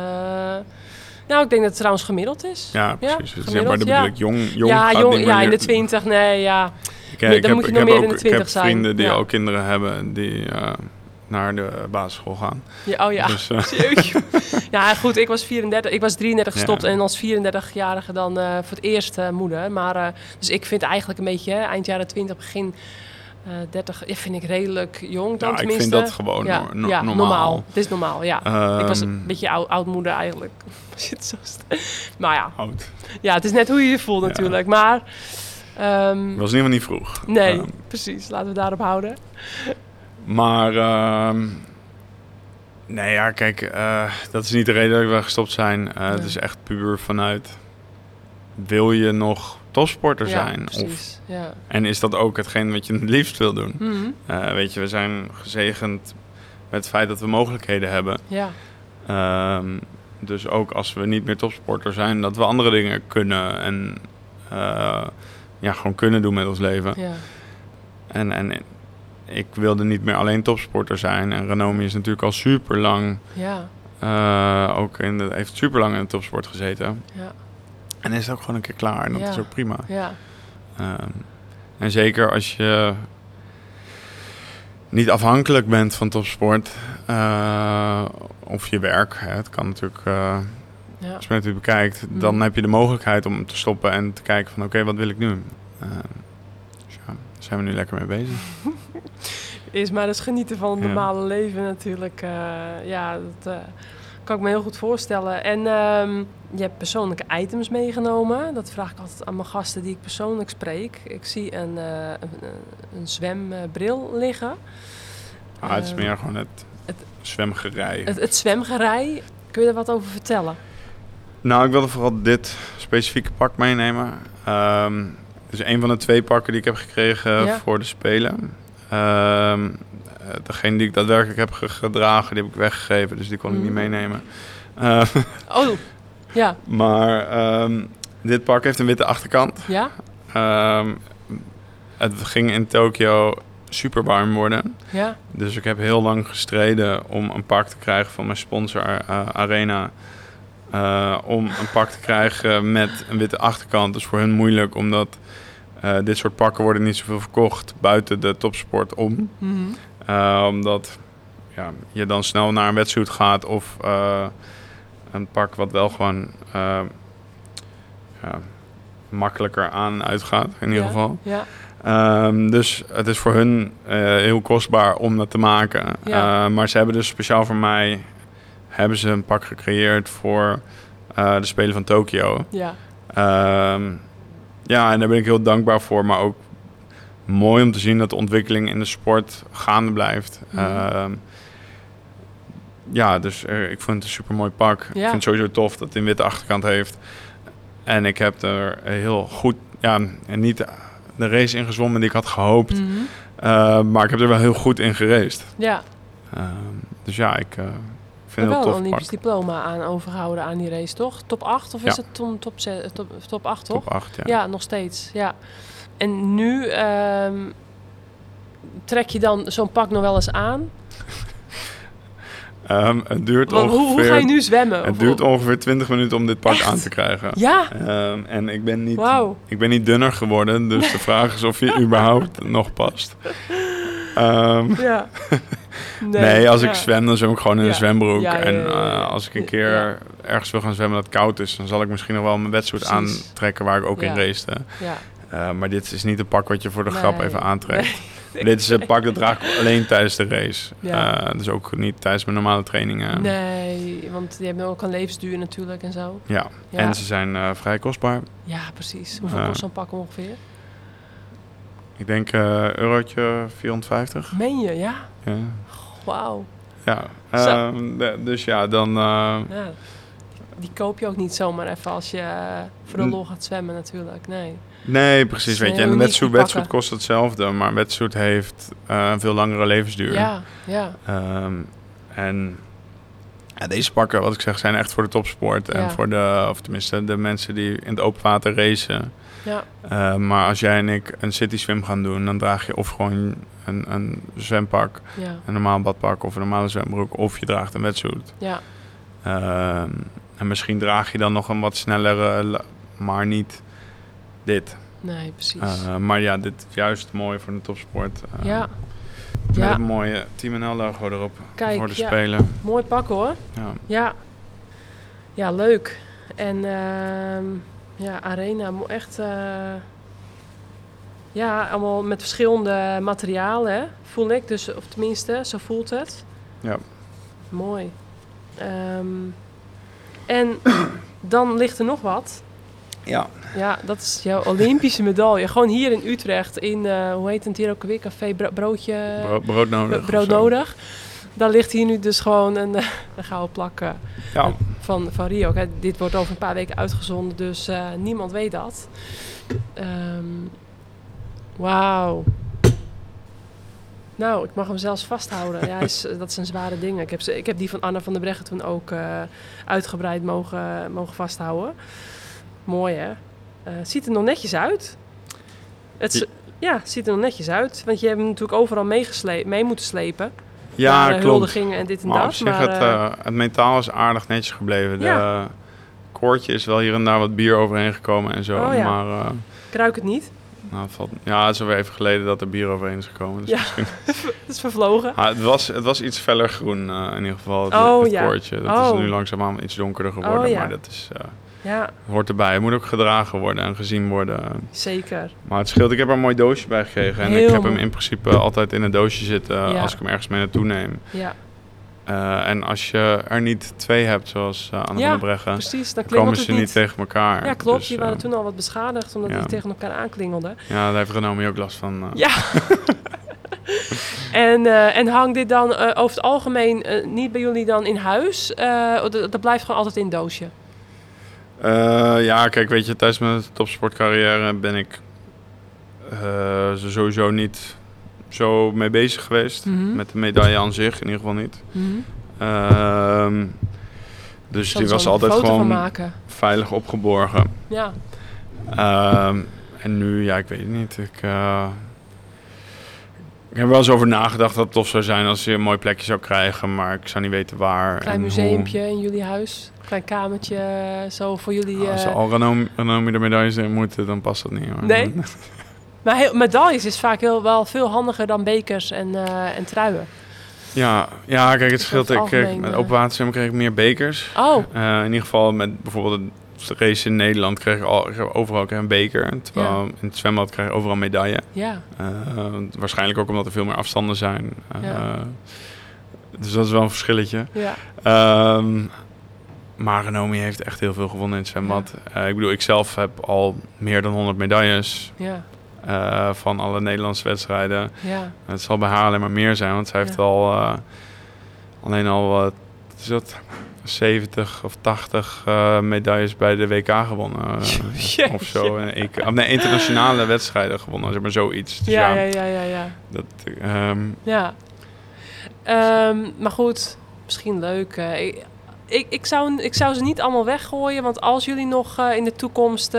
Speaker 4: Nou, ik denk dat het trouwens gemiddeld is.
Speaker 5: Ja, precies.
Speaker 4: Gemiddeld,
Speaker 5: maar dan
Speaker 4: ja.
Speaker 5: bedoel ik jong, jong
Speaker 4: ja, jong, ja,
Speaker 5: meer-
Speaker 4: in de 20, nee, ja.
Speaker 5: Ik, ik
Speaker 4: dan
Speaker 5: heb,
Speaker 4: moet je
Speaker 5: ik
Speaker 4: nog
Speaker 5: heb
Speaker 4: meer in de
Speaker 5: ik heb
Speaker 4: 20 zijn.
Speaker 5: vrienden die
Speaker 4: Ja.
Speaker 5: al kinderen hebben die eh, naar de basisschool gaan.
Speaker 4: ja oh ja.
Speaker 5: Dus, eh,
Speaker 4: ja, goed, ik was 34, ik was 33
Speaker 5: Ja.
Speaker 4: gestopt en als 34-jarige dan eh, voor het eerst eh, moeder. Maar, eh, dus ik vind eigenlijk een beetje, hè, eind jaren 20, begin eh 30, ja, vind ik redelijk jong dan
Speaker 5: ja, ik
Speaker 4: tenminste.
Speaker 5: vind dat gewoon
Speaker 4: ja,
Speaker 5: no- no-
Speaker 4: ja,
Speaker 5: normaal.
Speaker 4: Het is normaal, ja. ik was
Speaker 5: Ehm,
Speaker 4: een beetje oud, oudmoeder eigenlijk. Maar ja,
Speaker 5: oud.
Speaker 4: ja, het is net hoe je je voelt natuurlijk. Maar ehm,
Speaker 5: was geval niet vroeg.
Speaker 4: nee,
Speaker 5: Ehm,
Speaker 4: precies. Laten we daarop houden.
Speaker 5: maar, ehm, nee ja, kijk, eh, dat is niet de reden dat we gestopt zijn. Eh, Het is echt puur vanuit, wil je nog topsporter
Speaker 4: ja,
Speaker 5: zijn? Of.
Speaker 4: Ja.
Speaker 5: en is dat ook hetgeen wat je het liefst wil doen?
Speaker 4: Mhm.
Speaker 5: Eh, weet je, we zijn gezegend met het feit dat we mogelijkheden hebben.
Speaker 4: ja,
Speaker 5: Ehm, dus ook als we niet meer topsporter zijn, dat we andere dingen kunnen en eh, ja, gewoon kunnen doen met ons leven.
Speaker 4: ja,
Speaker 5: En, en ik wilde niet meer alleen topsporter zijn. En Renomi is natuurlijk al super lang,
Speaker 4: ja,
Speaker 5: ook in de, heeft super lang in de topsport gezeten.
Speaker 4: ja,
Speaker 5: En is ook gewoon een keer klaar. En dat
Speaker 4: Ja.
Speaker 5: is ook prima.
Speaker 4: ja.
Speaker 5: Ehm, en zeker als je niet afhankelijk bent van topsport eh, of je werk. Hè, het kan natuurlijk, eh,
Speaker 4: ja.
Speaker 5: als je het bekijkt,
Speaker 4: Mhm.
Speaker 5: dan heb je de mogelijkheid om te stoppen en te kijken van oké, wat wil ik nu? Ehm, dus ja, daar zijn we nu lekker mee bezig.
Speaker 4: Is maar eens genieten van het
Speaker 5: Ja.
Speaker 4: normale leven natuurlijk. Eh, ja, dat kan ik me heel goed voorstellen. En ehm, je hebt persoonlijke items meegenomen. Dat vraag ik altijd aan mijn gasten die ik persoonlijk spreek. Ik zie een, eh, een, een zwembril liggen.
Speaker 5: Ah, het is
Speaker 4: Ehm,
Speaker 5: meer gewoon het,
Speaker 4: het-
Speaker 5: zwemgerij.
Speaker 4: Het, het zwemgerij. Kun je daar wat over vertellen?
Speaker 5: Nou, ik wilde vooral dit specifieke pak meenemen. Ehm het is een van de twee pakken die ik heb gekregen
Speaker 4: Ja.
Speaker 5: voor de Spelen. Eh, degene die ik daadwerkelijk heb ge- gedragen, die heb ik weggegeven, dus die kon ik niet
Speaker 4: Mm.
Speaker 5: meenemen. Eh,
Speaker 4: Oh, ja,
Speaker 5: maar ehm, dit pak heeft een witte achterkant.
Speaker 4: ja,
Speaker 5: Ehm, het ging in Tokio super warm worden.
Speaker 4: ja,
Speaker 5: Dus ik heb heel lang gestreden om een pak te krijgen van mijn sponsor eh, Arena. Eh, om een pak te krijgen met een witte achterkant. Dat is voor hun moeilijk, omdat Eh, dit soort pakken worden niet zoveel verkocht buiten de topsport om.
Speaker 4: Mhm.
Speaker 5: Omdat ja, je dan snel naar een wetsuit gaat of een pak wat wel gewoon eh, ja, makkelijker aan uitgaat in ieder
Speaker 4: Ja,
Speaker 5: geval.
Speaker 4: Ja,
Speaker 5: Ehm, dus het is voor hun eh, heel kostbaar om dat te maken.
Speaker 4: Ja.
Speaker 5: Eh, maar ze hebben dus speciaal voor mij hebben ze een pak gecreëerd voor eh, de Spelen van Tokio.
Speaker 4: ja.
Speaker 5: Ehm, ja, en daar ben ik heel dankbaar voor. Maar ook mooi om te zien dat de ontwikkeling in de sport gaande blijft.
Speaker 4: Mhm.
Speaker 5: Ehm, ja, dus eh, ik vind het een super mooi pak. Ik vind het sowieso tof dat het een witte achterkant heeft. En ik heb er heel goed, ja, en niet de race in gezwommen die ik had gehoopt.
Speaker 4: Mhm.
Speaker 5: eh, maar ik heb er wel heel goed in geraced.
Speaker 4: ja.
Speaker 5: Ehm, dus ja, ik eh, vind het
Speaker 4: wel een
Speaker 5: tof pak.
Speaker 4: Olympisch diploma aan overgehouden aan die race, toch? Top 8 of is het top, top, top 8, toch?
Speaker 5: Top 8, ja.
Speaker 4: Ja, nog steeds. Ja. En nu ehm, trek je dan zo'n pak nog wel eens aan?
Speaker 5: Ehm, het duurt
Speaker 4: Want
Speaker 5: ongeveer...
Speaker 4: hoe ga je nu zwemmen?
Speaker 5: Het duurt ongeveer 20 minuten om dit pak
Speaker 4: Echt?
Speaker 5: aan te krijgen.
Speaker 4: Ja?
Speaker 5: Ehm, en ik ben, niet,
Speaker 4: Wauw.
Speaker 5: ik ben niet dunner geworden, dus de vraag is of je überhaupt nog past. Ehm,
Speaker 4: Ja.
Speaker 5: nee, als ik zwem, dan zwem ik gewoon in
Speaker 4: Ja.
Speaker 5: een zwembroek.
Speaker 4: Ja,
Speaker 5: en eh, als ik een keer ergens wil gaan zwemmen dat koud is, dan zal ik misschien nog wel mijn wetsuit aantrekken waar ik ook in.
Speaker 4: Ja.
Speaker 5: Eh, maar dit is niet een pak wat je voor de grap
Speaker 4: Nee.
Speaker 5: even aantrekt.
Speaker 4: Nee.
Speaker 5: Dit is een pak dat draag ik alleen tijdens de race.
Speaker 4: Ja.
Speaker 5: Eh, dus ook niet tijdens mijn normale trainingen.
Speaker 4: Nee, want die hebben ook een levensduur natuurlijk en zo.
Speaker 5: Ja.
Speaker 4: Ja.
Speaker 5: en ze zijn eh, vrij kostbaar.
Speaker 4: Ja, precies. Hoeveel kost zo'n pak ongeveer?
Speaker 5: Ik denk eh eurotje 450.
Speaker 4: Meen je? Ja.
Speaker 5: Ja.
Speaker 4: Wauw.
Speaker 5: Ja, ehm, dus ja, dan... eh,
Speaker 4: Ja. Die koop je ook niet zomaar even als je eh, voor de lol gaat zwemmen natuurlijk. Nee.
Speaker 5: nee, precies, weet je. En een wetsuit, kost hetzelfde, maar een wetsuit heeft eh, een veel langere levensduur.
Speaker 4: Ja, ja.
Speaker 5: Ehm, en ja, deze pakken, wat ik zeg, zijn echt voor de topsport. En
Speaker 4: Ja.
Speaker 5: voor de, of tenminste, de mensen die in het open water racen.
Speaker 4: Ja,
Speaker 5: Eh, maar als jij en ik een city swim gaan doen, dan draag je of gewoon een, een zwempak,
Speaker 4: ja,
Speaker 5: een normaal badpak of een normale zwembroek, of je draagt een wetsuit.
Speaker 4: ja.
Speaker 5: Ehm, en misschien draag je dan nog een wat snellere, maar niet dit.
Speaker 4: Nee, precies.
Speaker 5: Eh, maar ja, dit is juist mooi voor de topsport. Eh,
Speaker 4: ja,
Speaker 5: Met
Speaker 4: ja.
Speaker 5: een mooie Team NL logo erop
Speaker 4: Kijk,
Speaker 5: voor de
Speaker 4: ja.
Speaker 5: Spelen.
Speaker 4: mooi pak hoor.
Speaker 5: Ja.
Speaker 4: Ja, ja leuk. En ehm, ja, Arena, echt... eh, ja, allemaal met verschillende materialen, hè? voel ik. Dus, of tenminste, zo voelt het.
Speaker 5: Ja.
Speaker 4: Mooi. Ehm, en dan ligt er nog wat.
Speaker 5: ja.
Speaker 4: Ja, dat is jouw Olympische medaille. Gewoon hier in Utrecht, in, eh, hoe heet het hier ook weer? Café Bro- Broodje...
Speaker 5: Bro- brood nodig.
Speaker 4: brood nodig. Daar ligt hier nu dus gewoon een, eh, een gouden plak eh,
Speaker 5: Ja.
Speaker 4: van, van Rio. Kijk, dit wordt over een paar weken uitgezonden, dus eh, niemand weet dat. Ehm, Wauw. Nou, ik mag hem zelfs vasthouden. Ja, is, dat zijn zware dingen. Ik heb, ze, ik heb die van Anna van der Breggen toen ook eh, uitgebreid mogen, mogen vasthouden. Mooi hè? Eh, ziet er nog netjes uit. Het, ja, ziet er nog netjes uit. Want je hebt hem natuurlijk overal mee moeten slepen.
Speaker 5: Ja,
Speaker 4: Naar, eh,
Speaker 5: klopt.
Speaker 4: en dit en
Speaker 5: Maar op
Speaker 4: dat.
Speaker 5: zich,
Speaker 4: maar,
Speaker 5: het,
Speaker 4: eh,
Speaker 5: eh, het metaal is aardig netjes gebleven. De
Speaker 4: Ja.
Speaker 5: eh, koordje is wel hier en daar wat bier overheen gekomen en zo.
Speaker 4: Oh ja.
Speaker 5: Maar eh,
Speaker 4: ik ruik het niet.
Speaker 5: Nou, valt, ja, het is alweer even geleden dat er bier overheen is gekomen. Dus
Speaker 4: Ja.
Speaker 5: misschien-
Speaker 4: Het is vervlogen.
Speaker 5: Ah, het, was, het was iets feller groen eh, in ieder geval, het,
Speaker 4: Oh,
Speaker 5: het
Speaker 4: ja.
Speaker 5: koordje. Dat
Speaker 4: Oh.
Speaker 5: is nu langzaamaan iets donkerder geworden,
Speaker 4: Oh, ja.
Speaker 5: maar dat is, eh,
Speaker 4: Ja,
Speaker 5: hoort erbij. Het moet ook gedragen worden en gezien worden.
Speaker 4: zeker.
Speaker 5: Maar het scheelt, ik heb er een mooi doosje bij gekregen. En
Speaker 4: Heel
Speaker 5: ik heb hem in principe altijd in een doosje zitten als ik hem ergens mee naartoe neem.
Speaker 4: Ja,
Speaker 5: Eh, en als je er niet twee hebt, zoals eh Anne
Speaker 4: Ja,
Speaker 5: van der Breggen,
Speaker 4: precies. Dan
Speaker 5: komen ze niet tegen elkaar.
Speaker 4: Ja, klopt.
Speaker 5: Dus,
Speaker 4: die waren
Speaker 5: eh,
Speaker 4: toen al wat beschadigd, omdat
Speaker 5: ja.
Speaker 4: die tegen elkaar aanklingelden.
Speaker 5: Ja, daar heeft Renomi ook last van.
Speaker 4: Ja. en, en hangt dit dan over het algemeen niet bij jullie dan in huis? Dat, blijft gewoon altijd in een doosje.
Speaker 5: Ja, kijk, weet je, tijdens mijn topsportcarrière ben ik sowieso niet zo mee bezig geweest.
Speaker 4: Mhm.
Speaker 5: Met de medaille aan zich, in ieder geval niet.
Speaker 4: Mhm.
Speaker 5: Ehm, dus die was altijd gewoon veilig opgeborgen.
Speaker 4: Ja.
Speaker 5: Ehm, en nu, ja, ik weet het niet. Ik, eh, ik heb er wel eens over nagedacht dat het tof zou zijn als je een mooi plekje zou krijgen, maar ik zou niet weten waar.
Speaker 4: Klein
Speaker 5: en
Speaker 4: museumpje in jullie huis. Klein kamertje, eh, zo voor jullie. Eh,
Speaker 5: Als ze al Renomi Renomi de medailles in moeten, dan past dat niet hoor.
Speaker 4: Nee? Maar heel, medailles is vaak heel, wel veel handiger dan bekers en, eh, en truien.
Speaker 5: Ja, ja, kijk, het scheelt. Ik, kreeg- met
Speaker 4: eh.
Speaker 5: open waterzwemmen kreeg ik meer bekers.
Speaker 4: Oh,
Speaker 5: Eh, in ieder geval met bijvoorbeeld de race in Nederland kreeg ik, al, overal kreeg een beker. Terwijl in het zwembad kreeg ik overal een medaille.
Speaker 4: ja.
Speaker 5: Waarschijnlijk ook omdat er veel meer afstanden zijn.
Speaker 4: Ja.
Speaker 5: Dus dat is wel een verschilletje.
Speaker 4: ja.
Speaker 5: Ehm maar Renomi heeft echt heel veel gewonnen in het zwembad. Ik bedoel, ik zelf heb al meer dan 100 medailles
Speaker 4: Ja,
Speaker 5: eh, van alle Nederlandse wedstrijden.
Speaker 4: ja,
Speaker 5: Het zal bij haar alleen maar meer zijn, want zij heeft
Speaker 4: Ja.
Speaker 5: al eh, alleen al wat is dat, 70 of 80 eh, medailles bij de WK gewonnen. of zo. En ik, nee, internationale wedstrijden gewonnen, zeg maar zoiets. Dus
Speaker 4: ja,
Speaker 5: ja,
Speaker 4: ja, ja.
Speaker 5: Dat, ehm,
Speaker 4: Ja. Ehm, maar goed, misschien leuk. ik, ik, ik, zou, ik zou ze niet allemaal weggooien. Want als jullie nog in de toekomst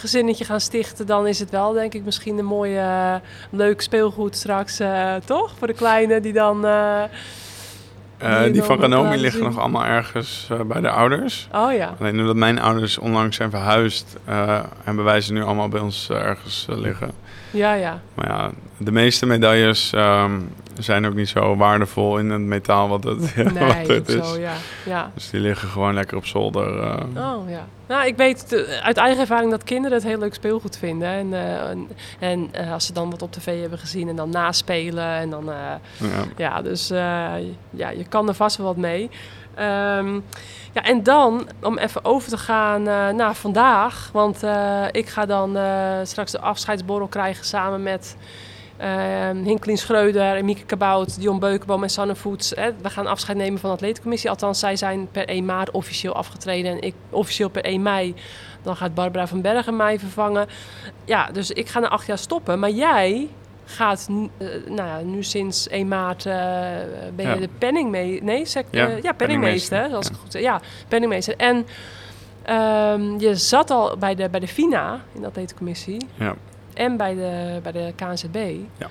Speaker 4: gezinnetje gaan stichten... dan is het wel, denk ik, misschien een mooie, eh, leuk speelgoed straks. eh, toch? Voor de kleine die dan... eh,
Speaker 5: die
Speaker 4: dan
Speaker 5: van Renomi liggen nog allemaal ergens bij de ouders.
Speaker 4: Oh ja.
Speaker 5: Alleen omdat mijn ouders onlangs zijn verhuisd, eh, hebben wij ze nu allemaal bij ons ergens liggen.
Speaker 4: Ja, ja.
Speaker 5: Maar ja, de meeste medailles ehm, zijn ook niet zo waardevol in het metaal wat het, wat
Speaker 4: Nee,
Speaker 5: het is.
Speaker 4: zo, ja. ja.
Speaker 5: Dus die liggen gewoon lekker op zolder. eh.
Speaker 4: Oh ja. Nou, ik weet uit eigen ervaring dat kinderen het heel leuk speelgoed vinden. En, eh, en, en eh, als ze dan wat op tv hebben gezien en dan naspelen. En dan,
Speaker 5: ja.
Speaker 4: ja, dus ja, je kan er vast wel wat mee. Ehm, ja, en dan om even over te gaan eh, naar vandaag. Want ik ga dan straks de afscheidsborrel krijgen samen met ehm Hinkelien Schreuder en Mieke Kabout, Dion Beukenboom en Sanne Voets. Hè. We gaan afscheid nemen van de atletencommissie. Althans, zij zijn per 1 maart officieel afgetreden en ik officieel per 1 mei. Dan gaat Barbara van Bergen mij vervangen. Ja, dus ik ga na acht jaar stoppen. Maar jij gaat nu- eh, nou ja, nu sinds 1 maart eh, ben je
Speaker 5: Ja.
Speaker 4: de penningmeester. Nee, sec-
Speaker 5: Ja,
Speaker 4: eh, ja, penningmeester. Als
Speaker 5: ja.
Speaker 4: ik goed zeg. Ja, penningmeester. En ehm, je zat al bij de, bij de FINA in de atletencommissie
Speaker 5: Ja.
Speaker 4: En bij de, bij de KNZB.
Speaker 5: Ja.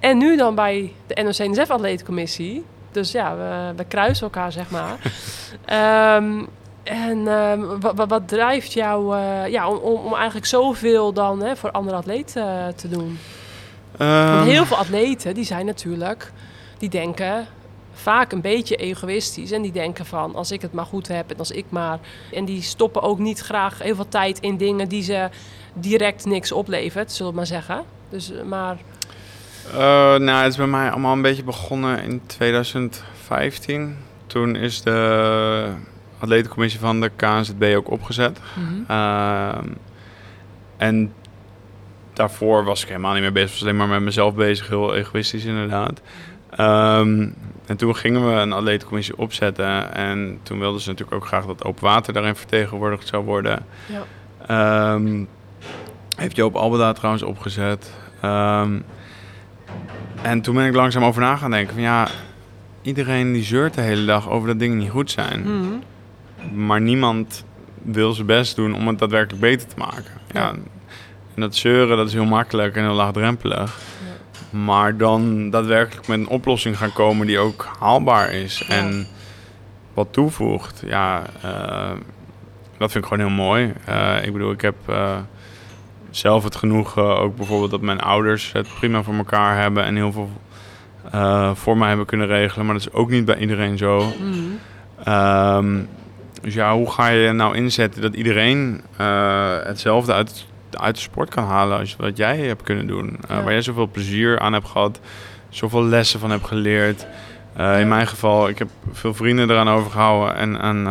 Speaker 4: En nu dan bij de NOC-NSF atletencommissie. Dus ja, we, we kruisen elkaar, zeg maar. Ehm, en ehm, wat, wat, drijft jou eh, ja, om, om, eigenlijk zoveel dan hè, voor andere atleten eh, te doen? Want
Speaker 5: Ehm,
Speaker 4: heel veel atleten, die zijn natuurlijk, die denken vaak een beetje egoïstisch. En die denken van, als ik het maar goed heb en als ik maar... En die stoppen ook niet graag heel veel tijd in dingen die ze direct niks oplevert, zullen we maar zeggen. Dus, eh, maar
Speaker 5: eh, nou, het is bij mij allemaal een beetje begonnen in 2015. Toen is de atletencommissie van de KNZB ook opgezet. Ehm, en daarvoor was ik helemaal niet meer bezig. was alleen maar met mezelf bezig. Heel egoïstisch inderdaad. Ehm, en toen gingen we een atletencommissie opzetten. En toen wilden ze natuurlijk ook graag dat open water daarin vertegenwoordigd zou worden.
Speaker 4: Ja.
Speaker 5: Ehm, heeft Joop Albeda trouwens opgezet. Ehm, en toen ben ik langzaam over na gaan denken. Van ja, iedereen die zeurt de hele dag over dat dingen niet goed zijn.
Speaker 4: Mhm.
Speaker 5: Maar niemand wil zijn best doen om het daadwerkelijk beter te maken. Ja. En dat zeuren, dat is heel makkelijk en heel laagdrempelig. Maar dan daadwerkelijk met een oplossing gaan komen die ook haalbaar is.
Speaker 4: Ja.
Speaker 5: En wat toevoegt. Ja, eh, dat vind ik gewoon heel mooi. Eh, ik bedoel, ik heb eh, zelf het genoegen ook bijvoorbeeld dat mijn ouders het prima voor elkaar hebben. En heel veel eh, voor mij hebben kunnen regelen. Maar dat is ook niet bij iedereen zo.
Speaker 4: Mhm.
Speaker 5: Ehm, dus ja, hoe ga je nou inzetten dat iedereen eh, hetzelfde uit, uit de sport kan halen als wat jij hebt kunnen doen? Eh,
Speaker 4: Ja.
Speaker 5: Waar jij zoveel plezier aan hebt gehad, zoveel lessen van hebt geleerd. In mijn geval, ik heb veel vrienden eraan overgehouden en een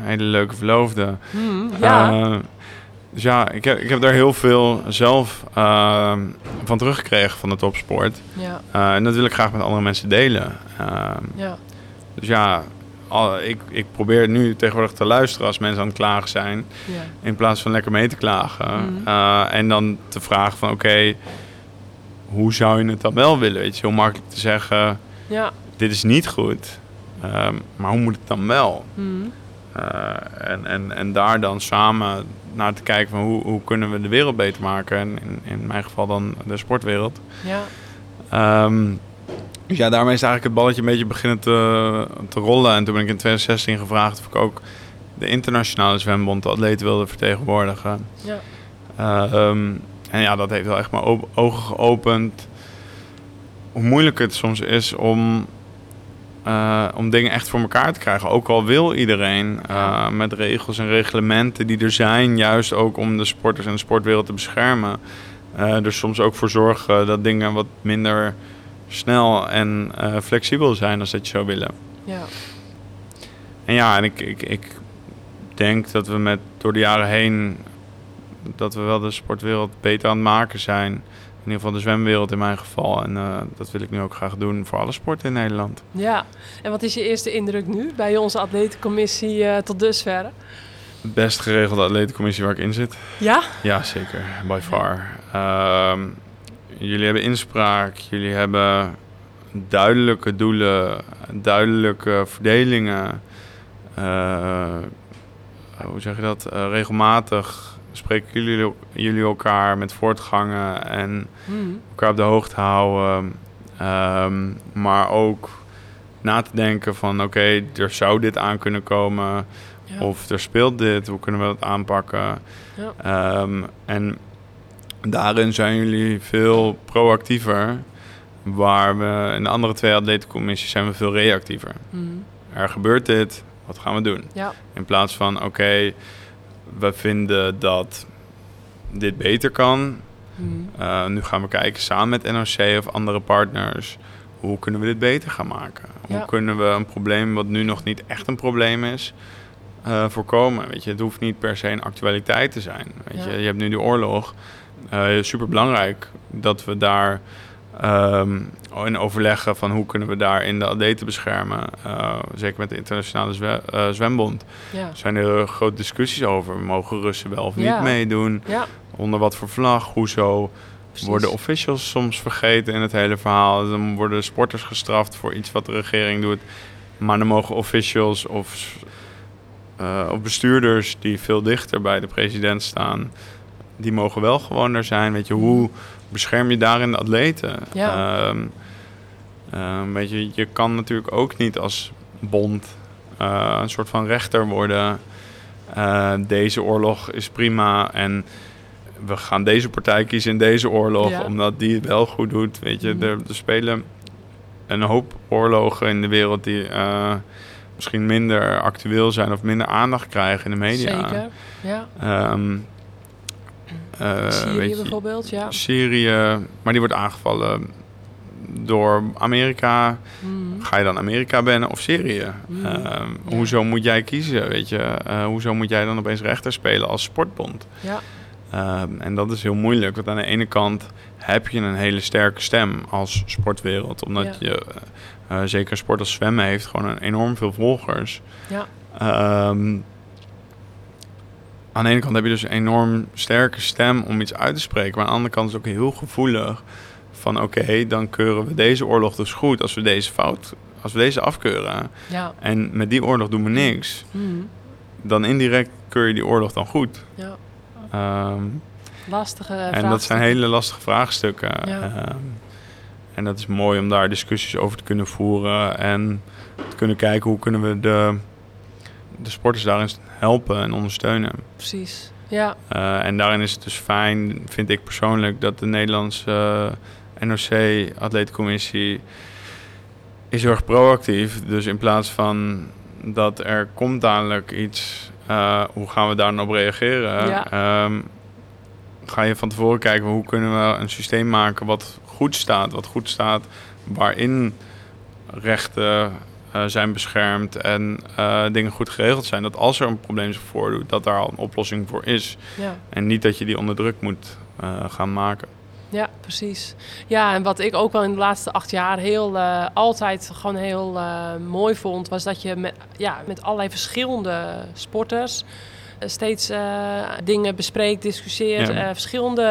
Speaker 5: hele leuke verloofde.
Speaker 4: Mhm. Ja.
Speaker 5: Dus ja, ik heb, ik heb daar heel veel zelf eh, van teruggekregen van de topsport.
Speaker 4: ja,
Speaker 5: Eh, en dat wil ik graag met andere mensen delen. Ehm,
Speaker 4: ja,
Speaker 5: dus ja, al- ik, ik probeer nu tegenwoordig te luisteren als mensen aan het klagen zijn.
Speaker 4: ja.
Speaker 5: In plaats van lekker mee te klagen.
Speaker 4: Mhm.
Speaker 5: Eh, en dan te vragen van oké, hoe zou je het dan wel willen? Weet je, heel makkelijk te zeggen,
Speaker 4: ja.
Speaker 5: dit is niet goed. Ehm, maar hoe moet het dan wel?
Speaker 4: Mhm.
Speaker 5: Eh, en, en, en daar dan samen naar te kijken van hoe, hoe kunnen we de wereld beter maken. En in, in mijn geval dan de sportwereld.
Speaker 4: ja.
Speaker 5: Ehm, dus ja, daarmee is eigenlijk het balletje een beetje beginnen te, te rollen. En toen ben ik in 2016 gevraagd of ik ook de internationale zwembond de atleten wilde vertegenwoordigen.
Speaker 4: Ja.
Speaker 5: Eh, ehm, en ja, dat heeft wel echt mijn ogen geopend. Hoe moeilijk het soms is om, eh, om dingen echt voor elkaar te krijgen. Ook al wil iedereen eh, met regels en reglementen die er zijn, juist ook om de sporters en de sportwereld te beschermen. eh er soms ook voor zorgen dat dingen wat minder snel en flexibel zijn als dat je zou willen.
Speaker 4: Ja.
Speaker 5: En ja, en ik, ik, ik denk dat we met door de jaren heen dat we wel de sportwereld beter aan het maken zijn. In ieder geval de zwemwereld in mijn geval. En eh, dat wil ik nu ook graag doen voor alle sporten in Nederland.
Speaker 4: ja. En wat is je eerste indruk nu bij onze atletencommissie eh, tot dusver?
Speaker 5: De best geregelde atletencommissie waar ik in zit.
Speaker 4: Ja?
Speaker 5: Ja, zeker. By far. Ehm, jullie hebben inspraak. Jullie hebben duidelijke doelen. Duidelijke verdelingen. Eh, hoe zeg je dat? Regelmatig spreken jullie, jullie elkaar met voortgangen en
Speaker 4: Mhm.
Speaker 5: elkaar op de hoogte houden. Ehm, maar ook na te denken van oké, er zou dit aan kunnen komen.
Speaker 4: Ja.
Speaker 5: Of er speelt dit, hoe kunnen we dat aanpakken?
Speaker 4: Ja.
Speaker 5: Ehm, en daarin zijn jullie veel proactiever. Waar we in de andere twee atletencommissies zijn we veel reactiever.
Speaker 4: Mhm.
Speaker 5: Er gebeurt dit, wat gaan we doen?
Speaker 4: Ja.
Speaker 5: In plaats van oké, we vinden dat dit beter kan.
Speaker 4: Mhm.
Speaker 5: Uh, nu gaan we kijken samen met NOC of andere partners. Hoe kunnen we dit beter gaan maken?
Speaker 4: Ja.
Speaker 5: Hoe kunnen we een probleem wat nu nog niet echt een probleem is, eh, voorkomen? Weet je, het hoeft niet per se een actualiteit te zijn. Weet
Speaker 4: Ja.
Speaker 5: je, je hebt nu die oorlog. Uh, Super belangrijk dat we daar ehm, in overleggen van hoe kunnen we daar in de atleten beschermen. Uh, zeker met de internationale zwe- uh, zwembond
Speaker 4: Ja.
Speaker 5: zijn er grote discussies over. Mogen Russen wel of niet meedoen?
Speaker 4: Ja.
Speaker 5: Onder wat voor vlag? Hoezo?
Speaker 4: Precies.
Speaker 5: Worden officials soms vergeten in het hele verhaal? Dan worden sporters gestraft voor iets wat de regering doet. Maar dan mogen officials of, uh, of bestuurders die veel dichter bij de president staan, die mogen wel gewoon er zijn. Weet je, hoe bescherm je daarin de atleten?
Speaker 4: Ja.
Speaker 5: Um, um, weet je, je kan natuurlijk ook niet als bond uh, een soort van rechter worden. Uh, deze oorlog is prima en we gaan deze partij kiezen in deze oorlog,
Speaker 4: Ja.
Speaker 5: omdat die het wel goed doet. Weet je,
Speaker 4: Mhm.
Speaker 5: er, er spelen een hoop oorlogen in de wereld die uh, misschien minder actueel zijn of minder aandacht krijgen in de media.
Speaker 4: Zeker. Ja.
Speaker 5: Um, uh,
Speaker 4: Syrië bijvoorbeeld, ja.
Speaker 5: Syrië, maar die wordt aangevallen door Amerika.
Speaker 4: Mhm.
Speaker 5: Ga je dan Amerika bannen of Syrië?
Speaker 4: Mhm. Ja.
Speaker 5: Hoezo moet jij kiezen, weet je? Uh, hoezo moet jij dan opeens rechter spelen als sportbond?
Speaker 4: Ja.
Speaker 5: Um, en dat is heel moeilijk, want aan de ene kant heb je een hele sterke stem als sportwereld. Omdat
Speaker 4: Ja.
Speaker 5: je, uh, zeker sport als zwemmen, heeft gewoon een enorm veel volgers.
Speaker 4: Ja.
Speaker 5: Um, aan de ene kant heb je dus een enorm sterke stem om iets uit te spreken. Maar aan de andere kant is het ook heel gevoelig. Van oké, dan keuren we deze oorlog dus goed als we deze fout, als we deze afkeuren.
Speaker 4: Ja.
Speaker 5: En met die oorlog doen we niks.
Speaker 4: Mhm.
Speaker 5: Dan indirect keur je die oorlog dan goed.
Speaker 4: Ja.
Speaker 5: Ehm,
Speaker 4: Lastige
Speaker 5: en dat zijn hele lastige vraagstukken.
Speaker 4: Ja.
Speaker 5: Ehm, en dat is mooi om daar discussies over te kunnen voeren. En te kunnen kijken hoe kunnen we de, de sporters daarin helpen en ondersteunen.
Speaker 4: Precies. Ja.
Speaker 5: Uh, en daarin is het dus fijn, vind ik persoonlijk, dat de Nederlandse uh, NOC-atletencommissie is heel erg proactief. Dus in plaats van dat er komt dadelijk iets, uh, hoe gaan we daar dan op reageren?
Speaker 4: Ja.
Speaker 5: Um, ga je van tevoren kijken, hoe kunnen we een systeem maken wat goed staat, wat goed staat, waarin rechten zijn beschermd en uh, dingen goed geregeld zijn. Dat als er een probleem zich voordoet, dat daar al een oplossing voor is.
Speaker 4: Ja.
Speaker 5: En niet dat je die onder druk moet uh, gaan maken.
Speaker 4: Ja, precies. Ja, en wat ik ook wel in de laatste acht jaar heel uh, altijd gewoon heel uh, mooi vond, was dat je met, ja, met allerlei verschillende sporters steeds uh, dingen bespreekt, discussieert,
Speaker 5: Ja.
Speaker 4: verschillende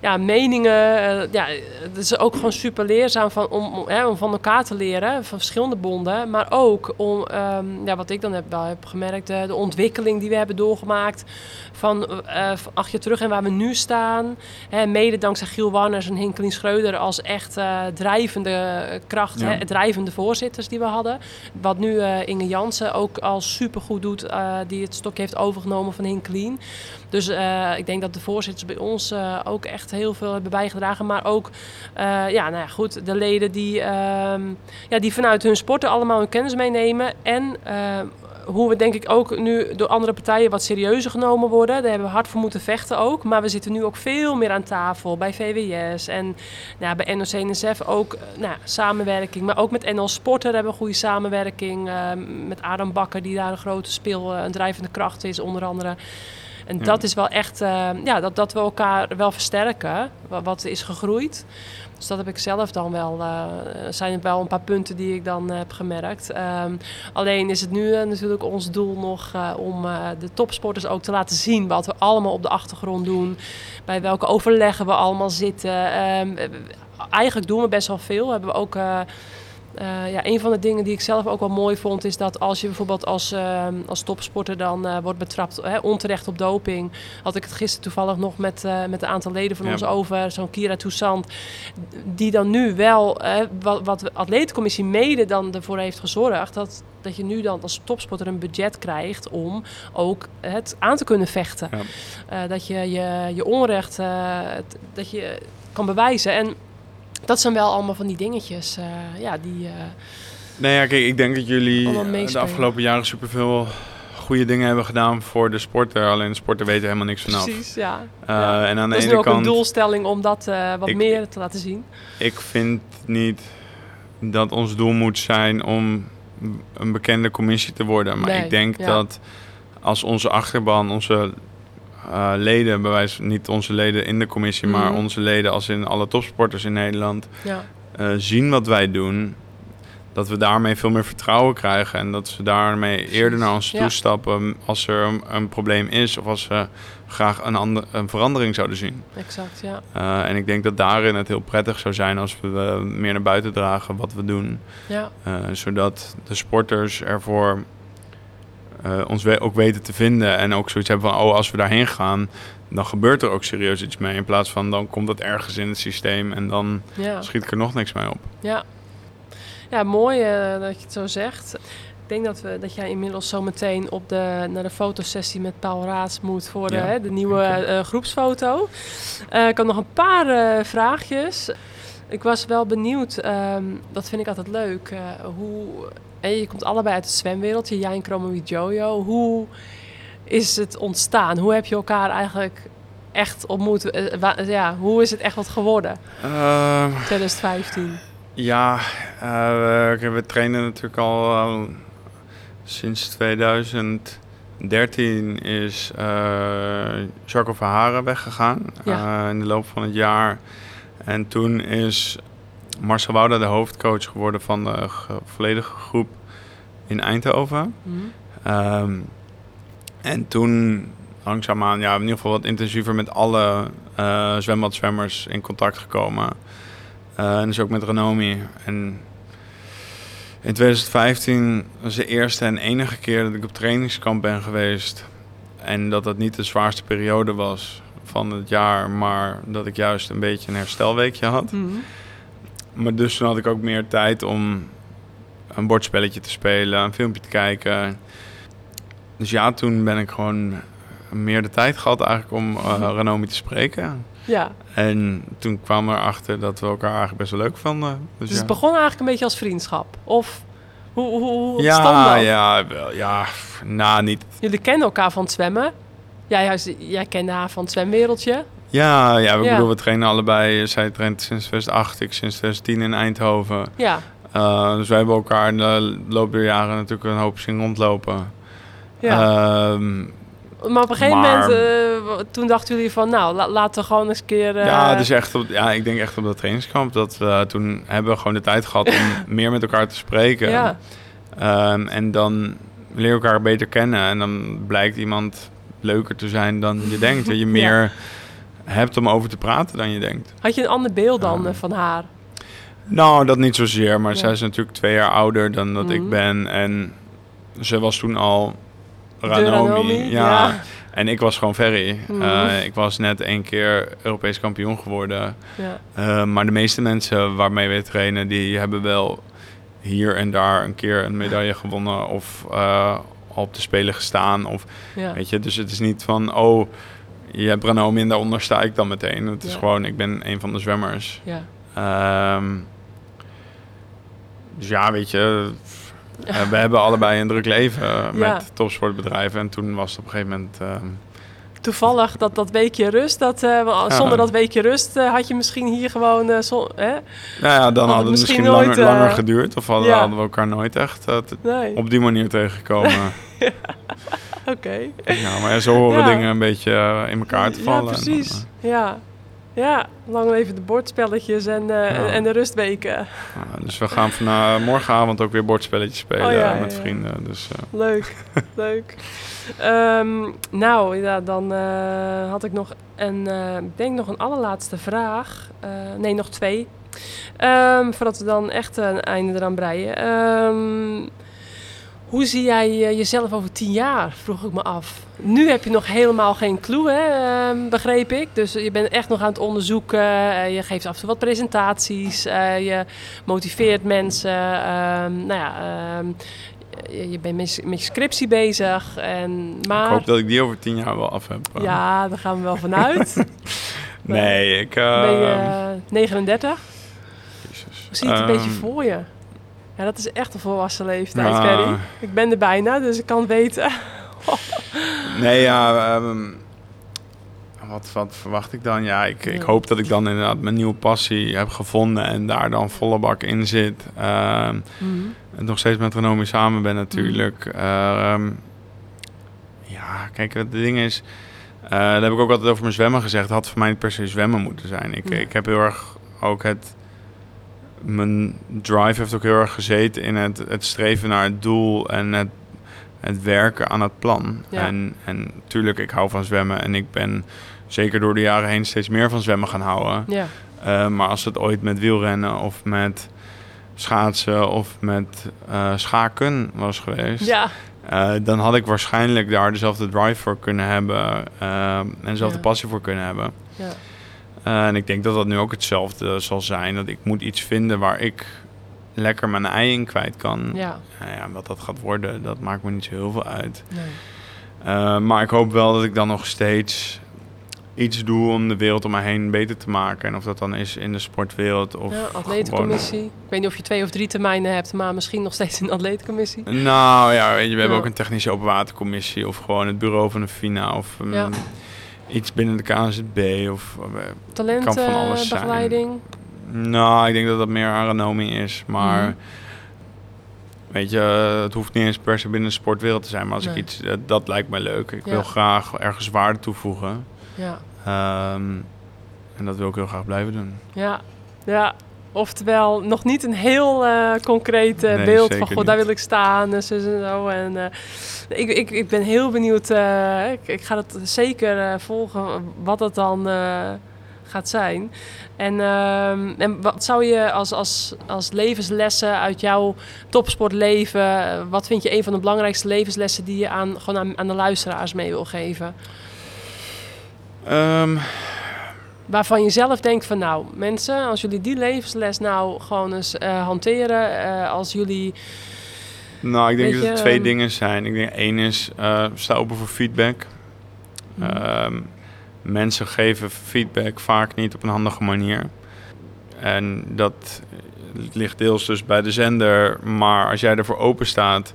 Speaker 4: ja, meningen. eh, ja, het is ook gewoon super leerzaam van, om, om, hè, om van elkaar te leren, van verschillende bonden. Maar ook om, ehm, ja, wat ik dan heb, wel heb gemerkt, de, de ontwikkeling die we hebben doorgemaakt. Van eh, van acht jaar terug en waar we nu staan. Hè, mede dankzij Giel Warners en Hinkelien Schreuder als echt eh, drijvende kracht,
Speaker 5: Ja.
Speaker 4: hè, drijvende voorzitters die we hadden. Wat nu eh, Inge Jansen ook al supergoed doet, eh, die het stokje heeft overgenomen van Hinkelien. Dus eh, ik denk dat de voorzitters bij ons eh, ook echt heel veel hebben bijgedragen. Maar ook, eh, ja, nou ja, goed, de leden die, ehm, ja, die vanuit hun sporten allemaal hun kennis meenemen. En eh, hoe we denk ik ook nu door andere partijen wat serieuzer genomen worden. Daar hebben we hard voor moeten vechten ook. Maar we zitten nu ook veel meer aan tafel bij VWS en nou, bij NOC-NSF ook eh, nou, samenwerking. Maar ook met NL Sporter hebben we goede samenwerking. eh, met Adam Bakker die daar een grote speel, een drijvende kracht is onder andere. En
Speaker 5: Ja.
Speaker 4: dat is wel echt, eh, ja, dat, dat we elkaar wel versterken, wa- wat is gegroeid. Dus dat heb ik zelf dan wel, eh, zijn er wel een paar punten die ik dan eh, heb gemerkt. Ehm, alleen is het nu natuurlijk ons doel nog om de topsporters ook te laten zien wat we allemaal op de achtergrond doen. Bij welke overleggen we allemaal zitten. Ehm, eh, eigenlijk doen we best wel veel. Hebben we ook... eh, ja, een van de dingen die ik zelf ook wel mooi vond, is dat als je bijvoorbeeld als, ehm, als topsporter dan eh, wordt betrapt hè, onterecht op doping. Had ik het gisteren toevallig nog met, eh, met een aantal leden van
Speaker 5: Ja.
Speaker 4: ons over, zo'n Kira Toussaint. Die dan nu wel, wat, wat de atletencommissie mede dan ervoor heeft gezorgd, dat, dat je nu dan als topsporter een budget krijgt om ook het aan te kunnen vechten.
Speaker 5: Ja.
Speaker 4: Dat je je, je onrecht, dat je kan bewijzen. En dat zijn wel allemaal van die dingetjes, eh, ja, die... eh,
Speaker 5: Nee, ja, kijk, ik denk dat jullie eh, de afgelopen jaren superveel goede dingen hebben gedaan voor de sporter. Alleen de sporter weet er helemaal niks vanaf.
Speaker 4: Precies, ja. Ja.
Speaker 5: En aan de
Speaker 4: Dat is nu
Speaker 5: ene
Speaker 4: ook een doelstelling om dat wat
Speaker 5: Ik-
Speaker 4: meer te laten zien.
Speaker 5: ik vind niet dat ons doel moet zijn om een bekende commissie te worden. Maar
Speaker 4: Nee,
Speaker 5: ik denk
Speaker 4: ja.
Speaker 5: dat als onze achterban, onze eh, leden, bij wijze niet onze leden in de commissie, maar
Speaker 4: Mhm.
Speaker 5: onze leden als in alle topsporters in Nederland,
Speaker 4: Ja,
Speaker 5: eh, zien wat wij doen, dat we daarmee veel meer vertrouwen krijgen en dat ze daarmee eerder naar ons
Speaker 4: Ja.
Speaker 5: toestappen als er een, een probleem is of als ze graag een, ander, een verandering zouden zien.
Speaker 4: exact, ja.
Speaker 5: Eh, en ik denk dat daarin het heel prettig zou zijn als we meer naar buiten dragen wat we doen,
Speaker 4: ja.
Speaker 5: Zodat de sporters ervoor eh, ons we- ook weten te vinden en ook zoiets hebben van, oh, als we daarheen gaan, dan gebeurt er ook serieus iets mee. In plaats van dan komt dat ergens in het systeem en dan
Speaker 4: ja.
Speaker 5: schiet ik er nog niks mee op.
Speaker 4: Ja, ja mooi eh, dat je het zo zegt. Ik denk dat, we, dat jij inmiddels zo meteen op de, naar de fotosessie met Paul Raats moet voor de,
Speaker 5: Ja,
Speaker 4: hè, de nieuwe eh, groepsfoto. Ik had nog een paar vraagjes. Ik was wel benieuwd, ehm, dat vind ik altijd leuk, hoe... En je komt allebei uit het zwemwereldje, jij en Chromo Jojo. Hoe is het ontstaan? Hoe heb je elkaar eigenlijk echt ontmoet? Eh, wa- ja, hoe is het echt wat geworden,
Speaker 5: Ehm,
Speaker 4: 2015?
Speaker 5: Ja, eh, we, we trainen natuurlijk al eh, sinds 2013 is eh Jacques Verharen weggegaan
Speaker 4: Ja.
Speaker 5: eh, in de loop van het jaar. En toen is Marcel Wouda de hoofdcoach geworden van de ge- volledige groep in Eindhoven.
Speaker 4: Mhm.
Speaker 5: Ehm, en toen langzaamaan, ja, in ieder geval wat intensiever met alle eh zwembadzwemmers in contact gekomen. Eh, en dus ook met Renomi. En in 2015 was de eerste en enige keer dat ik op trainingskamp ben geweest. En dat dat niet de zwaarste periode was van het jaar, maar dat ik juist een beetje een herstelweekje had.
Speaker 4: Mhm.
Speaker 5: Maar dus toen had ik ook meer tijd om een bordspelletje te spelen, een filmpje te kijken. Dus ja, toen ben ik gewoon meer de tijd gehad eigenlijk om eh Renomi te spreken.
Speaker 4: Ja,
Speaker 5: En toen kwam er achter dat we elkaar eigenlijk best wel leuk vonden. Dus,
Speaker 4: dus
Speaker 5: ja.
Speaker 4: het begon eigenlijk een beetje als vriendschap. Of hoe, hoe, hoe
Speaker 5: ja,
Speaker 4: dat?
Speaker 5: ja, wel, ja, pff, nou niet.
Speaker 4: Jullie kennen elkaar van het zwemmen. Jij, jij kende haar van het zwemwereldje.
Speaker 5: Ja, ja, ik
Speaker 4: Ja.
Speaker 5: bedoel, we trainen allebei. Zij traint sinds 2008, ik sinds 2010 in Eindhoven.
Speaker 4: Ja,
Speaker 5: Eh, dus wij hebben elkaar in de loop der jaren natuurlijk een hoop zien rondlopen.
Speaker 4: ja.
Speaker 5: Ehm,
Speaker 4: maar op een gegeven
Speaker 5: maar-
Speaker 4: moment, eh, toen dachten jullie van, nou, la- laten we gewoon eens een keer... eh,
Speaker 5: Ja, dus echt op, ja, ik denk echt op dat trainingskamp. Dat we toen hebben we gewoon de tijd gehad om meer met elkaar te spreken.
Speaker 4: Ja,
Speaker 5: Ehm, en dan leer je elkaar beter kennen. En dan blijkt iemand leuker te zijn dan je denkt. Dat je meer hebt om over te praten dan je denkt.
Speaker 4: Had je een ander beeld dan eh, van haar?
Speaker 5: Nou, dat niet zozeer, maar
Speaker 4: Ja.
Speaker 5: zij is natuurlijk twee jaar ouder dan dat
Speaker 4: Mhm.
Speaker 5: ik ben. En ze was toen al Ranomi.
Speaker 4: Ranomi,
Speaker 5: ja.
Speaker 4: ja.
Speaker 5: En ik was gewoon Ferry.
Speaker 4: Mhm.
Speaker 5: Eh, ik was net één keer Europees kampioen geworden.
Speaker 4: Ja.
Speaker 5: Eh, maar de meeste mensen waarmee we trainen, die hebben wel hier en daar een keer een medaille gewonnen. Of op de Spelen gestaan. Of,
Speaker 4: Ja.
Speaker 5: weet je, dus het is niet van, oh, je hebt en daaronder sta ik dan meteen. Het is gewoon, ik ben een van de zwemmers.
Speaker 4: ja.
Speaker 5: Ehm, dus ja, weet je, eh, we hebben allebei een druk leven met topsportbedrijven. En toen was het op een gegeven moment... ehm,
Speaker 4: Toevallig dat, dat weekje rust, dat, eh, zonder dat weekje rust eh, had je misschien hier gewoon... zo, hè?
Speaker 5: nou ja, dan had het
Speaker 4: misschien
Speaker 5: misschien
Speaker 4: nooit,
Speaker 5: langer, langer geduurd. Of hadden,
Speaker 4: ja.
Speaker 5: hadden we elkaar nooit echt
Speaker 4: Nee,
Speaker 5: op die manier tegengekomen.
Speaker 4: oké.
Speaker 5: ja, maar zo horen
Speaker 4: Ja.
Speaker 5: dingen een beetje eh, in elkaar te vallen.
Speaker 4: Ja,
Speaker 5: En
Speaker 4: precies. Ja. ja, lang leven de bordspelletjes en, eh,
Speaker 5: Ja.
Speaker 4: en de rustweken.
Speaker 5: eh, ja, dus we gaan van eh, morgenavond ook weer bordspelletjes spelen
Speaker 4: Oh,
Speaker 5: eh, met vrienden. Dus, eh,
Speaker 4: Leuk, leuk. Ehm, nou, ja, dan eh, had ik nog een, eh, ik denk nog een allerlaatste vraag. Eh, nee, nog twee. Ehm, voordat we dan echt een einde eraan breien. Ehm, hoe zie jij eh, jezelf over tien jaar, vroeg ik me af. Nu heb je nog helemaal geen clue, hè, ehm, begreep ik. Dus je bent echt nog aan het onderzoeken. eh, je geeft af en toe wat presentaties. eh, je motiveert mensen. ehm, nou ja, ehm, je, je bent met, met je scriptie bezig. En, maar
Speaker 5: Ik hoop dat ik die over tien jaar wel af heb.
Speaker 4: ja, daar gaan we wel vanuit.
Speaker 5: Nee, ik...
Speaker 4: ben je eh, 39?
Speaker 5: Jezus.
Speaker 4: Hoe zie je het een beetje voor je? Ja, dat is echt een volwassen leeftijd. Ferry. Ik ben er bijna, dus ik kan het weten.
Speaker 5: Nee, ja. ehm, wat, wat verwacht ik dan? Ja, ik, ik hoop dat ik dan inderdaad mijn nieuwe passie heb gevonden en daar dan volle bak in zit. Ehm, en nog steeds met Renomi samen ben natuurlijk. Ehm, ja, kijk, het ding is... eh dat heb ik ook altijd over mijn zwemmen gezegd. Het had voor mij niet per se zwemmen moeten zijn. Ik, ik heb heel erg ook het... Mijn drive heeft ook heel erg gezeten in het, het streven naar het doel en het, het werken aan het plan.
Speaker 4: Ja.
Speaker 5: En, en tuurlijk, ik hou van zwemmen en ik ben zeker door de jaren heen steeds meer van zwemmen gaan houden.
Speaker 4: Ja,
Speaker 5: Uh, maar als het ooit met wielrennen of met schaatsen of met eh, schaken was geweest,
Speaker 4: ja,
Speaker 5: eh, dan had ik waarschijnlijk daar dezelfde drive voor kunnen hebben eh, en dezelfde passie voor kunnen hebben.
Speaker 4: ja.
Speaker 5: Eh, en ik denk dat dat nu ook hetzelfde zal zijn. Dat ik moet iets vinden waar ik lekker mijn ei in kwijt kan.
Speaker 4: ja.
Speaker 5: Nou ja, wat dat gaat worden, dat maakt me niet zo heel veel uit.
Speaker 4: Nee.
Speaker 5: Uh, maar ik hoop wel dat ik dan nog steeds iets doe om de wereld om me heen beter te maken. En of dat dan is in de sportwereld of
Speaker 4: Ja,
Speaker 5: gewoon...
Speaker 4: atletencommissie. Ik weet niet of je twee of drie termijnen hebt, maar misschien nog steeds een atletencommissie.
Speaker 5: Nou ja, weet je, we hebben ook een technische openwatercommissie of gewoon het bureau van de FINA of um,
Speaker 4: Ja.
Speaker 5: Iets binnen de KNZB. Of, eh, kan van alles zijn.
Speaker 4: Talentbegeleiding.
Speaker 5: nou, ik denk dat dat meer aeronomie is, maar...
Speaker 4: Mhm.
Speaker 5: Weet je, eh, het hoeft niet eens per se binnen de sportwereld te zijn, maar als
Speaker 4: Nee.
Speaker 5: ik iets, eh, dat lijkt mij leuk. Ik
Speaker 4: Ja.
Speaker 5: wil graag ergens waarde toevoegen.
Speaker 4: Ja,
Speaker 5: Ehm, en dat wil ik heel graag blijven doen.
Speaker 4: ja, ja. Oftewel, nog niet een heel eh, concreet eh,
Speaker 5: Nee,
Speaker 4: beeld van, god, daar wil ik staan en zo en zo. En, eh, ik, ik, ik ben heel benieuwd, ik, ik ga het zeker volgen, wat het dan gaat zijn. En, ehm, en wat zou je als, als, als levenslessen uit jouw topsportleven, wat vind je een van de belangrijkste levenslessen die je aan, gewoon aan, aan de luisteraars mee wil geven?
Speaker 5: Ehm,
Speaker 4: Waarvan je zelf denkt van nou, mensen, als jullie die levensles nou gewoon eens eh, hanteren, eh, als jullie...
Speaker 5: nou, ik denk dat er twee
Speaker 4: ehm,
Speaker 5: dingen zijn. Ik denk één is, eh, sta open voor feedback.
Speaker 4: Mhm.
Speaker 5: Ehm, mensen geven feedback vaak niet op een handige manier. En dat ligt deels dus bij de zender. Maar als jij ervoor open staat,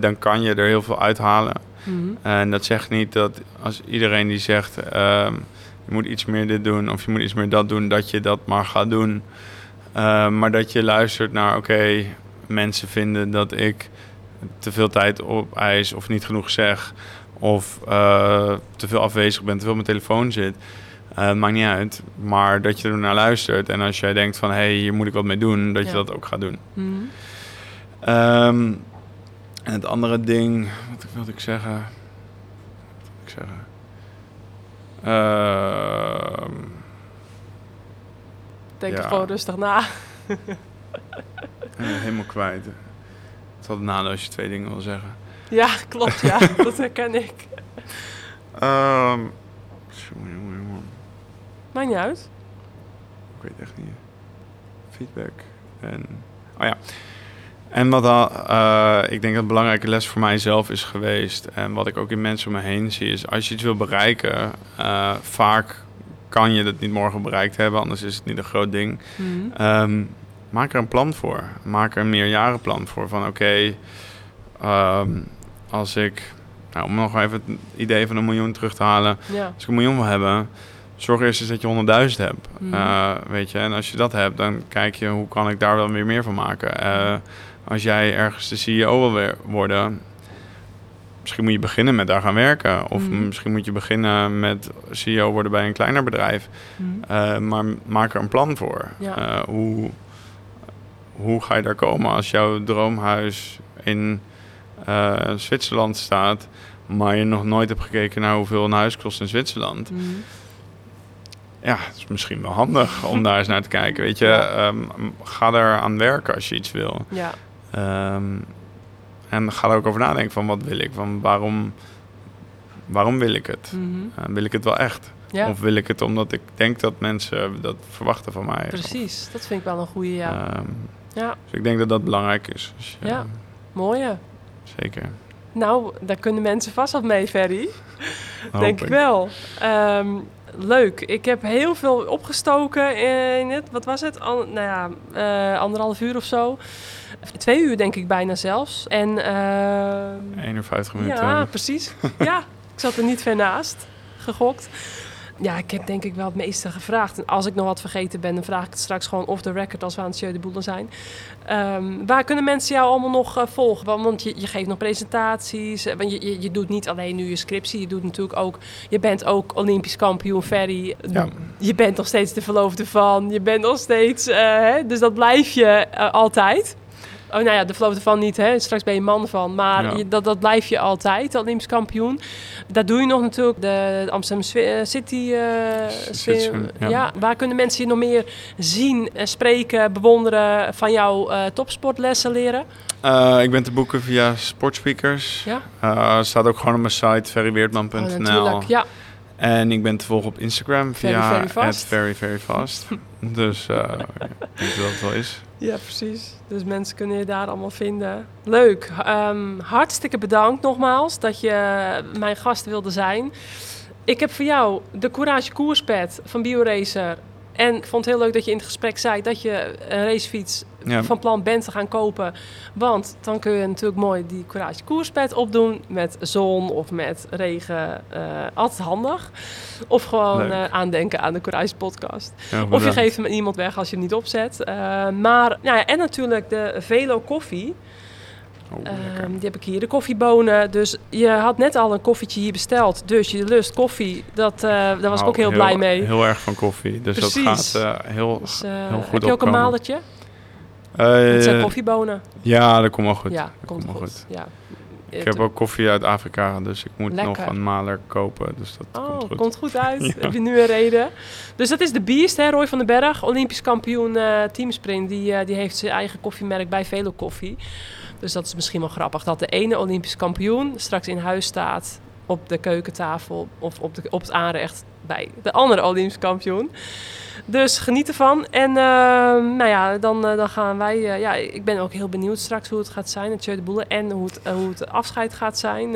Speaker 5: dan kan je er heel veel uithalen.
Speaker 4: Mhm.
Speaker 5: En dat zegt niet dat als iedereen die zegt... je moet iets meer dit doen of je moet iets meer dat doen... dat je dat maar gaat doen. Eh, maar dat je luistert naar... oké, mensen vinden dat ik te veel tijd op ijs of niet genoeg zeg... of eh, te veel afwezig ben, te veel op mijn telefoon zit... Eh, maakt niet uit, maar dat je er naar luistert. En als jij denkt van, hé, hey, hier moet ik wat mee doen... dat
Speaker 4: Ja.
Speaker 5: je dat ook gaat doen.
Speaker 4: Mhm.
Speaker 5: Ehm, en het andere ding, wat wilde ik zeggen? Ehm,
Speaker 4: Denk
Speaker 5: Ja.
Speaker 4: er gewoon rustig na.
Speaker 5: helemaal kwijt. Het altijd nadeel als je twee dingen wil zeggen.
Speaker 4: Ja, klopt, ja. dat herken ik.
Speaker 5: Ehm jongen.
Speaker 4: Maakt niet uit.
Speaker 5: Ik weet echt niet. Feedback. En, oh ja. En wat al, eh, ik denk dat een belangrijke les voor mijzelf is geweest. En wat ik ook in mensen om me heen zie, is als je iets wil bereiken, eh, vaak kan je dat niet morgen bereikt hebben, anders is het niet een groot ding.
Speaker 4: Mhm.
Speaker 5: Ehm, maak er een plan voor. Maak er een meerjarenplan voor. Van oké, ehm, als ik, nou, om nog even het idee van een miljoen terug te halen.
Speaker 4: Ja.
Speaker 5: Als ik een miljoen wil hebben, zorg eerst eens dat je 100.000 hebt.
Speaker 4: Mhm.
Speaker 5: Eh, weet je, en als je dat hebt, dan kijk je hoe kan ik daar wel weer meer van maken. Eh, als jij ergens de CEO wil weer worden, misschien moet je beginnen met daar gaan werken. Of
Speaker 4: Mhm.
Speaker 5: misschien moet je beginnen met CEO worden bij een kleiner bedrijf.
Speaker 4: Mhm.
Speaker 5: Eh, maar maak er een plan voor.
Speaker 4: Ja.
Speaker 5: Eh, hoe, hoe ga je daar komen als jouw droomhuis in eh, Zwitserland staat, maar je nog nooit hebt gekeken naar hoeveel een huis kost in Zwitserland?
Speaker 4: Mhm.
Speaker 5: Ja, het is misschien wel handig om daar eens naar te kijken. Weet je. Ehm, ga er aan werken als je iets wil.
Speaker 4: Ja.
Speaker 5: Ehm, en ga er ook over nadenken van wat wil ik, van waarom, waarom wil ik het?
Speaker 4: Mhm.
Speaker 5: Eh, wil ik het wel echt?
Speaker 4: ja.
Speaker 5: Of wil ik het omdat ik denk dat mensen dat verwachten van mij?
Speaker 4: Precies. Dat vind ik wel een goede, ja.
Speaker 5: Ehm,
Speaker 4: ja.
Speaker 5: dus ik denk dat dat belangrijk is. Dus, ja,
Speaker 4: Ja. Mooie.
Speaker 5: Zeker.
Speaker 4: Nou, daar kunnen mensen vast wat mee, Ferry. Denk ik wel. Ehm, leuk. Ik heb heel veel opgestoken in het, wat was het? Nou ja, eh, anderhalf uur of zo. Twee uur denk ik bijna zelfs. En ehm,
Speaker 5: 51 minuten.
Speaker 4: ja, precies. ja, ik zat er niet ver naast. Gegokt. Ja, ik heb denk ik wel het meeste gevraagd. En als ik nog wat vergeten ben, dan vraag ik het straks gewoon off the record als we aan het Jeu de Boelen zijn. Ehm, waar kunnen mensen jou allemaal nog eh, volgen? Want- Want je, je geeft nog presentaties. eh, Want je, je, je doet niet alleen nu je scriptie. Je doet natuurlijk ook. Je bent ook Olympisch kampioen Ferry.
Speaker 5: Ja.
Speaker 4: Je bent nog steeds de verloofde van. Je bent nog steeds. eh, hè, dus dat blijf je altijd. Oh, nou ja, de verloofde van niet, hè? Straks ben je man van. Maar
Speaker 5: Ja.
Speaker 4: je- dat, dat blijf je altijd, Olympisch kampioen. Daar doe je nog natuurlijk de Amsterdam eh, City. Swim,
Speaker 5: ja.
Speaker 4: ja. waar kunnen mensen je nog meer zien, en spreken, bewonderen, van jouw eh, topsportlessen leren?
Speaker 5: Ik ben te boeken via Sportspeakers.
Speaker 4: Ja,
Speaker 5: staat ook gewoon op mijn site
Speaker 4: oh,
Speaker 5: ferryweertman.nl.
Speaker 4: natuurlijk. Ja,
Speaker 5: en ik ben te volgen op Instagram via
Speaker 4: very fast.
Speaker 5: very, very fast. dus denk dat het wel is.
Speaker 4: ja, precies. Dus mensen kunnen je daar allemaal vinden. Leuk. Ehm, hartstikke bedankt nogmaals dat je mijn gast wilde zijn. Ik heb voor jou de Courage Koerspet van BioRacer. En ik vond het heel leuk dat je in het gesprek zei dat je een racefiets
Speaker 5: Ja.
Speaker 4: van plan bent te gaan kopen. Want dan kun je natuurlijk mooi die Courage Koerspet opdoen met zon of met regen. eh, altijd handig. Of gewoon eh, aandenken aan de Courage podcast.
Speaker 5: Ja,
Speaker 4: Of je geeft hem aan iemand weg als je hem niet opzet. Eh, maar, nou ja, en natuurlijk de Velo koffie.
Speaker 5: Oh,
Speaker 4: Ehm, die heb ik hier, de koffiebonen. Dus je had net al een koffietje hier besteld. Dus je lust koffie. Dat, eh, daar was ik
Speaker 5: Hou
Speaker 4: ook heel, blij mee.
Speaker 5: Heel erg van koffie. Dus
Speaker 4: Precies.
Speaker 5: dat gaat eh, heel...
Speaker 4: Dus, eh,
Speaker 5: heel goed
Speaker 4: heb je ook een malertje? Het zijn koffiebonen.
Speaker 5: Ja, dat komt wel goed.
Speaker 4: ja,
Speaker 5: dat
Speaker 4: komt
Speaker 5: wel
Speaker 4: goed. Ja.
Speaker 5: Ik heb ook koffie uit Afrika, dus ik moet
Speaker 4: Lekker.
Speaker 5: nog een maler kopen. Dus dat
Speaker 4: Oh,
Speaker 5: komt
Speaker 4: komt
Speaker 5: goed.
Speaker 4: goed, uit.
Speaker 5: Ja.
Speaker 4: Heb je nu een reden. Dus dat is de Beast, hè, Roy van den Berg. Olympisch kampioen teamsprint. Die, die heeft zijn eigen koffiemerk bij Velo Koffie. Dus dat is misschien wel grappig. Dat de ene Olympisch kampioen straks in huis staat op de keukentafel of op, de, op het aanrecht bij de andere Olympisch kampioen. Dus geniet ervan. En eh, nou ja, dan, eh, dan gaan wij... eh, ja, ik ben ook heel benieuwd straks hoe het gaat zijn, het de Boele. En hoe het, eh, hoe het afscheid gaat zijn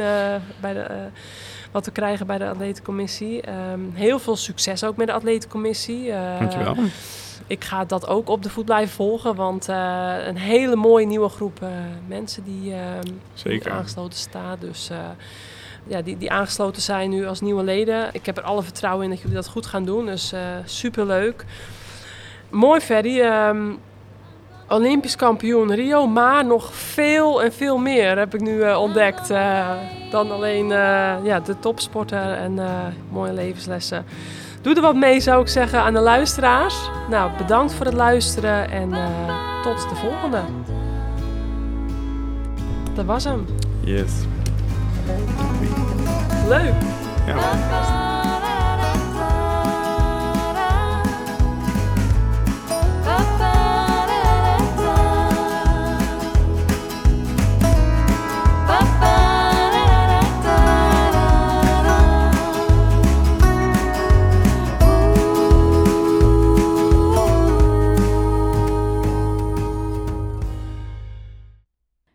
Speaker 4: bij de... wat we krijgen bij de atletencommissie. Ehm, heel veel succes ook met de atletencommissie.
Speaker 5: Dankjewel.
Speaker 4: Ik ga dat ook op de voet blijven volgen. Want eh, een hele mooie nieuwe groep eh, mensen die, ehm, die aangesloten staat. Dus eh, ja, die, die aangesloten zijn nu als nieuwe leden. Ik heb er alle vertrouwen in dat jullie dat goed gaan doen. Dus super superleuk. Mooi Ferry. Ehm, Olympisch kampioen Rio, maar nog veel en veel meer heb ik nu eh, ontdekt. eh, dan alleen eh, ja, de topsporter en eh, mooie levenslessen doe er wat mee, zou ik zeggen, aan de luisteraars. Nou, bedankt voor het luisteren en eh, tot de volgende. Dat was hem.
Speaker 5: Yes.
Speaker 4: Leuk.
Speaker 5: Ja.